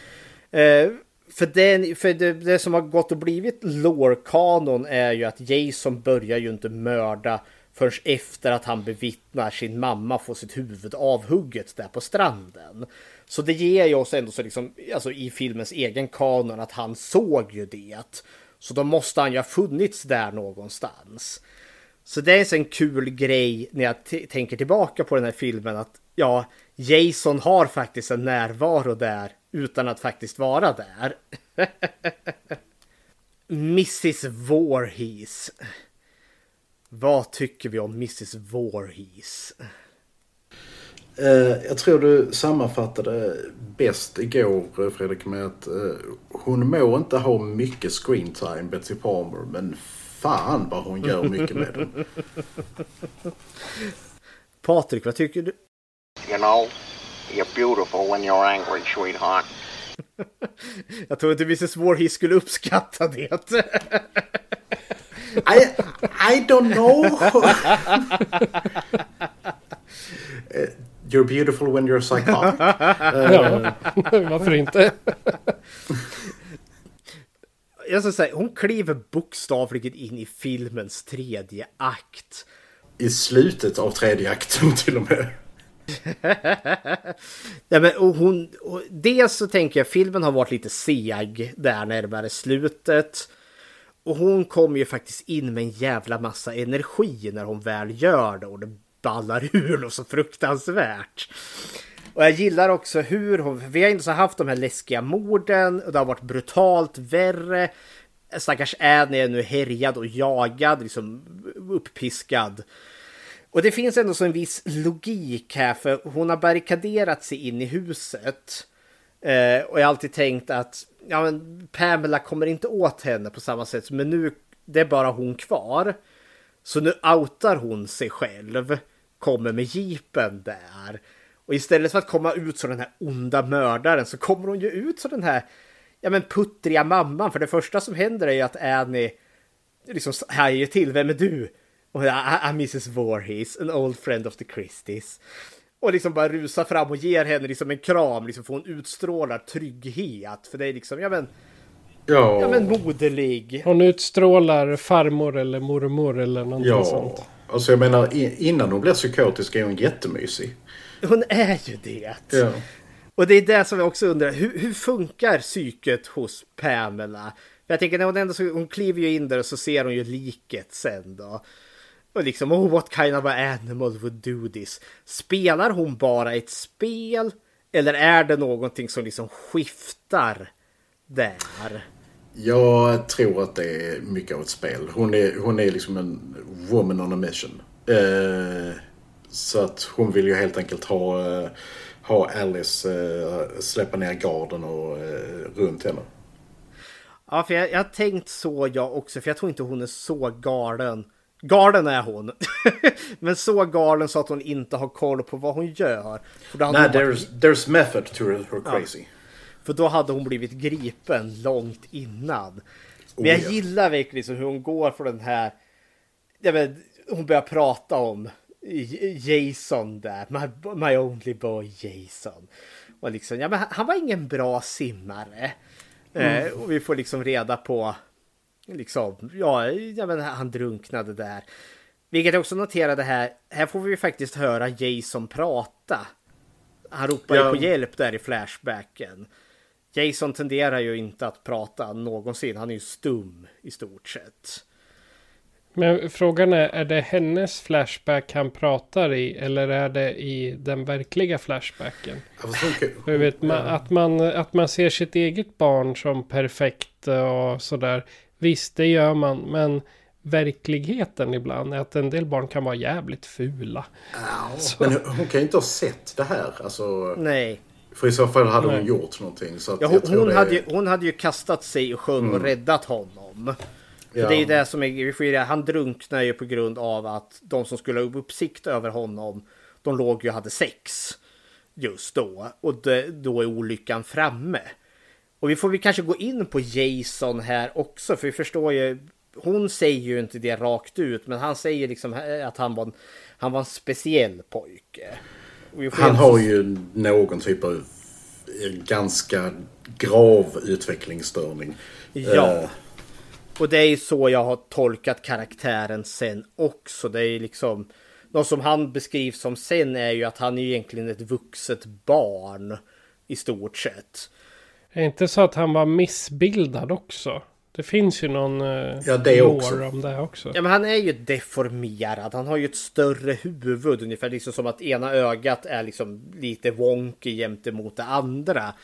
Uh, för, det, för det, det, som har gått och blivit lore-kanon är ju att Jason börjar ju inte mörda förrän efter att han bevittnar sin mamma få sitt huvud avhugget där på stranden. Så det ger ju oss ändå så liksom, alltså i filmens egen kanon att han såg ju det. Så då måste han ju ha funnits där någonstans. Så det är en kul grej när jag tänker tillbaka på den här filmen att ja, Jason har faktiskt en närvaro där utan att faktiskt vara där. <laughs> Mrs Voorhees. Vad tycker vi om Mrs Voorhees? Uh, jag tror du sammanfattade bäst igår Fredrik med att uh, hon må inte ha mycket screen time Betsy Palmer men fan vad hon gör mycket med den. <laughs> Patrik, vad tycker du? You know, you're beautiful when you're angry, sweetheart. <laughs> jag tror inte Mrs Voorhees skulle uppskatta det. I, I don't know. <laughs> You're beautiful when you're psychotic. ja, <laughs> varför inte? Jag ska säga, hon kliver bokstavligen in i filmens tredje akt. I slutet av tredje akten till och med. <laughs> ja, men, och hon, och dels så tänker jag filmen har varit lite seg där närmare slutet. Och hon kommer ju faktiskt in med en jävla massa energi när hon väl gör det. Och det ballar ur något så fruktansvärt. Och jag gillar också hur hon, vi har inte så haft de här läskiga morden och det har varit brutalt värre. Stackars Annie är nu härjad och jagad, liksom uppiskad. Och det finns ändå så en viss logik här för hon har barrikaderat sig in i huset. Eh, och jag har alltid tänkt att ja, men Pamela kommer inte åt henne på samma sätt. Men nu det är bara hon kvar. Så nu outar hon sig själv. Kommer med jeepen där. Och istället för att komma ut som den här onda mördaren så kommer hon ju ut som den här ja, men puttriga mamman. För det första som händer är ju att Annie liksom hajar till. Vem är du? Och Mrs Voorhees, an old friend of the Christies. Och liksom bara rusar fram och ger henne liksom en kram, liksom för hon utstrålar trygghet. För det är liksom, ja men... Ja, ja men moderlig. Hon utstrålar farmor eller mormor eller någonting ja. sånt. Alltså jag menar, innan hon blir psykotisk är hon jättemysig. Hon är ju det. Ja. Och det är det som jag också undrar, hur, hur funkar psyket hos Pamela? För jag tänker när hon ändå så, hon kliver ju in där och så ser hon ju liket sen då. Och liksom, oh what kind of animal would do this? Spelar hon bara ett spel? Eller är det någonting som liksom skiftar där? Jag tror att det är mycket av ett spel. Hon är, hon är liksom en woman on a mission. Eh, så att hon vill ju helt enkelt ha, eh, ha Alice eh, släppa ner garden och eh, runt henne. Ja, för jag, jag har tänkt så jag också, för jag tror inte hon är så galen. Galen är hon. <laughs> Men så galen så att hon inte har koll på vad hon gör. Nej, varit... there's, there's method to her crazy. Ja. För då hade hon blivit gripen långt innan. Men jag oh, gillar verkligen hur hon går för den här... Jag vet, hon börjar prata om Jason där. My, my only boy Jason. Och liksom, ja, men han var ingen bra simmare. Mm. Eh, och vi får liksom reda på liksom, ja, ja men han drunknade där. Vilket jag också noterade här, här får vi faktiskt höra Jason prata. Han ropar ja. ju på hjälp där i flashbacken. Jason tenderar ju inte att prata någonsin, han är ju stum i stort sett. Men frågan är, är det hennes flashback han pratar i eller är det i den verkliga flashbacken? Jag vet, man, att, man, att man ser sitt eget barn som perfekt och sådär. Visst, det gör man, men verkligheten ibland är att en del barn kan vara jävligt fula. Ja, men hon kan ju inte ha sett det här. Alltså, Nej. För i så fall hade Nej. hon gjort någonting. Så ja, hon, hon, hade är... ju, hon hade ju kastat sig i sjön mm. och räddat honom. Ja. Det är ju det som är, han drunknar ju på grund av att de som skulle ha uppsikt över honom, de låg ju och hade sex just då. Och det, då är olyckan framme. Och vi får vi kanske gå in på Jason här också, för vi förstår ju. Hon säger ju inte det rakt ut, men han säger liksom att han var en, han var en speciell pojke. Han har ju någon typ av ganska grav utvecklingsstörning. Ja. Uh. Och det är ju så jag har tolkat karaktären sen också. Det är liksom något som han beskrivs som sen är ju att han är egentligen ett vuxet barn i stort sett. Är det inte så att han var missbildad också? Det finns ju någon uh, ja, det också. om det också. Ja, men han är ju deformerad. Han har ju ett större huvud ungefär. Liksom som att ena ögat är liksom lite wonky jämte mot det andra.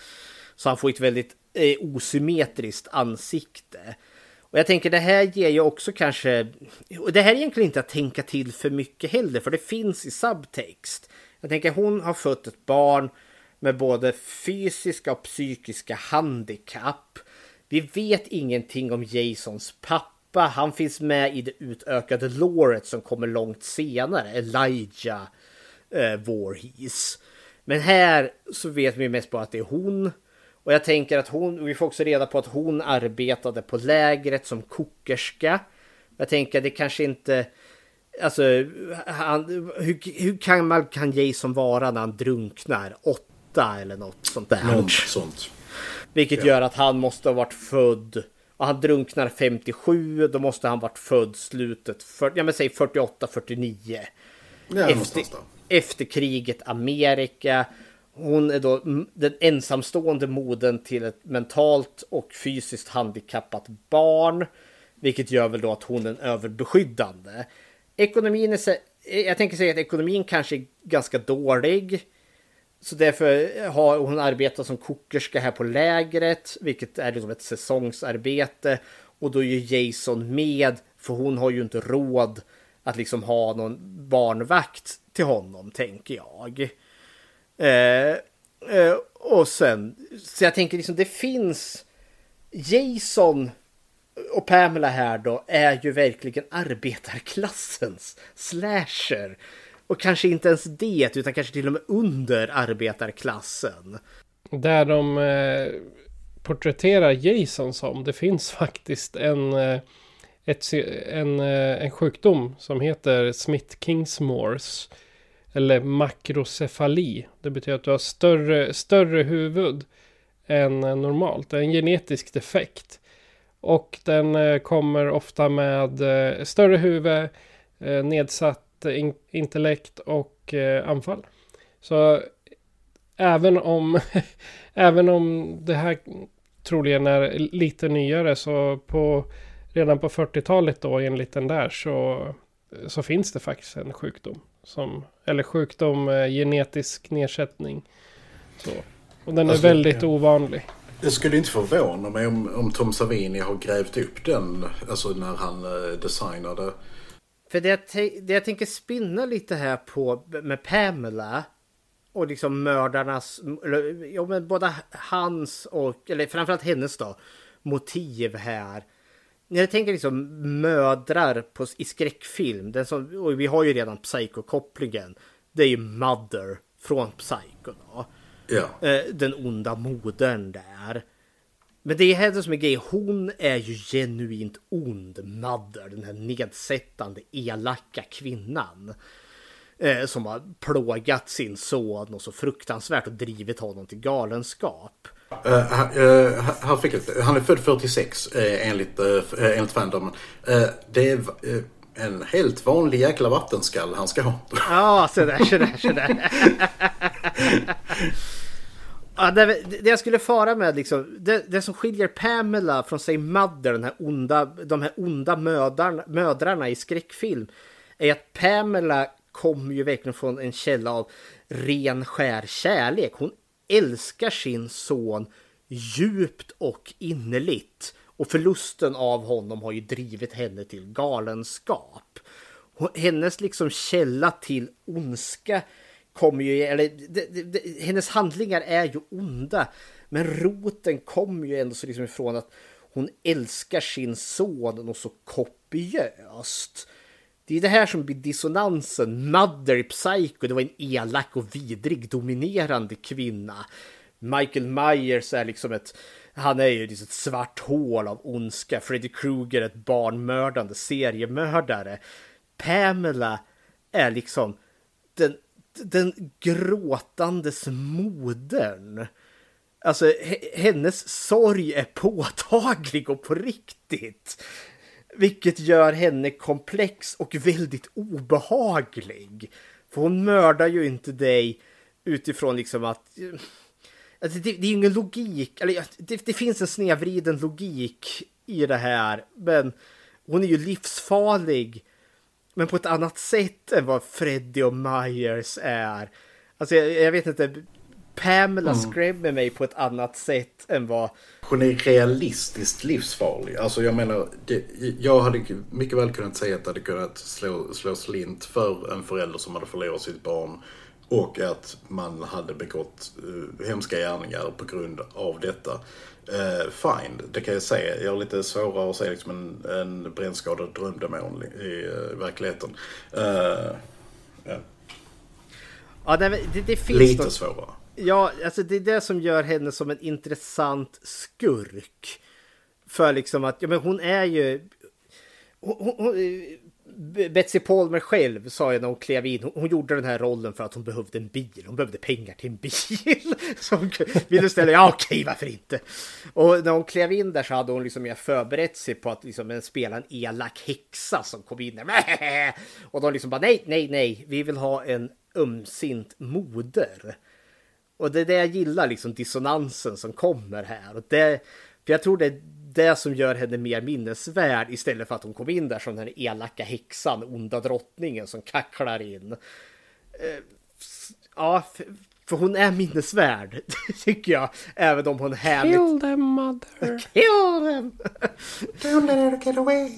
Så han får ett väldigt eh, osymmetriskt ansikte. Och jag tänker det här ger ju också kanske, och det här är egentligen inte att tänka till för mycket heller, för det finns i subtext. Jag tänker hon har fött ett barn med både fysiska och psykiska handikapp. Vi vet ingenting om Jasons pappa. Han finns med i det utökade låret som kommer långt senare, Elijah eh, Voorhees. Men här så vet vi mest bara att det är hon. Och jag tänker att hon, vi får också reda på att hon arbetade på lägret som kokerska. Jag tänker att det kanske inte, alltså, han, hur, hur gammal kan Jason vara när han drunknar? Åtta eller något sånt där. Något sånt. Vilket gör att han måste ha varit född, och han drunknar 57, då måste han varit född slutet, för, ja men säg 48, 49 Ja, efter, efter kriget Amerika. Hon är då den ensamstående modern till ett mentalt och fysiskt handikappat barn. Vilket gör väl då att hon är en överbeskyddande. Ekonomin är, jag tänker säga att ekonomin kanske är ganska dålig. Så därför har hon arbetat som kokerska här på lägret, vilket är liksom ett säsongsarbete. Och då är ju Jason med, för hon har ju inte råd att liksom ha någon barnvakt till honom, tänker jag. Eh, eh, och sen, så jag tänker liksom det finns Jason och Pamela här då är ju verkligen arbetarklassens slasher. Och kanske inte ens det, utan kanske till och med under arbetarklassen. Där de eh, porträtterar Jason som. Det finns <laughs> faktiskt en, eh, ett, en, eh, en sjukdom som heter Smith-Kingsmores. Eller makrocefali. Det betyder att du har större, större huvud än eh, normalt. Det är en genetisk defekt. Och den kommer ofta med större huvud, nedsatt in- intellekt och eh, anfall. Så även om, <laughs> även om det här troligen är lite nyare så på redan på 40-talet då enligt den där så, så finns det faktiskt en sjukdom. Som, eller sjukdom, eh, genetisk nedsättning. Så. Och den är Alltså, väldigt ja. ovanlig. Det skulle inte förvåna mig om, om Tom Savini har grävt upp den, alltså när han eh, designade. För det jag, det jag tänker spinna lite här på med Pamela och liksom mördarnas, eller, ja men både hans och, eller framförallt hennes då, motiv här. När jag tänker liksom mödrar på, i skräckfilm, den som, och vi har ju redan Psycho-kopplingen, det är ju Mother från Psycho då. Ja. Eh, Den onda modern där. Men det är henne som är grej. Hon är ju genuint ond Mother. Den här nedsättande, elaka kvinnan. Eh, som har plågat sin son och så fruktansvärt och drivit honom till galenskap. Uh, uh, här fick han är född 46 eh, enligt, uh, enligt fandomen. Uh, det är en helt vanlig jäkla vattenskall han ska ha. Ja, så där, så där, så där. <laughs> Ja, det, det jag skulle fara med, liksom, det, det som skiljer Pamela från sig Mother, den här onda, de här onda mödrarna, mödrarna i skräckfilm, är att Pamela kommer ju verkligen från en källa av ren skär kärlek. Hon älskar sin son djupt och innerligt. Och förlusten av honom har ju drivit henne till galenskap. Hennes liksom källa till ondska kommer ju, eller det, det, det, hennes handlingar är ju onda. Men roten kommer ju ändå så liksom ifrån att hon älskar sin son och så kopiöst. Det är det här som blir dissonansen. Mother i Psycho, det var en elak och vidrig dominerande kvinna. Michael Myers är liksom ett, han är ju liksom ett svart hål av ondska. Freddy Krueger ett barnmördande seriemördare. Pamela är liksom den, den gråtandes modern. Alltså hennes sorg är påtaglig och på riktigt. Vilket gör henne komplex och väldigt obehaglig. För hon mördar ju inte dig utifrån liksom att... Alltså det, det är ju ingen logik, eller det, det finns en snedvriden logik i det här. Men hon är ju livsfarlig. Men på ett annat sätt än vad Freddy och Myers är. Alltså jag, jag vet inte. Pamela Mm. skrämmer mig på ett annat sätt än vad... Hon är realistiskt livsfarlig. Alltså jag menar, det, jag hade mycket väl kunnat säga att det hade kunnat slå, slå slint för en förälder som hade förlorat sitt barn. Och att man hade begått uh, hemska gärningar på grund av detta. Uh, fine, det kan jag säga. Jag har lite svårare att se liksom en, en brännskadad drömdemon i uh, verkligheten. Uh, ja. Ja, nej, det, det finns Lite något- svårare. Ja, alltså det är det som gör henne som en intressant skurk. För liksom att, ja men hon är ju... Hon, hon, eh, Betsy Palmer själv sa ju när hon klev in, hon, hon gjorde den här rollen för att hon behövde en bil. Hon behövde pengar till en bil. <laughs> Så hon ville ställa, ja okej varför inte. Och när hon klev in där så hade hon liksom förberett sig på att liksom spela en elak häxa som kom in där. <laughs> Och de liksom bara nej, nej, nej, vi vill ha en ömsint moder. Och det är det jag gillar, liksom dissonansen som kommer här. Och det, för jag tror det är det som gör henne mer minnesvärd istället för att hon kom in där som den här elaka häxan, onda drottningen som kacklar in. Eh, Ja, för, för hon är minnesvärd, <laughs> tycker jag. Även om hon härligt... Kill them mother. <laughs> Kill them! Don't let her get away.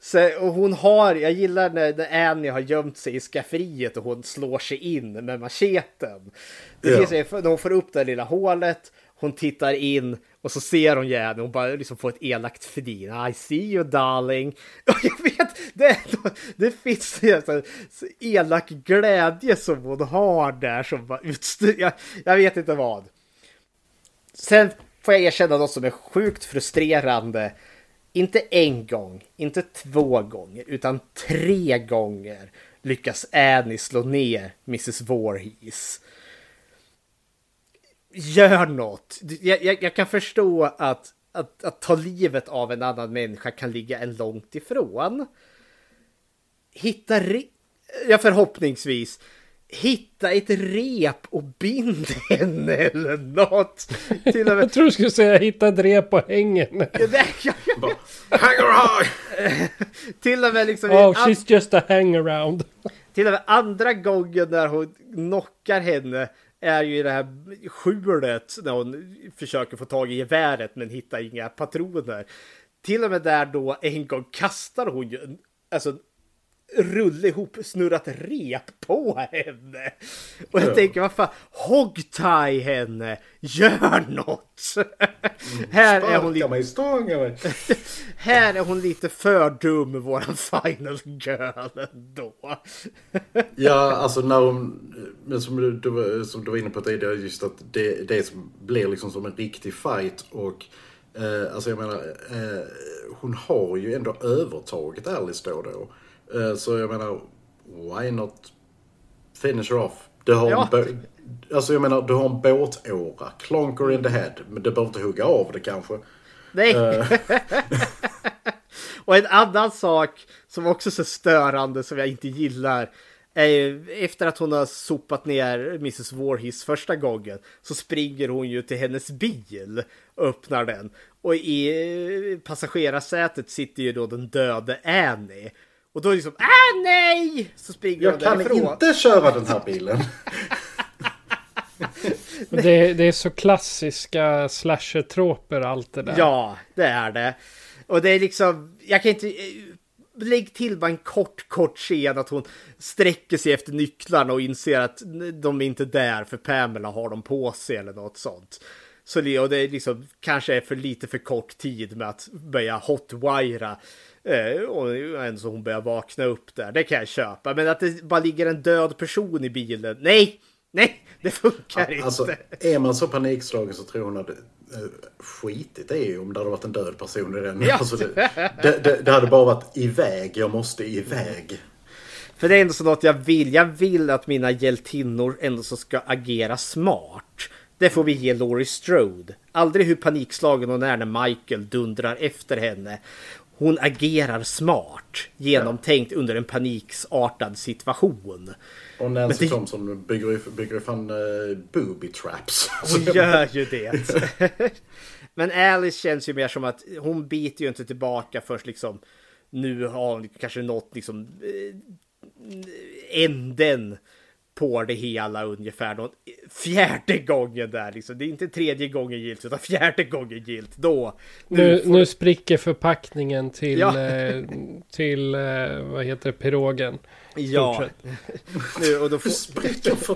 Så, och hon har, jag gillar när, när Annie har gömt sig i skafferiet och hon slår sig in med macheten. Det Ja. finns en, när hon får upp det lilla hålet, hon tittar in och så ser hon Jan och hon bara liksom får ett elakt flin. I see you darling. <laughs> Och jag vet, det, det finns en sån så elak glädje som hon har där som bara utstyr. Jag, jag vet inte vad. Sen får jag erkänna något som är sjukt frustrerande. Inte en gång, inte två gånger, utan tre gånger lyckas Annie slå ner Mrs. Voorhees. Gör något! Jag, jag, jag kan förstå att, att, att ta livet av en annan människa kan ligga en långt ifrån. Hitta re- ja förhoppningsvis, hitta ett rep och bind <laughs> henne eller något. Till och med... <laughs> Jag tror du skulle säga hitta ett rep och häng henne. <laughs> Hanger Till och med liksom... Oh, she's just a hangaround. Till och med andra gången när hon knockar henne är ju i det här skjulet när hon försöker få tag i geväret men hittar inga patroner. Till och med där då en gång kastar hon ju en, alltså en rulle ihop snurrat rep på henne. Och jag Ja. tänker vad fan, hogtie henne, gör något! här är hon lite... mig, stånga <laughs> mig. Här är hon lite för dum, våran final girl ändå. <laughs> Ja, alltså när hon, men som du, som du var inne på tidigare, just att det, det som blir liksom som en riktig fight och eh, alltså jag menar, eh, hon har ju ändå övertaget Alice då och då. Eh, så jag menar, why not finish off? Du har, Ja. en, alltså jag menar, du har en båtåra, klonker in the head, men du behöver inte hugga av det kanske. Nej. Eh. <laughs> och en annan sak som också är så störande som jag inte gillar. Är efter att hon har sopat ner Mrs. Voorhees första gången så springer hon ju till hennes bil och öppnar den. Och i passagerarsätet sitter ju då den döde Annie. Och då är det liksom ah nej! Så springer Jag kan därifrån. inte köra den här bilen. Det, det är så klassiska slasher-troper allt det där. Ja, det är det. Och det är liksom, jag kan inte... Lägg till bara en kort, kort scen att hon sträcker sig efter nycklarna och inser att de är inte där för Pamela har dem på sig eller något sånt. Så det, och det är liksom, kanske är för lite för kort tid med att börja hotwira. Eh, och ändå så hon börjar vakna upp där, det kan jag köpa. Men att det bara ligger en död person i bilen, nej! Nej, det funkar inte. Alltså, är man så panikslagen så tror hon att eh, skitigt är ju om det hade varit en död person i den. Ja. Alltså, det, det, det, det hade bara varit iväg, jag måste iväg. För det är ändå så något jag vill. Jag vill att mina hjältinnor ändå så ska agera smart. Det får vi ge Laurie Strode. Aldrig hur panikslagen hon är när Michael dundrar efter henne. Hon agerar smart, genomtänkt under en paniksartad situation. Och Nancy det- Thompson bygger ju, bygger ju fan uh, booby traps. <laughs> Hon gör ju det. <laughs> Men Alice känns ju mer som att hon biter ju inte tillbaka först liksom nu har hon kanske nått liksom eh, änden på det hela ungefär då, fjärde gången där liksom. Det är inte tredje gången gilt utan fjärde gången gilt. Då. Nu, nu spricker förpackningen till, Ja. eh, till eh, vad heter det, pirogen. Ja. Nu, och då får... Spricker för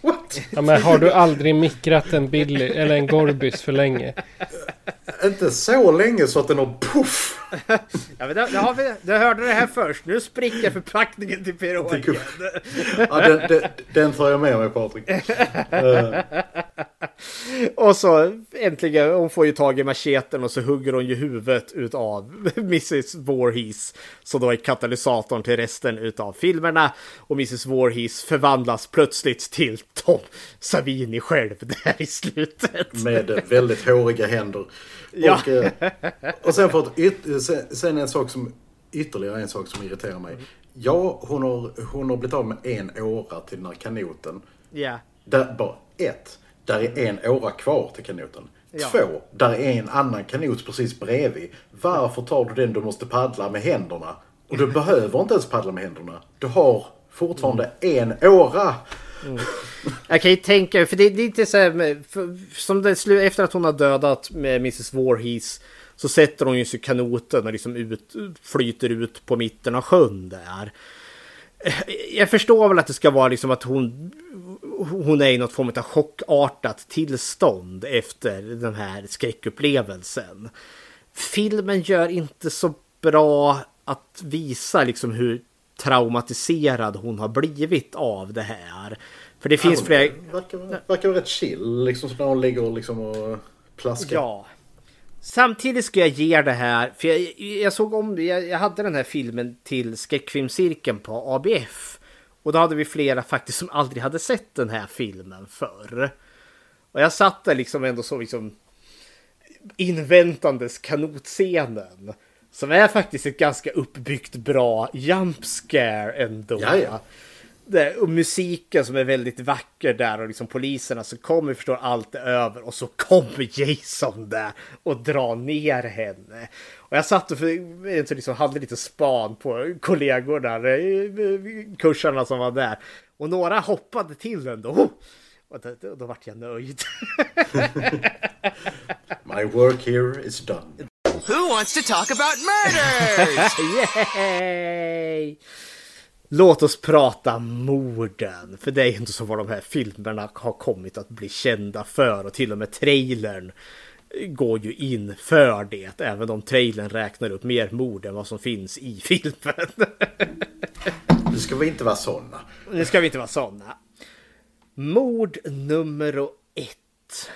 What? Ja, men har du aldrig mikrat en Billy eller en Gorbis för länge? Inte så länge så att den har puff. Ja, men det, det har vi, det hörde det här först. Nu spricker förpackningen till pirogen. Ja, den, den, den tar jag med mig Patrik. Eh, Och så äntligen, hon får ju tag i macheten och så hugger hon ju huvudet utav <laughs> Mrs Voorhees. Så då är katalysatorn till resten utav filmerna. Och Mrs Voorhees förvandlas plötsligt till Tom Savini själv där i slutet. med väldigt håriga händer. Ja. Och, eh, och sen, för att sen, en sak som ytterligare en sak som irriterar mig. Ja, hon har, hon har blivit av med en åra till den här kanoten. Ja. Där, bara ett, där är en åra kvar till kanoten. Ja. Två, där är en annan kanot precis bredvid. Varför tar du den du måste paddla med händerna? Och du behöver inte ens paddla med händerna. Du har fortfarande en åra. Mm. Jag kan ju tänka, för det, det är inte så här, för, som det efter att hon har dödat med Mrs Voorhees så sätter hon ju sig i kanoten och liksom ut, flyter ut på mitten av sjön där. Jag förstår väl att det ska vara liksom att hon, hon är i något form av chockartat tillstånd efter den här skräckupplevelsen. Filmen gör inte så bra att visa liksom hur traumatiserad hon har blivit av det här. För det finns Ja, flera... Verkar, verkar vara rätt chill liksom när hon ligger liksom och plaskar. Ja. Samtidigt ska jag ge det här, för jag, jag såg om, jag, jag hade den här filmen till skräckfilmscirkeln på ABF. Och då hade vi flera faktiskt som aldrig hade sett den här filmen förr. Och jag satt där liksom ändå så liksom inväntandes kanotscenen. Som är faktiskt ett ganska uppbyggt bra jump scare ändå. Jaja. Det, och musiken som är väldigt vacker där och liksom poliserna som kommer förstår allt är över och så kommer Jason där och drar ner henne. Och jag satt och för, liksom hade lite span på kollegorna, eh, kursarna som var där. Och några hoppade till ändå. Och då, då, då vart jag nöjd. <laughs> My work here is done. Who wants to talk about murders? <laughs> Yay! Låt oss prata morden. För det är inte så vad de här filmerna har kommit att bli kända för. Och till och med trailern går ju in för det. Även om trailern räknar upp mer mord än vad som finns i <laughs> filmen. Nu ska vi inte vara sådana. Nu ska vi inte vara sådana. Mord nummer ett.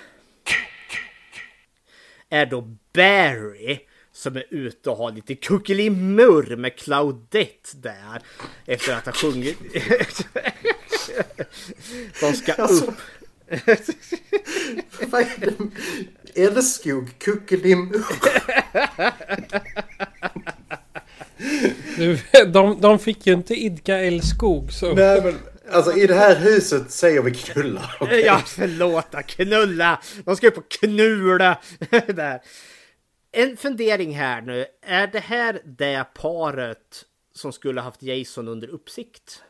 Är då Barry som är ute och har lite kuckelimurr med Claudette där. Efter att ha sjungit. <laughs> De ska Alltså. upp. <laughs> Vad är det? Älskog kuckelim. Du, <laughs> de, de fick ju inte idka älskog så... Nej men alltså i det här huset säger vi knulla. okej? Ja, förlåt, knulla. De ska upp och knula. där. En fundering här nu. Är det här det paret som skulle haft Jason under uppsikt?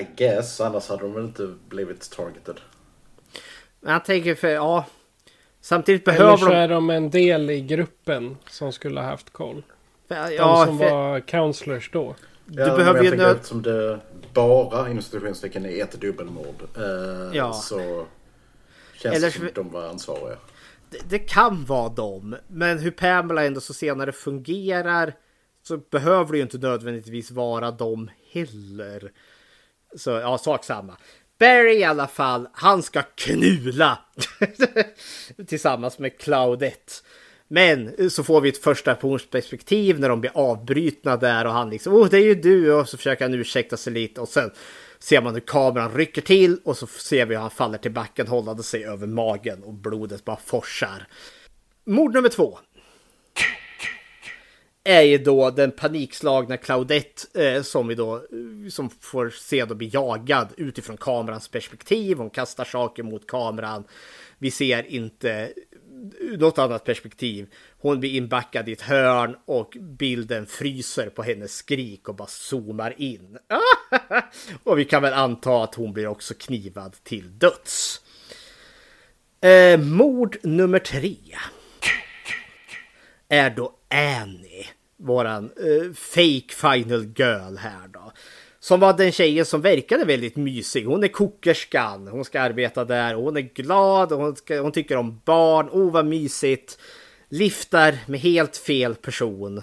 I guess, annars hade de väl inte blivit targeted. Men jag tänker för, ja. Samtidigt Eller behöver så de... är de en del i gruppen som skulle ha haft koll. Ja, De som för- var counselors då. Du Ja, behöver ju nöd... Eftersom det bara inom situationstecken är ett dubbelmord. Eh, Ja. Så känns Eller det som så- de var ansvariga det, kan vara dem. Men hur Pamela ändå så senare fungerar så behöver det ju inte nödvändigtvis vara dem heller. Så ja, sak samma. Barry i alla fall, han ska knula <laughs> tillsammans med Claudette. Men så får vi ett första perspektiv när de blir avbrytna där och han liksom, oh det är ju du och så försöker han ursäkta sig lite och sen ser man hur kameran rycker till och så ser vi hur han faller till backen hållande sig över magen och blodet bara forsar. Mord nummer två. Är ju då den panikslagna Claudette eh, som vi då eh, som får se då bli jagad utifrån kamerans perspektiv. Hon kastar saker mot kameran. Vi ser inte något annat perspektiv. Hon blir inbackad i ett hörn och bilden fryser på hennes skrik och bara zoomar in. <laughs> och vi kan väl anta att hon blir också knivad till döds. Eh, mord nummer tre. Är då Annie. Våran eh, fake final girl här då. Som var den tjejen som verkade väldigt mysig. Hon är kokerskan. Hon ska arbeta där. Hon är glad. Och hon, ska, hon tycker om barn. Oh vad mysigt. Liftar med helt fel person.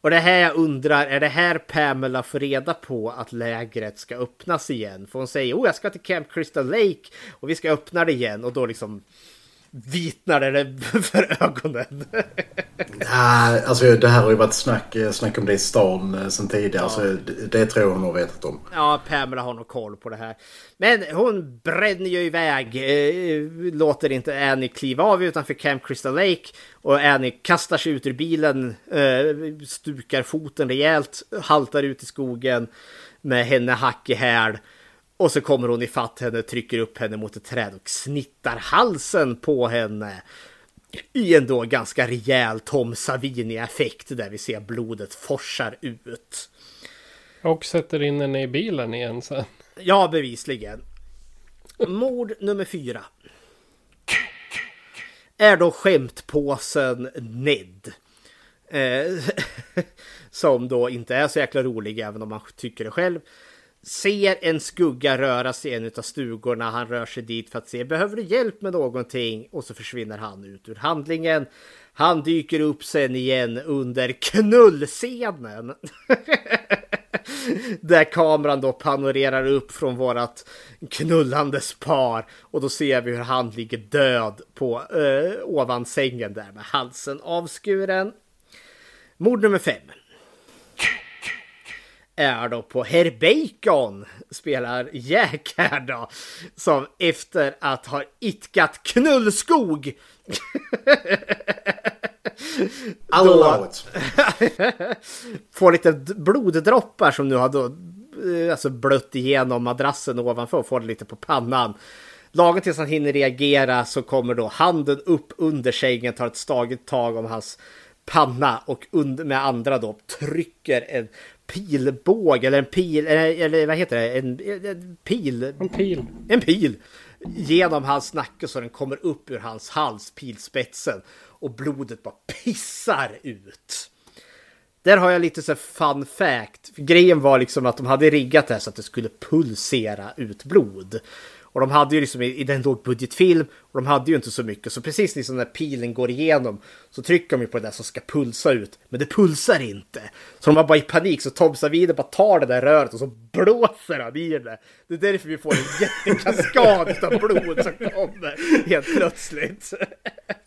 Och det här jag undrar, är det här Pamela får reda på att lägret ska öppnas igen? För hon säger, oh jag ska till Camp Crystal Lake och vi ska öppna det igen. Och då liksom vitnar det <laughs> för ögonen. Nej, alltså det här har ju varit snack, snack om det i stan eh, sen tidigare. Ja. Så det, det tror jag hon har vetat om. Ja, Pamela har nog koll på det här. Men hon bränner ju iväg. Eh, låter inte Annie kliva av utanför Camp Crystal Lake. Och Annie kastar sig ut ur bilen. Eh, stukar foten rejält. Haltar ut i skogen. Med henne hack i häl. Och så kommer hon ifatt henne, trycker upp henne mot ett träd och snittar halsen på henne. I en då ganska rejäl Tom Savini-effekt där vi ser blodet forsar ut. Och sätter in henne i bilen igen sen. Ja, bevisligen. Mord nummer fyra. Är då skämtpåsen Ned. Eh, <laughs> som då inte är så jäkla rolig även om man tycker det själv ser en skugga röra sig i en av stugorna. Han rör sig dit för att se, behöver du hjälp med någonting? Och så försvinner han ut ur handlingen. Han dyker upp sen igen under knullscenen. <laughs> Där kameran då panorerar upp från vårat knullandes par. Och då ser vi hur han ligger död på eh, ovan sängen där med halsen avskuren. Mord nummer fem är då på Herr Bacon spelar Jack här då. Som efter att ha itkat knullskog. <laughs> då, <laughs> får lite bloddroppar som nu har då eh, alltså blött igenom madrassen ovanför och får det lite på pannan. Lagom tills han hinner reagera så kommer då handen upp under sängen, tar ett stadigt tag om hans panna och med andra då trycker en pilbåge eller en pil, eller, eller vad heter det, en, en pil. En pil. En pil. Genom hans nacke så den kommer upp ur hans hals, pilspetsen. Och blodet bara pissar ut. Där har jag lite så fun fact. Grejen var liksom att de hade riggat det här så att det skulle pulsera ut blod. Och de hade ju liksom i, den lågbudgetfilm och de hade ju inte så mycket. Så precis liksom när pilen går igenom så trycker de ju på det där som ska pulsa ut. Men det pulsar inte. Så de var bara i panik så Tom Savini bara tar det där röret och så blåser han i det. Det är därför vi får en jättekaskad <laughs> av blod som kommer helt plötsligt.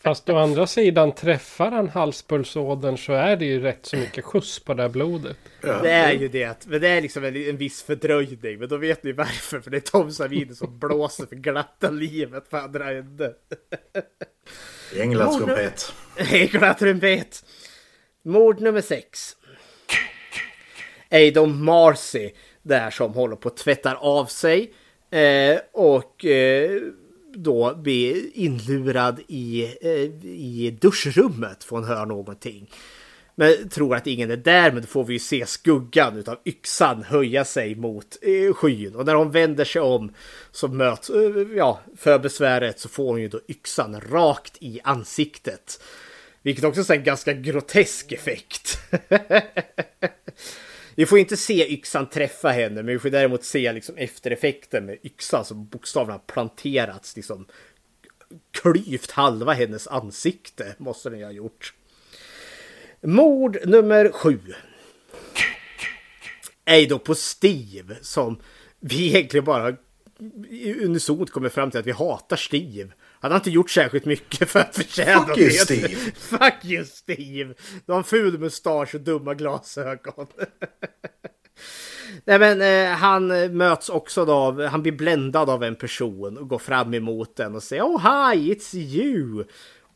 Fast å andra sidan träffar han halspulsådern så är det ju rätt så mycket skjuts på det här blodet. Ja. Det är ju det. Men det är liksom en, en viss fördröjning. Men då vet ni varför. För det är Tom Savini som blåser för glatta livet på andra änden. <laughs> Änglatrumpet. <laughs> Änglatrumpet. Mord nummer sex. Adon Marcy. Där som håller på att tvättar av sig. Eh, och eh, då blir inlurad i, eh, i duschrummet. För hon hör någonting. Men tror att ingen är där, men då får vi ju se skuggan utav yxan höja sig mot eh, skyn. Och när hon vänder sig om så möts, eh, ja, för besväret så får hon ju då yxan rakt i ansiktet. Vilket också är en ganska grotesk effekt. <laughs> vi får inte se yxan träffa henne, men vi får däremot se liksom eftereffekten med yxan som bokstavligen har planterats, liksom klyvt halva hennes ansikte, måste den ju ha gjort. Mord nummer sju. Är då på Steve som vi egentligen bara unisont kommer fram till att vi hatar Steve. Han har inte gjort särskilt mycket för att förtjäna Fuck you Steve! <laughs> Fuck you Steve! Du har en ful mustasch och dumma glasögon. <laughs> Nej men eh, han möts också då av, han blir bländad av en person och går fram emot den och säger Oh hi, it's you!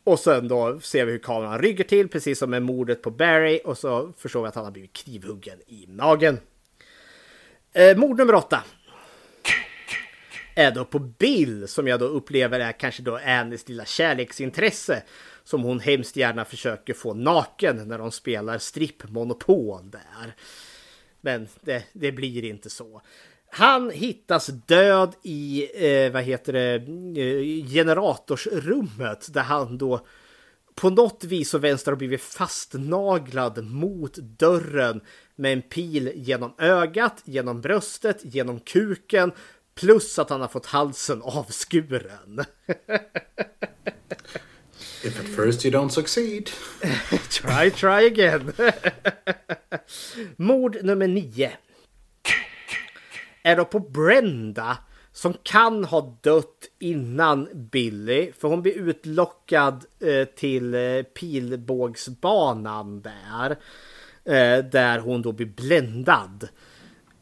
Och sen då ser vi hur kameran rygger till, precis som med mordet på Barry. Och så förstår vi att han har blivit knivhuggen i magen. Eh, mord nummer åtta. är då på Bill som jag då upplever är kanske då Annies lilla kärleksintresse som hon hemskt gärna försöker få naken när de spelar strippmonopol där. Men det, det blir inte så. Han hittas död i, eh, vad heter det, eh, generatorsrummet där han då på något vis och vänster har blivit fastnaglad mot dörren med en pil genom ögat, genom bröstet, genom kuken plus att han har fått halsen avskuren. <laughs> If at first you don't succeed. try, try again. <laughs> Mord nummer nio. Är då på Brenda som kan ha dött innan Billy. För hon blir utlockad eh, till eh, pilbågsbanan där. Eh, där hon då blir bländad.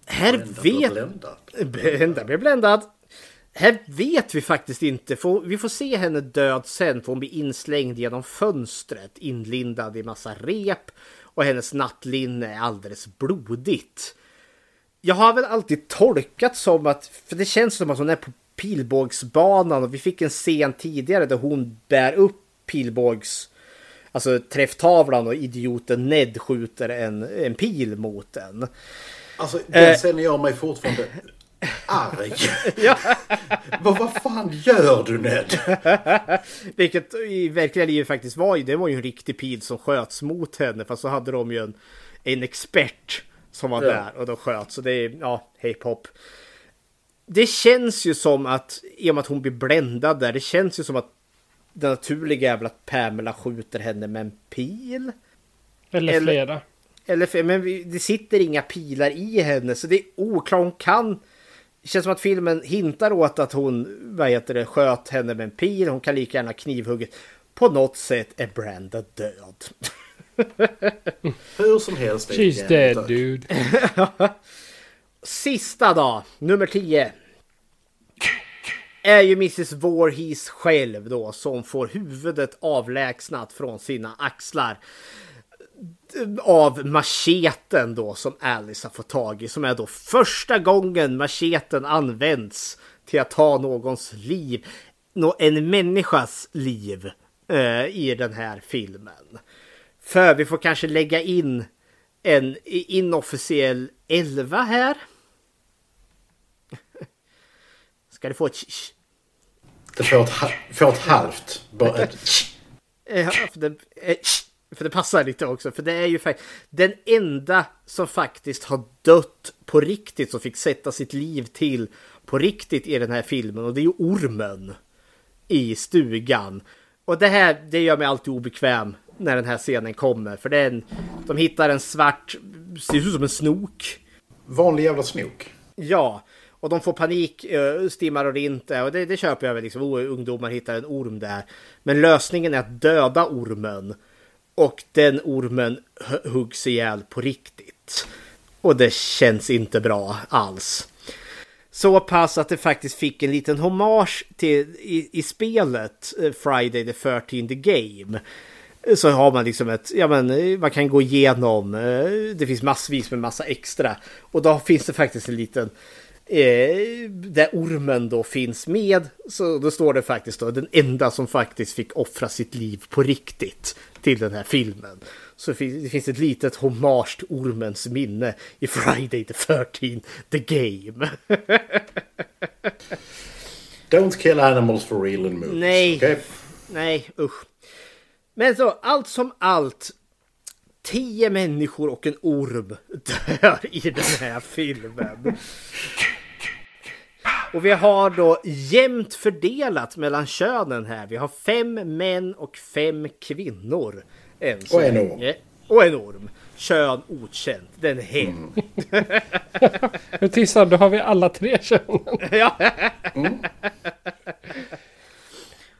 Här Brenda vet... bländad. Blir bländad. Här vet vi faktiskt inte. För vi får se henne död sen. För hon blir inslängd genom fönstret. Inlindad i massa rep. Och hennes nattlinne är alldeles blodigt. Jag har väl alltid tolkat som att, för det känns som att hon är på pilbågsbanan och vi fick en scen tidigare där hon bär upp pilbågs, alltså träfftavlan och idioten Ned skjuter en, en pil mot den. Alltså den Eh. känner jag mig fortfarande arg. <laughs> ja. vad, vad fan gör du Ned? <laughs> Vilket i verkliga livet faktiskt var ju, det var ju en riktig pil som sköts mot henne fast så hade de ju en, en expert som var Ja. där och då sköt så det är, ja, hip hop. Det känns ju som att, i och med att hon blir bländad där, det känns ju som att det naturliga är väl att Pamela skjuter henne med en pil. Eller, Eller- flera. Eller men vi- det sitter inga pilar i henne så det är oklart. Hon kan... Det känns som att filmen hintar åt att hon, vad heter det, sköt henne med en pil. Hon kan lika gärna knivhugget. På något sätt är Brenda död. <laughs> Hur som helst. She's dead dude. <laughs> Sista dag, nummer 10. Är ju Mrs Voorhees själv då som får huvudet avlägsnat från sina axlar. Av macheten då som Alice har fått tag i. Som är då första gången macheten används till att ta någons liv. Nå- En människas liv eh, i den här filmen. För vi får kanske lägga in en inofficiell 11 här. <laughs> Ska du få ett tsch- Det får ett, får ett halvt. Bara ett, <laughs> Ja, för det, eh, för det passar lite också. För det är ju faktiskt den enda som faktiskt har dött på riktigt. Som fick sätta sitt liv till på riktigt i den här filmen. Och det är ju ormen i stugan. Och det här, det gör mig alltid obekväm när den här scenen kommer. För det en, de hittar en svart, ser ut som en snok. vanlig jävla snok. Ja, och de får panik, eh, stimmar och inte. Och det, det köper jag väl liksom. Oh, ungdomar hittar en orm där. Men lösningen är att döda ormen. Och den ormen hu- huggs ihjäl på riktigt. Och det känns inte bra alls. Så pass att det faktiskt fick en liten hommage till i, i spelet eh, Friday the 13 the Game. Så har man liksom ett, ja men eh, man kan gå igenom, eh, det finns massvis med massa extra. Och då finns det faktiskt en liten, eh, där ormen då finns med. Så då står det faktiskt då den enda som faktiskt fick offra sitt liv på riktigt till den här filmen. Så det finns, ett litet hommage till ormens minne i Friday the 13 the Game. Don't kill animals for real in movies. Nej. okej? Nej, usch. Men så, allt som allt. Tio människor och en orm dör i den här filmen. Och vi har då jämnt fördelat mellan könen här. Vi har fem män och fem kvinnor. Än så Och en orm. länge. Och en orm. Kön okänt. Den är hem. Nu Tissa, då har vi alla tre könen. ja.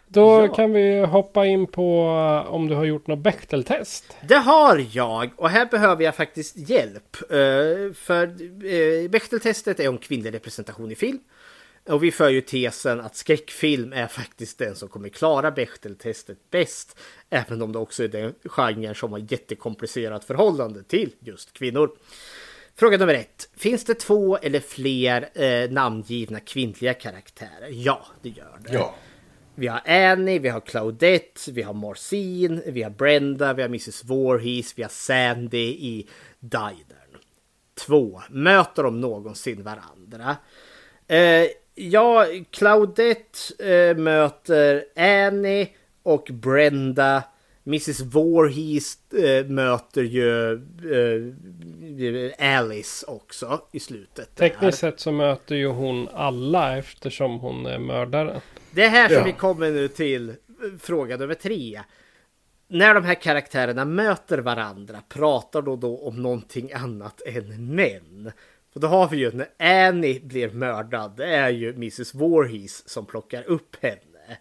Då Ja. kan vi hoppa in på eh, om du har gjort något Bechteltest. Det har jag och här behöver jag faktiskt hjälp. Eh, För eh, Bechteltestet är om kvinnlig representation i film. Och vi för ju tesen att skräckfilm är faktiskt den som kommer klara Bechteltestet bäst. Även om det också är den genren som har jättekomplicerat förhållande till just kvinnor. Fråga nummer ett. Finns det två eller fler eh, namngivna kvinnliga karaktärer? Ja, det gör det. Ja. Vi har Annie, vi har Claudette, vi har Marcin, vi har Brenda, vi har Mrs Voorhees, vi har Sandy i Dinern. Två. Möter de någonsin varandra? Eh, ja, Claudette eh, möter Annie och Brenda. Mrs Voorhees äh, möter ju äh, Alice också i slutet. Tekniskt sett så möter ju hon alla eftersom hon är mördaren. Det är här som ja. vi kommer nu till fråga nummer tre. När de här karaktärerna möter varandra, pratar då, då om någonting annat än män? För då har vi ju när Annie blir mördad, det är ju Mrs Voorhees som plockar upp henne.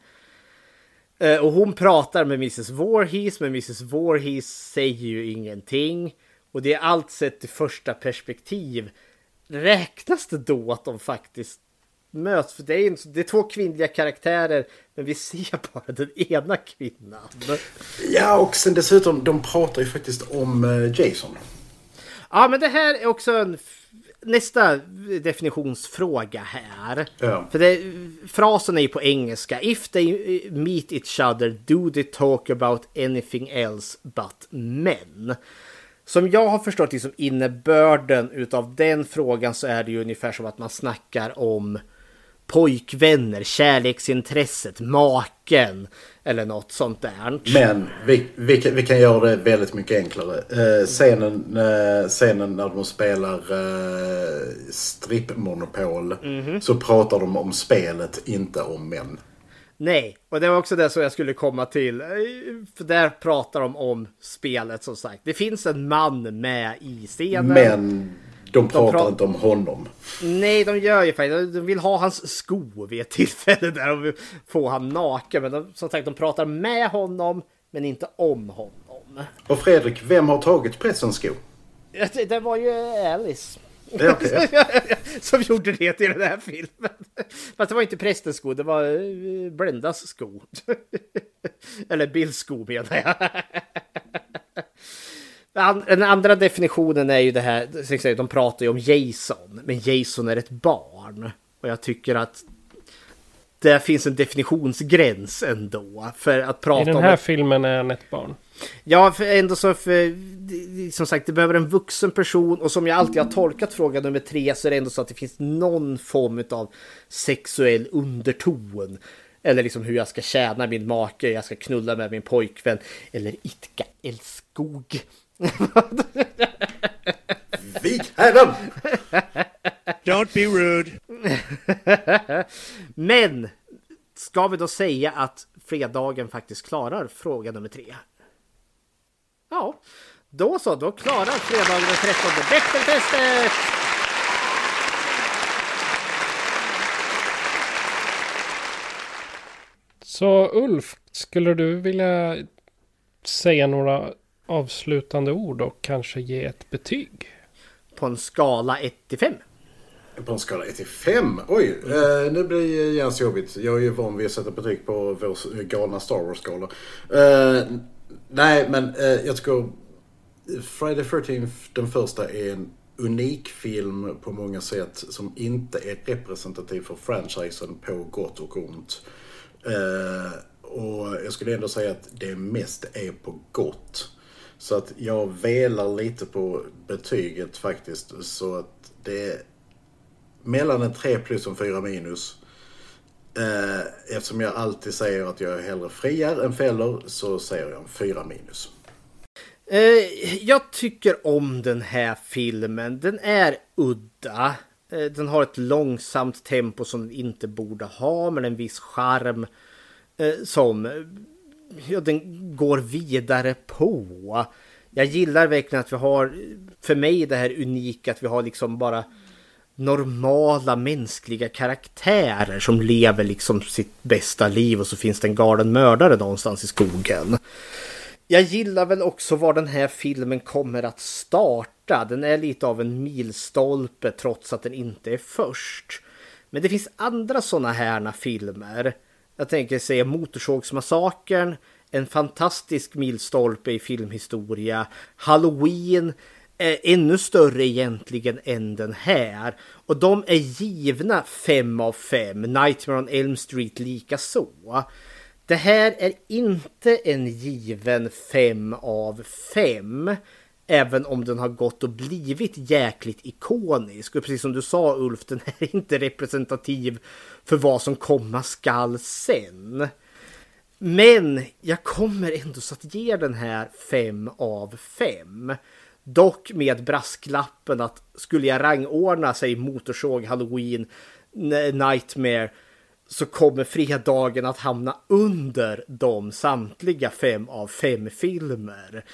Eh, och hon pratar med Mrs Voorhees, men Mrs Voorhees säger ju ingenting. Och det är allt sett i första perspektiv. Räknas det då att de faktiskt möts? För det är, en, det är två kvinnliga karaktärer, men vi ser <laughs> bara den ena kvinnan. Ja, och sen dessutom, de pratar ju faktiskt om eh, Jason. Ja, men det här är också en nästa definitionsfråga här. Ja. För det, frasen är ju på engelska. If they meet each other do they talk about anything else but men. Som jag har förstått liksom innebörden utav den frågan så är det ju ungefär som att man snackar om pojkvänner, kärleksintresset, maken eller något sånt där. Men vi, vi, kan, vi kan göra det väldigt mycket enklare. Eh, scenen, eh, scenen när de spelar eh, strippmonopol mm -hmm. så pratar de om spelet, inte om män. Nej, och det var också det som jag skulle komma till. Eh, för där pratar de om spelet som sagt. Det finns en man med i scenen. Men de pratar de pra inte om honom. Nej, de gör ju faktiskt. De vill ha hans sko vid ett tillfälle där vill få han naken. Men de, som sagt, de pratar med honom, men inte om honom. Och Fredrik, vem har tagit prästens sko? Det, var ju Alice. Okay. <laughs> som gjorde det till den här filmen. Fast det var inte prästens sko, det var eh, Brendas sko. <laughs> Eller Bills sko menar jag. Den andra definitionen är ju det här, de pratar ju om Jason, men Jason är ett barn. Och jag tycker att det finns en definitionsgräns ändå. För att prata I den här om filmen är han ett barn. Ja, för ändå så för, som sagt, det behöver en vuxen person och som jag alltid har tolkat fråga nummer tre så är det ändå så att det finns någon form av sexuell underton. Eller liksom hur jag ska tjäna min make, jag ska knulla med min pojkvän eller itka älskog. Vik herren! Don't be rude. Men ska vi då säga att fredagen faktiskt klarar fråga nummer tre? Ja, då så, då klarar fredagen den 13 Bechteltestet! Så Ulf, skulle du vilja säga några avslutande ord och kanske ge ett betyg? På en skala 1 till 5. På en skala 1 till 5? Oj, eh, nu blir det jävligt jobbigt. Jag är ju van vid att sätta betyg på vår galna Star Wars-skala. Eh, nej, men eh, jag tycker Friday 13 den första är en unik film på många sätt som inte är representativ för franchisen på gott och ont. Eh, och jag skulle ändå säga att det mest är på gott. Så att jag velar lite på betyget faktiskt. Så att det är mellan en 3 plus och en 4 minus. Eh, eftersom jag alltid säger att jag hellre friar än fäller så säger jag en 4 minus. Eh, jag tycker om den här filmen. Den är udda. Eh, den har ett långsamt tempo som den inte borde ha men en viss charm eh, som ja, den går vidare på. Jag gillar verkligen att vi har, för mig det här unika att vi har liksom bara normala mänskliga karaktärer som lever liksom sitt bästa liv och så finns det en galen mördare någonstans i skogen. Jag gillar väl också var den här filmen kommer att starta. Den är lite av en milstolpe trots att den inte är först. Men det finns andra sådana här filmer jag tänker säga Motorsågsmassakern, en fantastisk milstolpe i filmhistoria. Halloween, är ännu större egentligen än den här. Och de är givna fem av fem, Nightmare on Elm Street lika så. Det här är inte en given fem av fem. Även om den har gått och blivit jäkligt ikonisk. Och precis som du sa Ulf, den är inte representativ för vad som komma skall sen. Men jag kommer ändå så att ge den här 5 av 5. Dock med brasklappen att skulle jag rangordna sig Motorsåg, Halloween, Nightmare så kommer fredagen att hamna under de samtliga fem av fem filmer.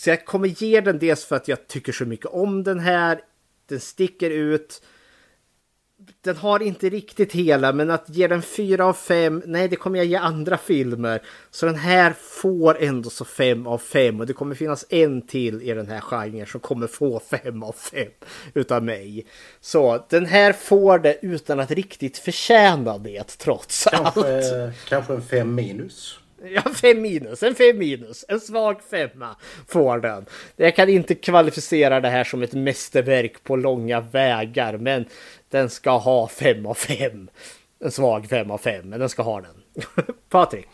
Så jag kommer ge den dels för att jag tycker så mycket om den här. Den sticker ut den har inte riktigt hela, men att ge den fyra av fem, nej det kommer jag ge andra filmer. Så den här får ändå så fem av fem och det kommer finnas en till i den här genren som kommer få fem av fem utav mig. Så den här får det utan att riktigt förtjäna det trots kanske, allt. Kanske en fem minus. <laughs> Ja, fem minus, en fem minus, en svag femma får den. Jag kan inte kvalificera det här som ett mästerverk på långa vägar, men den ska ha fem av fem. En svag fem av fem, men den ska ha den. <laughs> Patrik?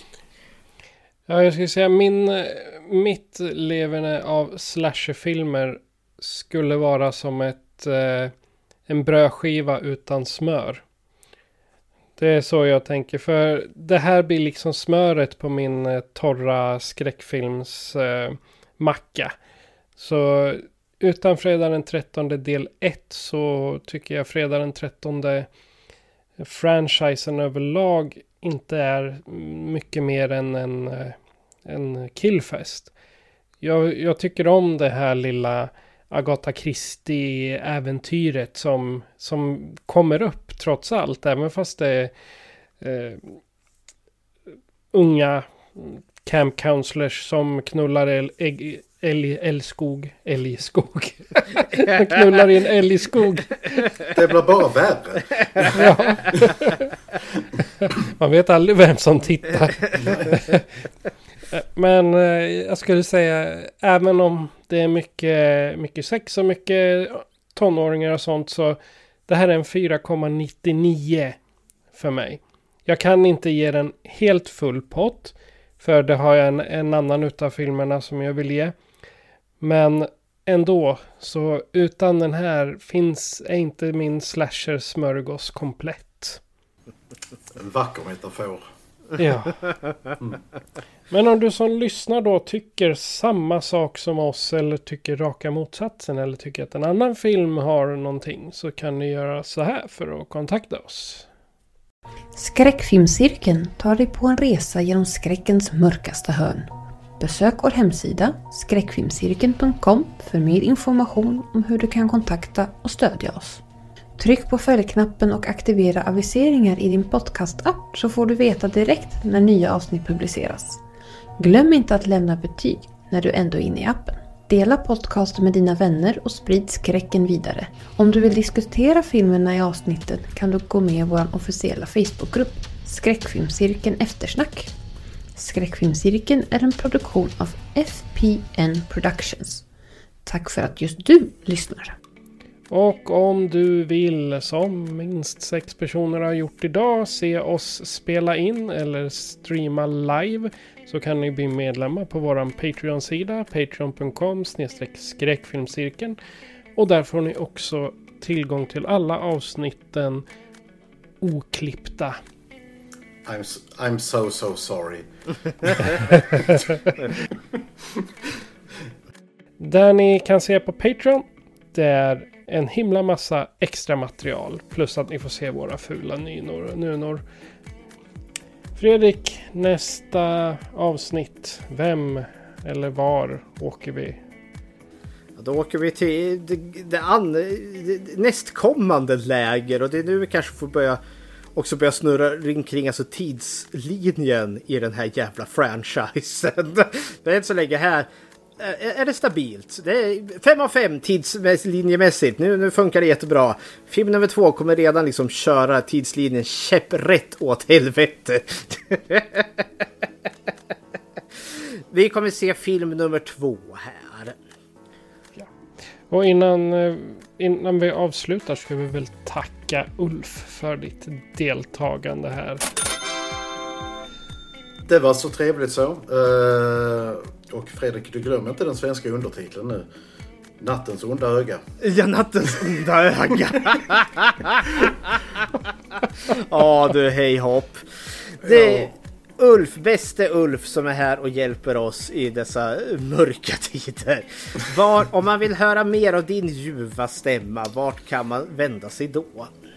Ja, jag skulle säga min, mitt leverne av slasherfilmer skulle vara som ett, eh, en brödskiva utan smör. Det är så jag tänker. För det här blir liksom smöret på min eh, torra skräckfilmsmacka. Eh, så utan fredag den 13 del 1 så tycker jag fredag den 13 franchisen överlag inte är mycket mer än en, eh, en killfest. Jag, jag tycker om det här lilla Agatha Christie-äventyret som, som kommer upp trots allt. Även fast det är eh, unga camp counselors som knullar älg, älg, älgskog. Älgskog. knullar i en älgskog. Det blir bara värre. ja. Man vet aldrig vem som tittar. Men eh, jag skulle säga, även om det är mycket, mycket sex och mycket tonåringar och sånt så det här är en 4,99 för mig. Jag kan inte ge den helt full pott. För det har jag en, en annan utav filmerna som jag vill ge. Men ändå, så utan den här finns är inte min slasher smörgås komplett. En vacker metafor. Ja. Mm. <laughs> Men om du som lyssnar då tycker samma sak som oss eller tycker raka motsatsen eller tycker att en annan film har någonting så kan ni göra så här för att kontakta oss. Skräckfilmscirkeln tar dig på en resa genom skräckens mörkaste hörn. Besök vår hemsida skräckfilmscirkeln.com för mer information om hur du kan kontakta och stödja oss. Tryck på följknappen och aktivera aviseringar i din podcast-app så får du veta direkt när nya avsnitt publiceras. Glöm inte att lämna betyg när du ändå är inne i appen. Dela podcasten med dina vänner och sprid skräcken vidare. Om du vill diskutera filmerna i avsnittet kan du gå med i vår officiella Facebookgrupp Skräckfilmscirkeln Eftersnack. Skräckfilmscirkeln är en produktion av FPN Productions. Tack för att just du lyssnar. Och om du vill, som minst sex personer har gjort idag, se oss spela in eller streama live så kan ni bli medlemmar på vår Patreon-sida, patreon.com skräckfilmscirkeln. Och där får ni också tillgång till alla avsnitten oklippta. I'm, I'm so so sorry. <laughs> där ni kan se på Patreon, det är en himla massa extra material. Plus att ni får se våra fula nynor och nunor. Fredrik, nästa avsnitt. Vem eller var åker vi? Då åker vi till det, det, an, det nästkommande läger och det är nu vi kanske får börja också börja snurra kring alltså tidslinjen i den här jävla franchisen. <laughs> Det är inte så länge här är det stabilt. Det är 5 av 5 tidslinjemässigt. Nu, nu funkar det jättebra. Film nummer två kommer redan liksom köra tidslinjen käpprätt åt helvete. <laughs> Vi kommer se film nummer två här. Ja. Och innan, eh, innan vi avslutar ska vi väl tacka Ulf för ditt deltagande här. Det var så trevligt så. Uh, och Fredrik, du glömmer inte den svenska undertiteln nu. Nattens onda öga. Ja, nattens onda öga. <laughs> Ja du, hej hopp. Det är Ulf, bäste Ulf som är här och hjälper oss i dessa mörka <laughs> tider. Var, om man vill höra mer av din ljuva stämma, vart kan man vända sig då?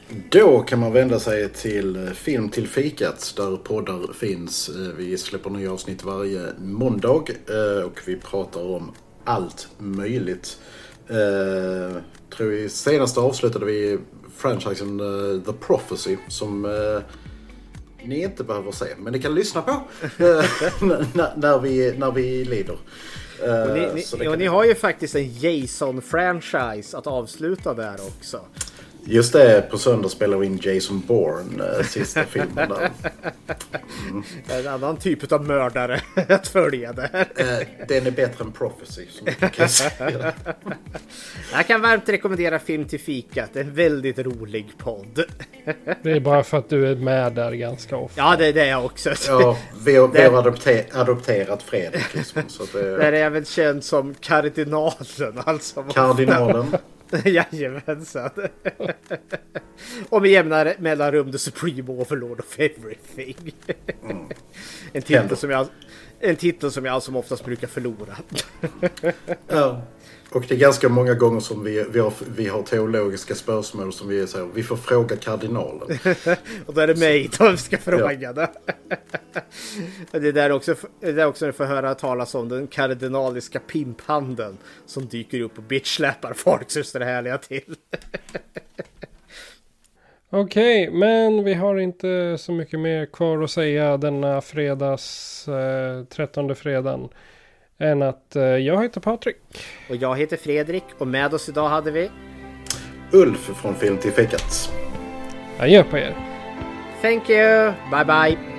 Då kan man vända sig till Film till fikat där poddar finns. Vi släpper nya avsnitt varje måndag eh, och vi pratar om allt möjligt. Eh, tror vi senast avslutade vi franchisen The Prophecy som ni inte behöver se, men ni kan lyssna på <laughs> när, vi, när vi lider. Och ni, ni, och ni har ju faktiskt en Jason-franchise att avsluta där också. Just det, på söndag spelar vi in Jason Bourne, äh, sista <laughs> filmen där. Mm. En annan typ av mördare att följa där. Den är bättre än Prophecy. Som jag, kan säga. <laughs> jag kan varmt rekommendera Film till fikat. En väldigt rolig podd. <laughs> Det är bara för att du är med där ganska ofta. Ja, det är det jag också. Ja, vi har, vi har adopter, adopterat Fredrik. Liksom, så det... Där är väl känd som kardinalen. Alltså. Kardinalen. <laughs> Jajamensan. <laughs> och med jämna mellanrum The Supreme Overlord of Everything. Mm. <laughs> en, titel som jag, en titel som jag som oftast brukar förlora. ja. Och det är ganska många gånger som vi, vi, har, vi har teologiska spörsmål som vi säger vi får fråga kardinalen. <laughs> och då är det mig de ska <laughs> fråga. Ja. <laughs> det är där också, det är också när du får höra talas om den kardinaliska pimphandeln som dyker upp och bitchsläpar folk så det härliga till. Okej, okay, men vi har inte så mycket mer kvar att säga denna fredags, eh, 13 fredagen än att eh, jag heter Patrik. Och jag heter Fredrik och med oss idag hade vi Ulf från Film till fikat. Adjö på er. Thank you. Bye bye.